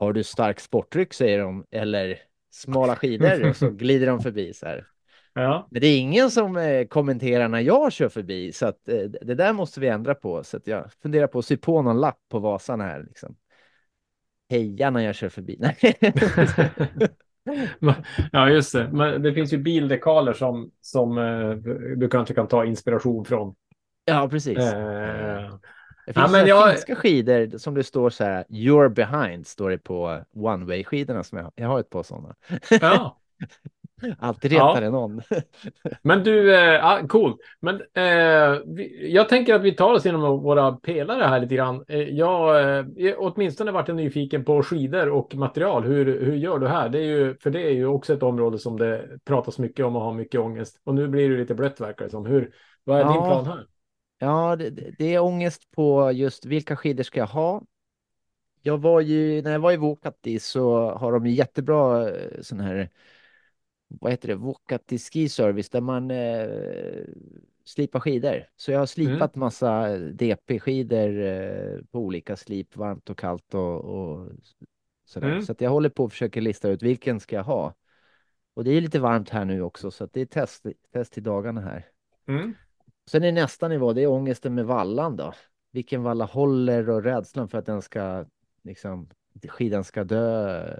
Har du stark sportdryck säger de, eller smala skidor och så glider de förbi så här. Ja. Men det är ingen som eh, kommenterar när jag kör förbi så att eh, det där måste vi ändra på så att jag funderar på att sy på någon lapp på Vasan här liksom. Heja när jag kör förbi. Nej. ja, just det. Men det finns ju bildekaler som, som eh, du kanske kan ta inspiration från. ja, precis. Eh, Det ja, finns men jag- finska skidor som det står så här, you're behind, står det på one way skidorna som jag har. Jag har ett par sådana. ja. Alltid Ja. retar det någon. Men du, eh, ja, cool. Men eh, vi, jag tänker att vi tar oss igenom våra pelare här lite grann. Eh, jag eh, åtminstone varit nyfiken på skidor och material. Hur, hur gör du här? Det är ju, för det är ju också ett område som det pratas mycket om och har mycket ångest. Och nu blir det lite blött verkar det som. Hur, vad är din Ja. plan här? Ja, det, det- är ångest på just vilka skidor ska jag ha? Jag var ju, när jag var i Vuokatti så har de ju jättebra eh, sån här, vad heter det, Vuokatti Ski Service där man eh, slipar skidor. Så jag har slipat massa DP-skidor eh, på olika slip, varmt och kallt och, och sådär. Mm. Så jag håller på och försöker lista ut vilken ska jag ha. Och det är lite varmt här nu också så att det är test, test i dagarna här. Mm. Sen är nästa nivå, det är ångesten med vallan då. Vilken valla håller och rädslan för att den ska, liksom, skidan ska dö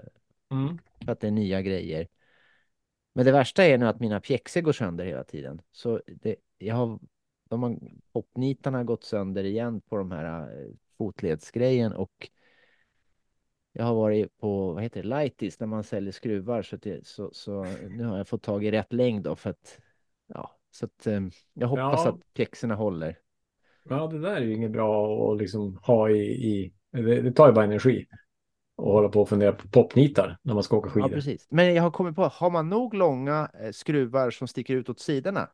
Mm. för att det är nya grejer. Men det värsta är nu att mina pjäxor går sönder hela tiden. Så det, jag har, de har, hoppnitarna har gått sönder igen på de här eh, fotledsgrejen och jag har varit på, vad heter det, Lightis där man säljer skruvar så, det, så, så nu har jag fått tag i rätt längd då för att, ja, så att eh, jag hoppas Ja. att pjäxorna håller. Ja, det där är ju inget bra att liksom ha i... i det, det tar ju bara energi. Och hålla på och fundera på popnitar när man ska åka Ja, skidor. precis. Men jag har kommit på, har man nog långa eh, skruvar som sticker ut åt sidorna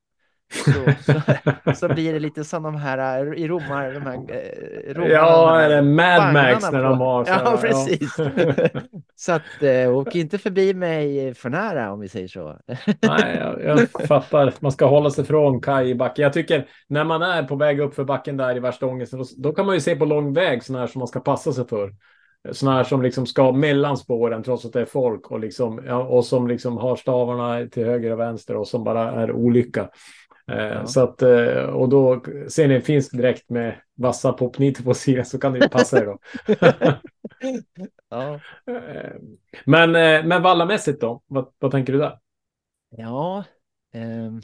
så, så, så blir det lite som de här eh, i Romar, de här eh, romarna, ja, eller Mad Max när de har så Ja, precis. så att eh, åk inte förbi mig för nära om vi säger så. Nej, jag, jag fattar. Man ska hålla sig från kaj i backen. Jag tycker när man är på väg upp för backen där i värsta ångesten, då, då kan man ju se på lång väg sådana här som man ska passa sig för. Sådana här som liksom ska mellan spåren trots att det är folk och, liksom, ja, och som liksom har stavarna till höger och vänster och som bara är olycka. Eh, Ja. Så att, eh, och då ser ni finsk direkt med vassa popnitor på sidan så kan det ju passa er då. ja. Eh, men, eh, men vallamässigt då? Vad, vad tänker du där? Ja, ehm,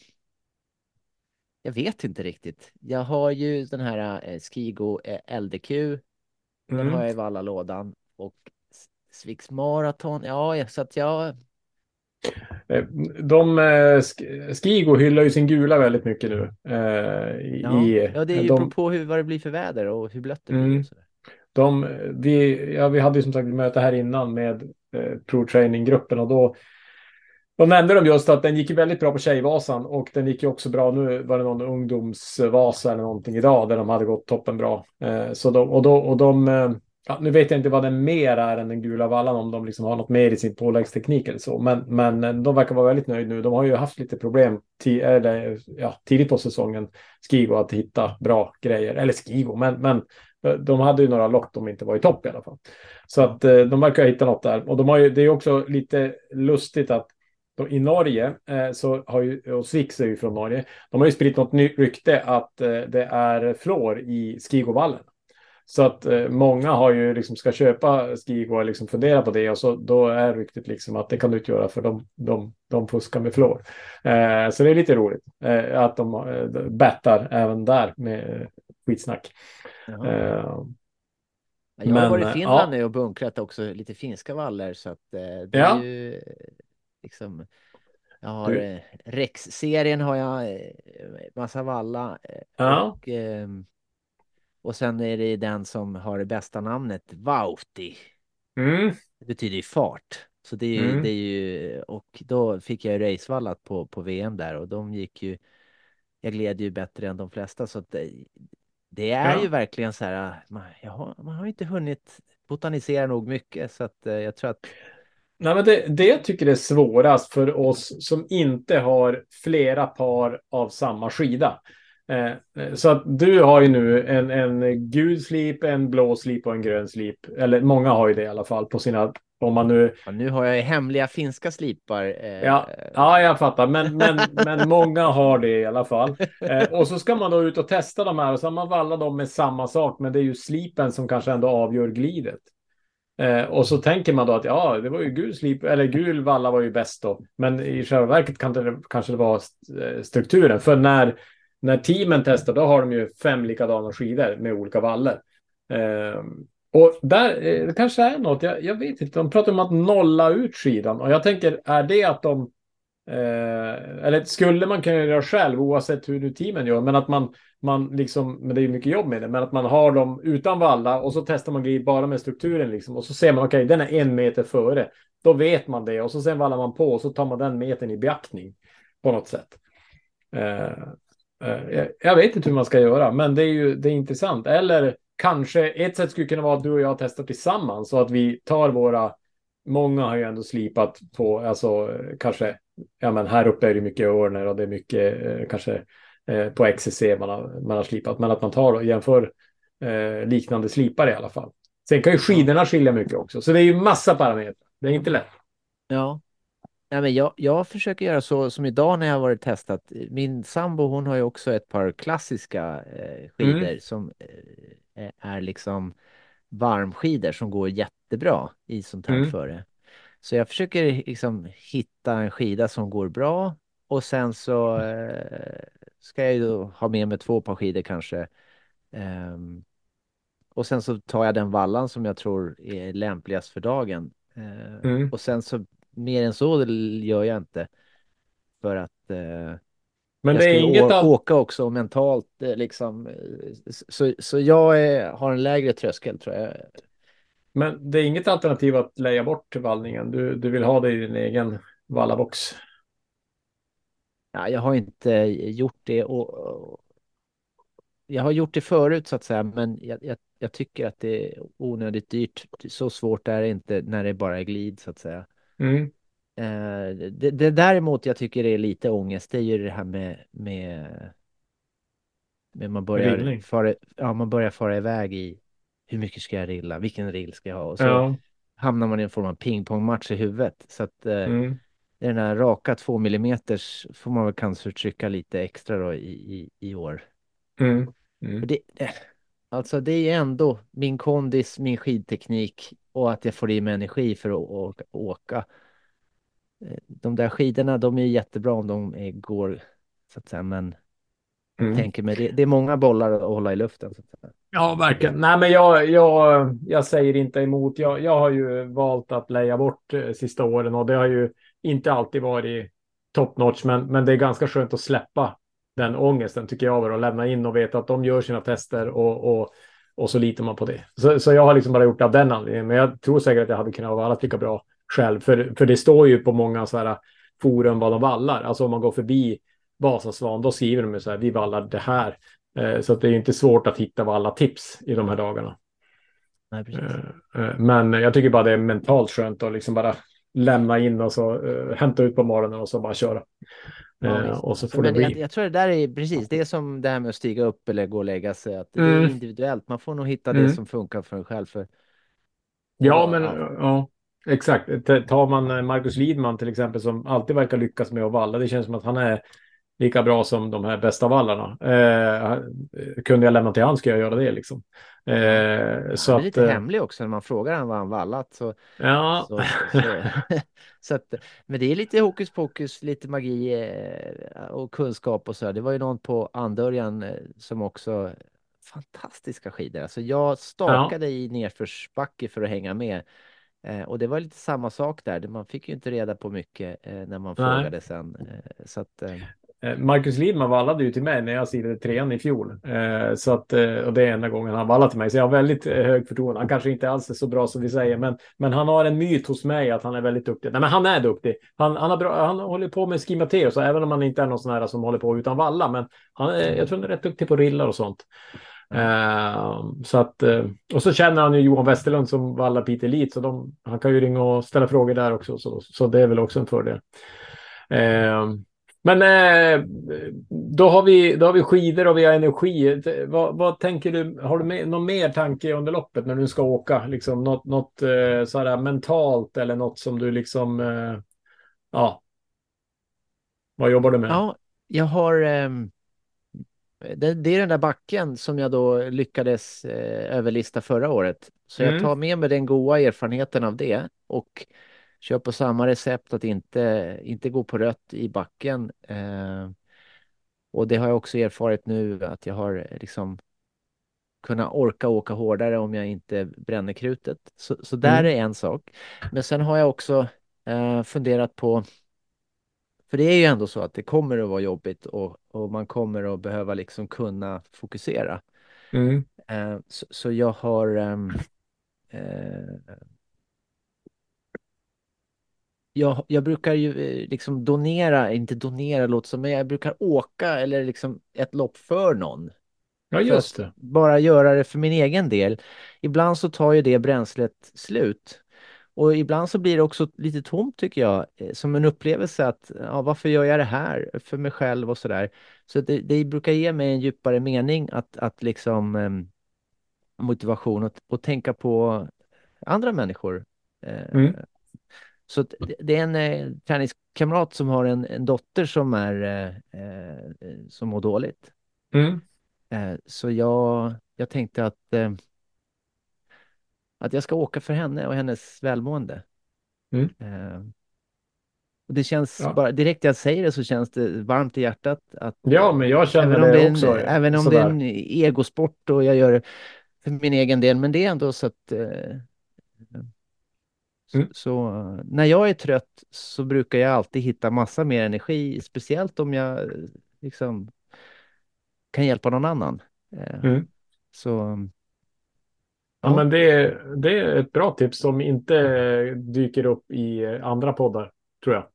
jag vet inte riktigt. Jag har ju den här eh, Skigo eh, LDQ. Den Mm. har jag i vallalådan. Och S- Swix Marathon. Ja, så att jag... Eh, De, eh, Sk- Skigo hyllar ju sin gula väldigt mycket nu. eh, i- Ja, ja det är ju de, på hur, vad det blir för väder och hur blött det blir. Mm. De, vi, ja, vi hade ju som sagt ett möte här innan med eh, pro-training-gruppen och då, då nämnde de just att den gick väldigt bra på Tjejvasan och den gick ju också bra. Nu var det någon ungdomsvasa eller någonting idag där de hade gått toppen bra. Eh, så de, och, då, och de, ja, nu vet jag inte vad den mer är än den gula vallan, om de liksom har något mer i sin påläggsteknik eller så. Men, men eh, de verkar vara väldigt nöjda nu. De har ju haft lite problem eller, ja, tidigt på säsongen, Skigo, att hitta bra grejer. Eller Skigo, men, men eh, de hade ju några lock de inte var i topp i alla fall. Så att eh, de verkar ha hittat något där. Och de har ju, det är också lite lustigt att de, i Norge eh, så har ju, och Swix är ju från Norge, de har ju spritt något nytt rykte att eh, det är flår i Skigovallen. Så att eh, många har ju liksom ska köpa Skigo och liksom fundera på det och så då är ryktet liksom att det kan du inte göra för de, de, de fuskar med fluor. Eh, så det är lite roligt eh, att de eh, bettar även där med skitsnack. Eh, Jag har men, varit i eh, Finland ja. nu och bunkrat också lite finska vallar så att eh, det Ja. är ju liksom jag har Du- Rex-serien har jag massa valla Ja. och, ehm, och sen är det den som har det bästa namnet Vauhti. mm, Det betyder ju fart. Så det är ju, Mm. det är ju och då fick jag ju racevallat på, på VM där och de gick ju jag gled ju bättre än de flesta så det, det är Ja. ju verkligen så här man, jag har, man har inte hunnit botanisera nog mycket så att eh, jag tror att Nej, men det, det jag tycker är svårast för oss som inte har flera par av samma skida. Eh, eh, så att du har ju nu en, en gul slip, en blå slip och en grön slip. Eller många har ju det i alla fall på sina, om man nu, ja, nu har jag ju hemliga finska slipar. Eh, ja, ja jag fattar, men, men, men många har det i alla fall. Eh, och så ska man då ut och testa de här och så har man vallat dem med samma sak, men det är ju slipen som kanske ändå avgör glidet. Eh, och så tänker man då att ja, det var ju gul slip, eller gul valla var ju bäst då. Men i själva verket kan det, kanske det var eh, strukturen. För när, när teamen testar, då har de ju fem likadana skidor med olika vallor. Eh, och där eh, det kanske är något, jag, jag vet inte, de pratar om att nolla ut skidan. Och jag tänker, är det att de Eh, eller skulle man kunna göra själv oavsett hur nu teamen gör, men att man, man liksom, men det är ju mycket jobb med det, men att man har dem utan valla och så testar man glid bara med strukturen liksom och så ser man okej, den är en meter före. Då vet man det och så sen vallar man på och så tar man den metern i beaktning på något sätt. Eh, jag, jag vet inte hur man ska göra, men det är ju det är intressant. Eller kanske ett sätt skulle kunna vara att du och jag testar tillsammans så att vi tar våra Många har ju ändå slipat på, alltså eh, kanske, ja men här uppe är det mycket örner och det är mycket eh, kanske eh, på XCC man har, man har slipat, men att man tar och jämför eh, liknande slipar i alla fall. Sen kan ju skidorna skilja mycket också, så det är ju massa parametrar. Det är inte lätt. Ja. Nej, men jag, jag försöker göra så som idag när jag varit testat. Min sambo hon har ju också ett par klassiska eh, skidor Mm. som eh, är liksom varmskidor som går jättebra i sånt här Mm. före. Så jag försöker liksom hitta en skida som går bra och sen så eh, ska jag ju då ha med mig två par skidor kanske. Ehm, och sen så tar jag den vallan som jag tror är lämpligast för dagen. Eh, Mm. och sen så mer än så gör jag inte. För att eh, Men jag det är inget å- åka också mentalt eh, liksom. eh, Så, så jag är, har en lägre tröskel tror jag. Men det är inget alternativ att leja bort vallningen. Du, du vill ha det i din egen vallabox. Ja, jag har inte gjort det och, och jag har gjort det förut så att säga, men jag, jag, jag tycker att det är onödigt dyrt. Så svårt är det inte när det bara är glid så att säga. Mm. Eh, det, det däremot jag tycker det är lite ångest, det är ju det här med, med, med man börjar fara, ja, man börjar fara iväg i hur mycket ska jag rilla, vilken rill ska jag ha? Och så Ja. hamnar man i en form av pingpongmatch i huvudet. Så att eh, Mm. den här raka två millimeters får man väl kanske trycka lite extra då i, i, i år. Mm. Mm. det, eh, alltså det är ändå min kondis, min skidteknik och att jag får i mig energi för att åka. Eh, De där skidorna, de är jättebra om de är, går, så att säga, men Mm. tänker mig, det, det är många bollar att hålla i luften. Så att säga. Ja, verkligen. Nej, men jag, jag, jag säger inte emot. Jag, jag har ju valt att leja bort eh, sista åren och det har ju inte alltid varit top notch, men, men det är ganska skönt att släppa den ångesten tycker jag och lämna in och veta att de gör sina tester och, och, och så litar man på det. Så, så jag har liksom bara gjort det av den anledningen, men jag tror säkert att jag hade kunnat vara lika bra själv, för, för det står ju på många så här forum vad de vallar. Alltså om man går förbi Vasasvan, då skriver de ju så här, vi vallar det här. Eh, Så det är inte svårt att hitta alla tips i de här dagarna. Nej. Eh, eh, Men jag tycker bara det är mentalt skönt att liksom bara lämna in och så eh, hämta ut på morgonen och så bara köra. Ja, Eh, och så får Men det jag, bli. jag tror det där är precis, det är som det här med att stiga upp eller gå och lägga sig, att det är Mm. individuellt. Man får nog hitta Mm. det som funkar för en själv. För, Ja, och- men ja, exakt. T- Tar man eh, Marcus Lidman till exempel som alltid verkar lyckas med att valla. Det känns som att han är lika bra som de här bästa vallarna. Eh, kunde jag lämna till han skulle jag göra det liksom. Eh, så han är att, lite eh, hemlig också när man frågar han vad han vallat. Så, Ja, så, så, så att, men det är lite hokus pokus, lite magi eh, och kunskap och så. Det var ju någon på Andörjan eh, som också fantastiska skidor. Alltså jag stakade i nedförsbacke för att hänga med. Eh, och det var lite samma sak där. Man fick ju inte reda på mycket eh, när man Nej. frågade sen. Eh, så att, Eh, Marcus Lidman vallade ju till mig när jag sidade trean i fjol. Eh, så att, eh, och det är enda gången han vallat till mig. Så jag har väldigt eh, hög förtroende. Han kanske inte alls är så bra som vi säger, men, men han har en myt hos mig att han är väldigt duktig. Nej, men han är duktig. Han, han, har bra, han håller på med Ski Matteus, även om han inte är någon sån här som håller på utan valla. Men han jag tror han är rätt duktig på rillar och sånt. Eh, så att, och så känner han ju Johan Westerlund som vallar Peter Elit, så de, han kan ju ringa och ställa frågor där också. Så, så det är väl också en fördel. Eh, men eh, då, har vi, då har vi skidor och vi har energi. Vad, vad tänker du? Har du med, någon mer tanke under loppet när du ska åka? Liksom något, något eh, sådär mentalt eller något som du liksom... Eh, ja. Vad jobbar du med? Ja, jag har... ehm, det, det är den där backen som jag då lyckades eh, överlista förra året. Så Mm. jag tar med mig den goda erfarenheten av det och kör på samma recept att inte, inte gå på rött i backen. Eh, och det har jag också erfarit nu att jag har liksom kunnat orka åka hårdare om jag inte bränner krutet. Så, så där Mm. är en sak. Men sen har jag också eh, funderat på för det är ju ändå så att det kommer att vara jobbigt och, och man kommer att behöva liksom kunna fokusera. Mm. Eh, så, så jag har ehm, eh, jag, jag brukar ju eh, liksom donera, inte donera låter som, men jag brukar åka eller liksom ett lopp för någon. Ja, just det. bara göra det för min egen del. Ibland så tar ju det bränslet slut. Och ibland så blir det också lite tomt tycker jag, eh, som en upplevelse att ja, varför gör jag det här för mig själv och sådär. Så det, det brukar ge mig en djupare mening att, att liksom em, motivation och, och tänka på andra människor. Eh, Mm. Så det, är en eh, träningskamrat som har en, en dotter som är eh, eh, som mår dåligt. Mm. Eh, Så jag, jag tänkte att, eh, att jag ska åka för henne och hennes välmående. Mm. Eh, Och det känns Ja. bara, direkt jag säger det så känns det varmt i hjärtat. Att, Ja, men jag känner det, det en, också. Även om det är en egosport och jag gör det för min egen del, men det är ändå så att Mm. så när jag är trött så brukar jag alltid hitta massa mer energi, speciellt om jag liksom kan hjälpa någon annan. Eh, Mm. Så Ja, Ja. men det, det är ett bra tips som inte dyker upp i andra poddar, tror jag.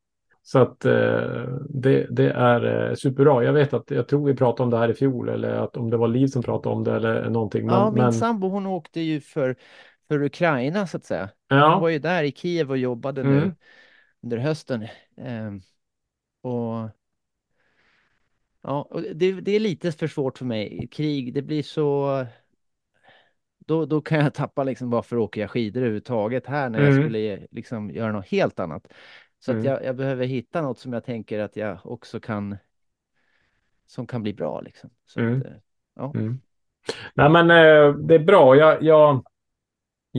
Så att eh, det, det är eh, superbra. Jag vet att jag tror vi pratade om det här i fjol eller att om det var Liv som pratade om det eller någonting. Men, ja, min men, sambo hon åkte ju för, för Ukraina så att säga. Ja, var ju där i Kiev och jobbade nu Mm. under hösten. Ehm, och ja, och det, det är lite för svårt för mig. Krig, det blir så... Då, då kan jag tappa liksom varför åker jag skidor överhuvudtaget här när jag Mm. skulle liksom göra något helt annat. Så att Mm. jag, jag behöver hitta något som jag tänker att jag också kan som kan bli bra liksom. Så Mm. att, eh, ja. Mm. Nej, men eh, det är bra. Jag, jag,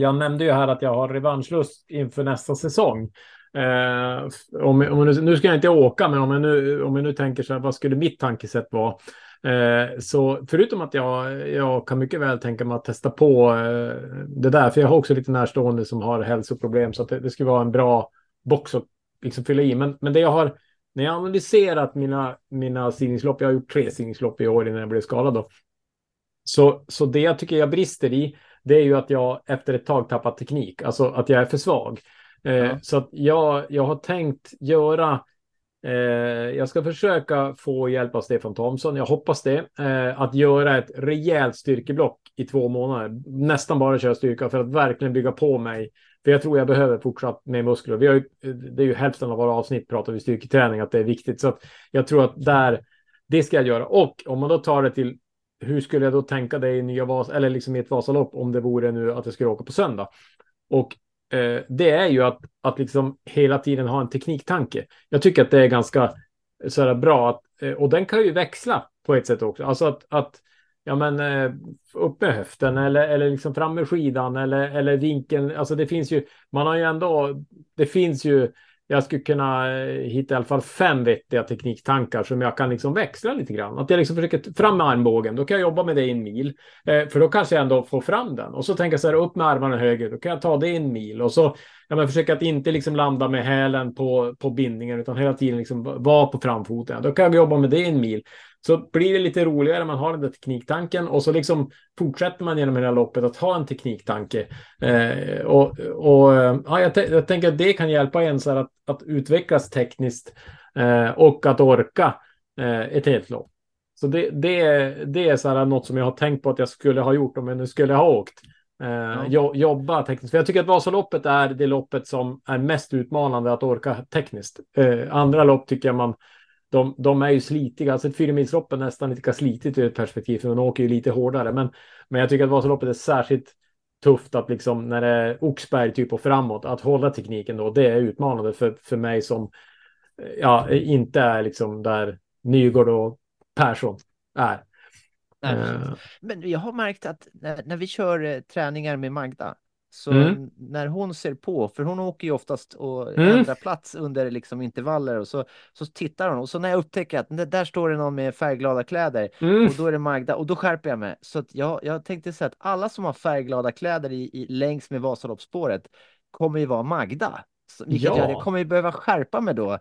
jag nämnde ju här att jag har revanschlust inför nästa säsong. Eh, om, om, nu, nu ska jag inte åka, men om jag nu, om jag nu tänker så här, vad skulle mitt tankesätt vara? Eh, så förutom att jag, jag kan mycket väl tänka mig att testa på eh, det där, för jag har också lite närstående som har hälsoproblem, så att det, det skulle vara en bra box att liksom fylla i. Men, men det jag har, när jag har analyserat mina, mina simningslopp, jag har gjort tre simningslopp i år innan jag blev skadad då. Så, så det jag tycker jag brister i, det är ju att jag efter ett tag tappat teknik, alltså att jag är för svag. Eh, Ja. Så att jag, jag har tänkt göra, eh, jag ska försöka få hjälp av Stefan Thomsson, jag hoppas det, eh, att göra ett rejält styrkeblock i två månader. Nästan bara köra styrka för att verkligen bygga på mig. För jag tror jag behöver fortsatt med muskler. Vi har ju, det är ju hälften av våra avsnitt pratar vi styrketräning, att det är viktigt. Så jag tror att där, det ska jag göra. Och om man då tar det till hur skulle jag då tänka dig i nya Vas eller liksom i ett Vasalopp om det vore nu att jag skulle åka på söndag? Och eh, det är ju att, att liksom hela tiden ha en tekniktanke. Jag tycker att det är ganska eh, så här, bra. Att, eh, och den kan ju växla på ett sätt också. Alltså att, att ja men eh, upp med höften eller, eller liksom fram med skidan eller, eller vinkeln. Alltså det finns ju, man har ju ändå, det finns ju jag skulle kunna eh, hitta i alla fall fem vettiga tekniktankar som jag kan liksom växla lite grann. Att jag liksom försöker fram med armbågen, då kan jag jobba med det i en mil. Eh, för då kanske jag ändå får fram den. Och så tänker jag så här, upp med armarna höger, då kan jag ta det i en mil. Och så ja, men försöka att inte liksom landa med hälen på, på bindningen, utan hela tiden liksom vara på framfoten. Då kan jag jobba med det en mil. Så blir det lite roligare, man har den där tekniktanken och så liksom fortsätter man genom hela loppet att ha en tekniktanke. Eh, och och ja, jag, jag, tänker att det kan hjälpa en så att, att utvecklas tekniskt eh, och att orka eh, ett helt lopp. Så det, det, det är så här något som jag har tänkt på att jag skulle ha gjort om jag nu skulle ha åkt. Eh, ja. Jobba tekniskt. För jag tycker att Vasaloppet är det loppet som är mest utmanande att orka tekniskt. Eh, andra lopp tycker jag man de, de är ju slitiga. Alltså ett fyramilslopp är nästan lika slitigt ur ett perspektiv, för de åker ju lite hårdare. Men, men jag tycker att Vasaloppet är särskilt tufft att liksom när det är Oxberg typ och framåt, att hålla tekniken då, det är utmanande för, för mig som ja, inte är liksom där Nygård och Persson är. Nej, uh, men jag har märkt att när, när vi kör eh, träningar med Magda, så mm. när hon ser på, för hon åker ju oftast och mm. ändrar plats under liksom intervaller och så, så tittar hon och så när jag upptäcker att där står det någon med färgglada kläder mm. och då är det Magda och då skärper jag mig. Så att jag, jag tänkte säga att alla som har färgglada kläder i, i, längs med Vasaloppsspåret kommer ju vara Magda. Vilket ja. jag, jag kommer ju behöva skärpa mig då.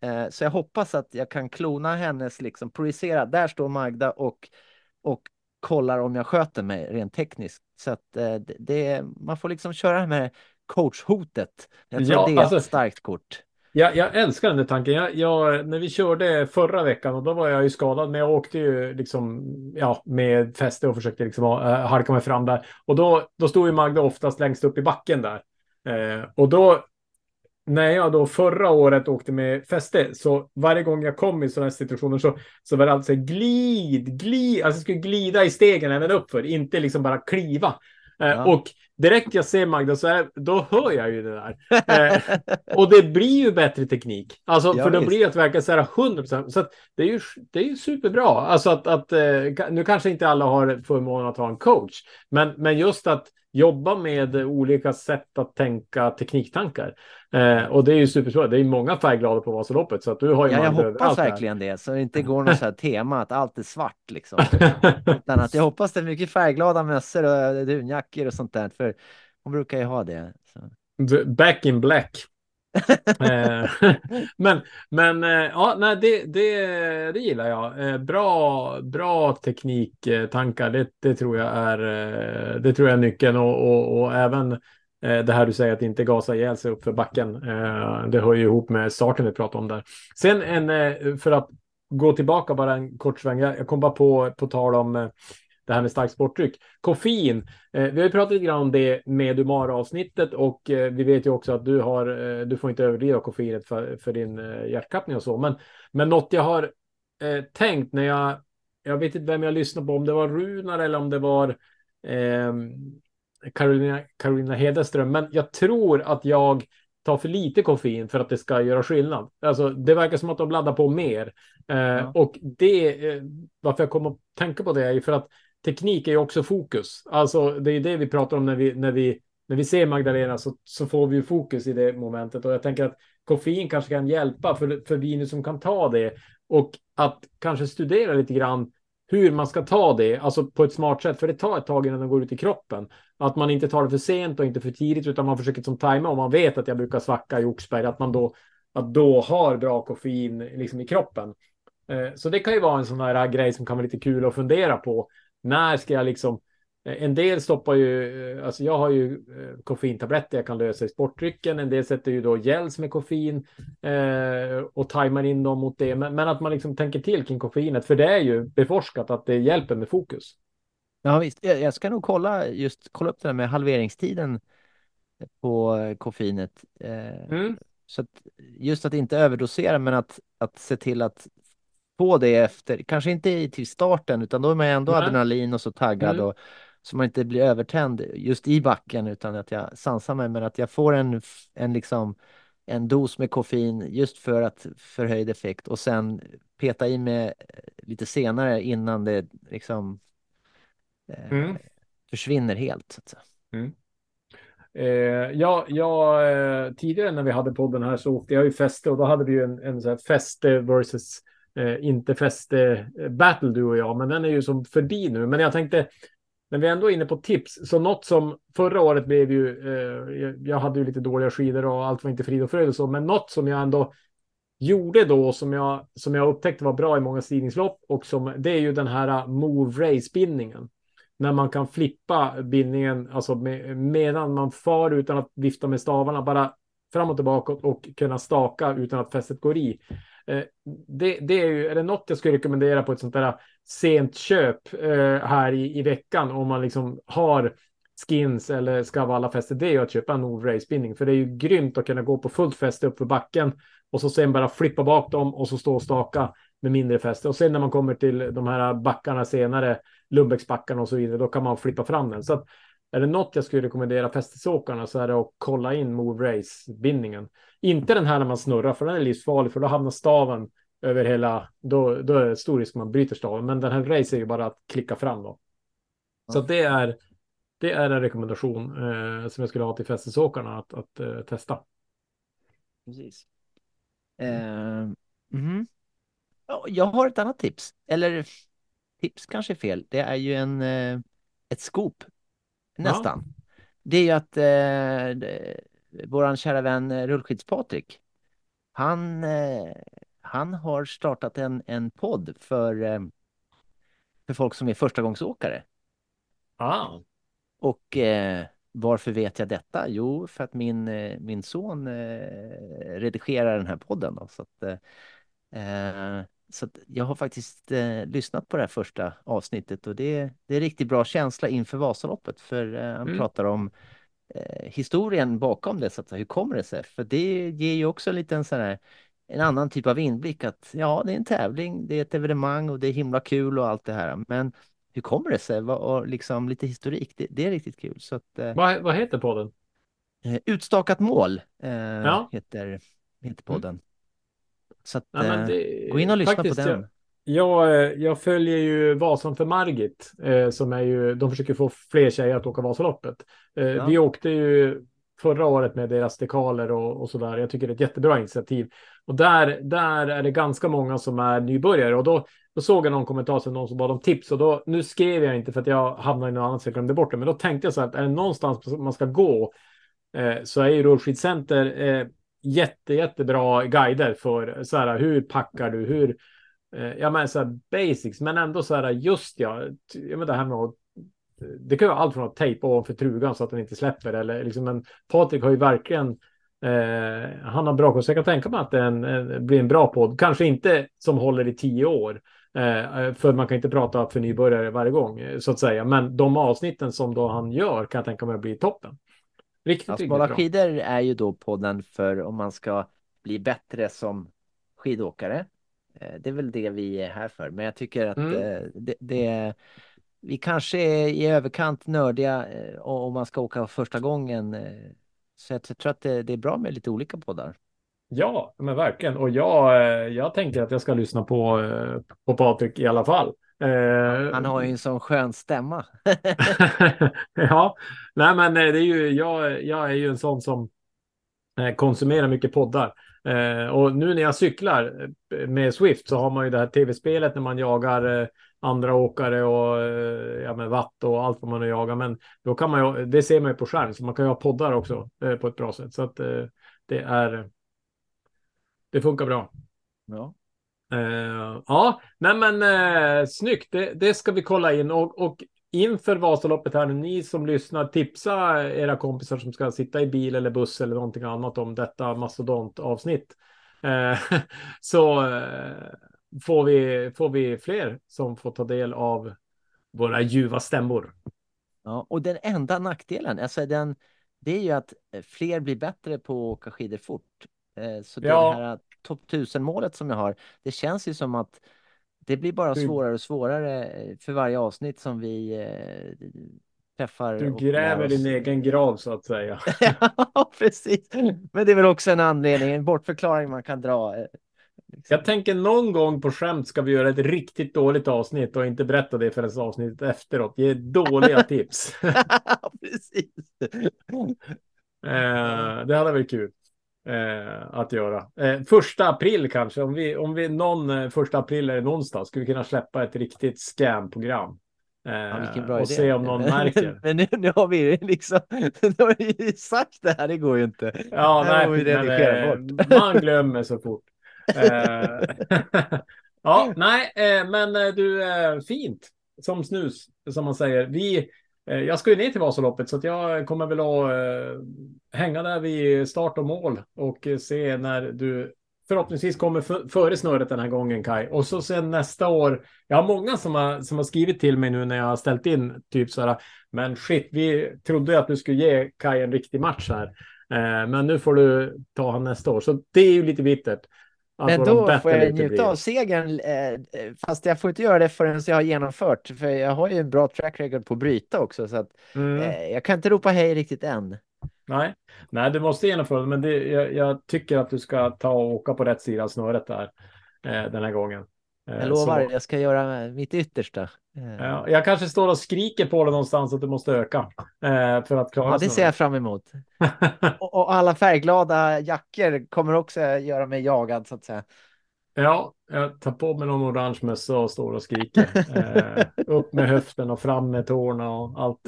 Eh, så jag hoppas att jag kan klona hennes, liksom projicera, där står Magda och, och kollar om jag sköter mig rent tekniskt. Så att eh, det, man får liksom köra med coachhotet. Jag tror ja, det är alltså, ett starkt kort. Ja, jag älskar den där tanken. Jag, jag, när vi körde förra veckan och då var jag ju skadad, men jag åkte ju liksom ja, med fäste och försökte liksom uh, halka mig fram där. Och då, då stod ju Magda oftast längst upp i backen där. Uh, och då när jag då förra året åkte med fäste, så varje gång jag kom i sådana här situationer så, så var det alltså glid, glid, alltså jag skulle glida i stegen även uppför, inte liksom bara kliva. Eh, ja. och direkt jag ser Magda så är, då hör jag ju det där. Eh, och det blir ju bättre teknik. Alltså, ja, för då visst. blir det att verka så här 100 procent. Så det är ju det är ju superbra. Alltså att, att eh, nu kanske inte alla har förmånen att ha en coach, men, men just att jobba med olika sätt att tänka tekniktankar. Eh, och det är ju supersvårt. Det är många färgglada på Vasaloppet så att du har ju. Ja, jag hoppas verkligen det så det inte går något så här tema att allt är svart liksom. Utan att jag hoppas det är mycket färgglada mössor och dunjackor och sånt där för hon brukar ju ha det. Så. Back in black. Eh, men men eh, ja, nej, det, det, det gillar jag. Eh, bra, bra tekniktankar, det, det tror jag är det tror jag är nyckeln och, och, och även det här du säger att inte gasa ihjäl sig upp för backen. Det hör ju ihop med starten vi pratade om där. Sen en, för att gå tillbaka bara en kort sväng. Jag kom bara på, på tal om det här med stark sportdryck. Koffein, eh, vi har ju pratat lite grann om det med Umara-avsnittet och eh, vi vet ju också att du har, eh, du får inte överdriva koffeinet för, för din eh, hjärtklappning och så. Men, men något jag har eh, tänkt när jag, jag vet inte vem jag lyssnade på, om det var Runar eller om det var ehm, Carolina, Carolina Hedeström, men jag tror att jag tar för lite koffein för att det ska göra skillnad. Alltså, det verkar som att de laddar på mer. Eh, ja. Och det, eh, varför jag kommer att tänka på det är ju för att teknik är ju också fokus. Alltså det är det vi pratar om när vi, när vi, när vi ser Magdalena så, så får vi ju fokus i det momentet. Och jag tänker att koffein kanske kan hjälpa för, för viner som kan ta det. Och att kanske studera lite grann hur man ska ta det, alltså på ett smart sätt, för det tar ett tag innan den går ut i kroppen. Att man inte tar det för sent och inte för tidigt, utan man försöker som tajma om man vet att jag brukar svacka i Oxberg, att man då, att då har bra koffein liksom i kroppen. Eh, så det kan ju vara en sån här grej som kan vara lite kul att fundera på. När ska jag liksom eh, en del stoppar ju, eh, alltså jag har ju koffeintabletter jag kan lösa i sportdrycken. En del sätter ju då gels med koffein eh, och tajmar in dem mot det. Men, men, att man liksom tänker till kring koffeinet, för det är ju beforskat att det hjälper med fokus. Ja visst, jag ska nog kolla just kolla upp det där med halveringstiden på koffeinet. Eh, mm. Så att just att inte överdosera, men att, att se till att på det efter, kanske inte till starten, utan då är man ändå mm. adrenalin och så taggad mm. och så man inte blir övertänd just i backen utan att jag sansar mig, men att jag får en, en liksom en dos med koffein just för att förhöjd effekt och sen peta i mig lite senare innan det liksom eh, Mm. försvinner helt. Så säga. Eh, ja, ja eh, tidigare när vi hade podden här så åkte jag ju fäste och då hade vi ju en, en så här fäste versus eh, inte fäste eh, battle du och jag, men den är ju som förbi nu. Men jag tänkte, när vi ändå är inne på tips, så något som förra året blev ju, eh, jag, jag hade ju lite dåliga skidor och allt var inte frid och fröjd och så, men något som jag ändå gjorde då som jag, som jag upptäckte var bra i många stigningslopp och som det är ju den här eh, move race bindningen när man kan flippa bindningen, alltså med, medan man far utan att vifta med stavarna, bara fram och tillbaka och kunna staka utan att fästet går i. Eh, det, det är ju, är det något jag skulle rekommendera på ett sånt där sent köp eh, här i, i veckan om man liksom har skins eller ska valla fäste, det är ju att köpa en Nord Race bindning, för det är ju grymt att kunna gå på fullt fäste upp för backen och så sen bara flippa bak dem och så stå och staka med mindre fäste. Och sen när man kommer till de här backarna senare, Lundbäcksbackarna och så vidare, då kan man flippa fram den. Så att är det något jag skulle rekommendera fästesåkarna så är det att kolla in Move Race-bindningen. Inte den här när man snurrar, för den är livsfarlig, för då hamnar staven över hela, då, då är det stor risk man bryter staven. Men den här race är ju bara att klicka fram då. Så det är, det är en rekommendation eh, som jag skulle ha till fästesåkarna att, att eh, testa. Precis. Eh. Ja, Jag har ett annat tips, eller tips kanske är fel. Det är ju en, eh, ett scoop, nästan. Det är ju att eh, våran kära vän eh, Rullskids-Patrik, han, eh, han har startat en, en podd för, eh, för folk som är förstagångsåkare. Ah. Och eh, varför vet jag detta? Jo, för att min, eh, min son eh, redigerar den här podden. Då, så att, så jag har faktiskt eh, lyssnat på det här första avsnittet och det, det är riktigt bra känsla inför Vasaloppet. För eh, han Mm. pratar om eh, historien bakom det, så att. Hur kommer det sig? För det ger ju också en liten sån här en annan typ av inblick att ja, det är en tävling, det är ett evenemang och det är himla kul och allt det här. Men hur kommer det sig? Och liksom lite historik, det, det är riktigt kul. Så att, eh, Vad, vad heter podden? eh, Utstakat mål eh, Ja. heter, heter podden. Så att, Ja, eh, det- gå in och lyssna faktiskt, på den. Jag, jag, jag följer ju Vasan för Margit, eh, som är ju, de försöker få fler tjejer att åka Vasaloppet. Eh, Ja. Vi åkte ju förra året med deras dekaler och, och sådär. Jag tycker det är ett jättebra initiativ. Och där, där är det ganska många som är nybörjare. Och då, då såg jag någon kommentar som någon som bad om tips. Och då, nu skrev jag inte för att jag hamnade i något annat så jag glömde bort det. Men då tänkte jag så här att är det någonstans man ska gå eh, så är ju Rullskidcenter eh, jätte, jättebra guider för så här, hur packar du, hur, eh, ja men så här basics, men ändå så här just ja, ja men det här med att eh, det kan vara allt från att tejpa ovanför trugan så att den inte släpper eller liksom, men Patrik har ju verkligen eh, han har bra koll, så jag kan tänka mig att det en, en, blir en bra podd. Kanske inte som håller i tio år, eh, eh för man kan inte prata för nybörjare varje gång, så att säga. Men de avsnitten som då han gör kan jag tänka mig blir toppen. Riktigt, Ja, riktigt bra. skidor är ju då podden för om man ska bli bättre som skidåkare. Eh, Det är väl det vi är här för. Men jag tycker att Mm. eh, det, det, vi kanske är i överkant nördiga eh, om man ska åka första gången. Så jag tror att det, det är bra med lite olika poddar. Ja, men verkligen. Och jag, jag tänker att jag ska lyssna på, på Patrik i alla fall. Eh, Han har ju en sån skön stämma. ja, nej men eh, det är ju, jag, jag är ju en sån som eh, konsumerar mycket poddar. Eh, och nu när jag cyklar eh, med Swift så har man ju det här tv-spelet när man jagar eh, andra åkare och ja, med watt och allt vad man nu jagar. Men då kan man ju, det ser man ju på skärm, så man kan ju ha poddar också eh, på ett bra sätt. Så att det är, det funkar bra. Ja. Eh, ja, nej men eh, snyggt. Det, det ska vi kolla in och, och inför Vasaloppet här nu, ni som lyssnar, tipsa era kompisar som ska sitta i bil eller buss eller någonting annat om detta mastodontavsnitt. Eh, så får, vi, får vi fler som får ta del av våra ljuva stämmor. Ja, och den enda nackdelen, alltså den, det är ju att fler blir bättre på att åka skidor fort. Så det Ja. här topp 1000 målet som jag har, det känns ju som att det blir bara svårare och svårare eh, för varje avsnitt som vi eh, träffar. Du gräver din egen grav så att säga. ja, precis. Men det är väl också en anledning, en bortförklaring man kan dra. eh, liksom. Jag tänker någon gång på skämt ska vi göra ett riktigt dåligt avsnitt och inte berätta det förrän avsnittet efteråt. Ge dåliga tips. precis. Eh, det hade varit kul eh, att göra. Eh, första april kanske, om vi, om vi någon eh, första april eller någonstans skulle vi kunna släppa ett riktigt scam-program. Eh, Ja, och idé. se om någon märker. Men nu, nu har vi liksom, nu har vi ju sagt det här, det går ju inte. Ja, nej, men, redigera eh, man glömmer så fort. Eh, ja, nej, eh, men du, fint som snus, som man säger. Vi, Eh, jag ska ju ner till Vasaloppet så att jag kommer väl att eh, hänga där vid start och mål och eh, se när du förhoppningsvis kommer före snöret den här gången Kai. Och så sen nästa år. Jag har många som har, som har skrivit till mig nu när jag har ställt in typ så här. Men shit, vi trodde att du skulle ge Kai en riktig match här. Men nu får du ta han nästa år. Så det är ju lite bittert. Men då får jag njuta av segern, eh, fast jag får inte göra det förrän jag har genomfört, för jag har ju en bra track record på att bryta också, så att Mm. eh, jag kan inte ropa hej riktigt än. Nej. Nej, du måste genomföra det, men det, jag, jag tycker att du ska ta och åka på rätt sida av snöret där eh, den här gången. Eh, Jag lovar, så- jag ska göra mitt yttersta. Eh, Ja, jag kanske står och skriker på dig någonstans att du måste öka eh, för att klara Ja, det ser jag fram emot. Och, och alla färgglada jackor kommer också göra mig jagad, så att säga. Ja, jag tar på mig någon orange mössa och står och skriker. Eh, upp med höften och fram med tårna och allt.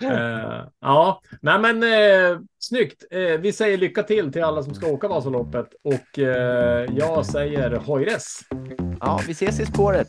Eh, ja, nej men eh, snyggt. Eh, vi säger lycka till till alla som ska åka Vasaloppet och eh, jag säger hojres. Ja, vi ses i spåret.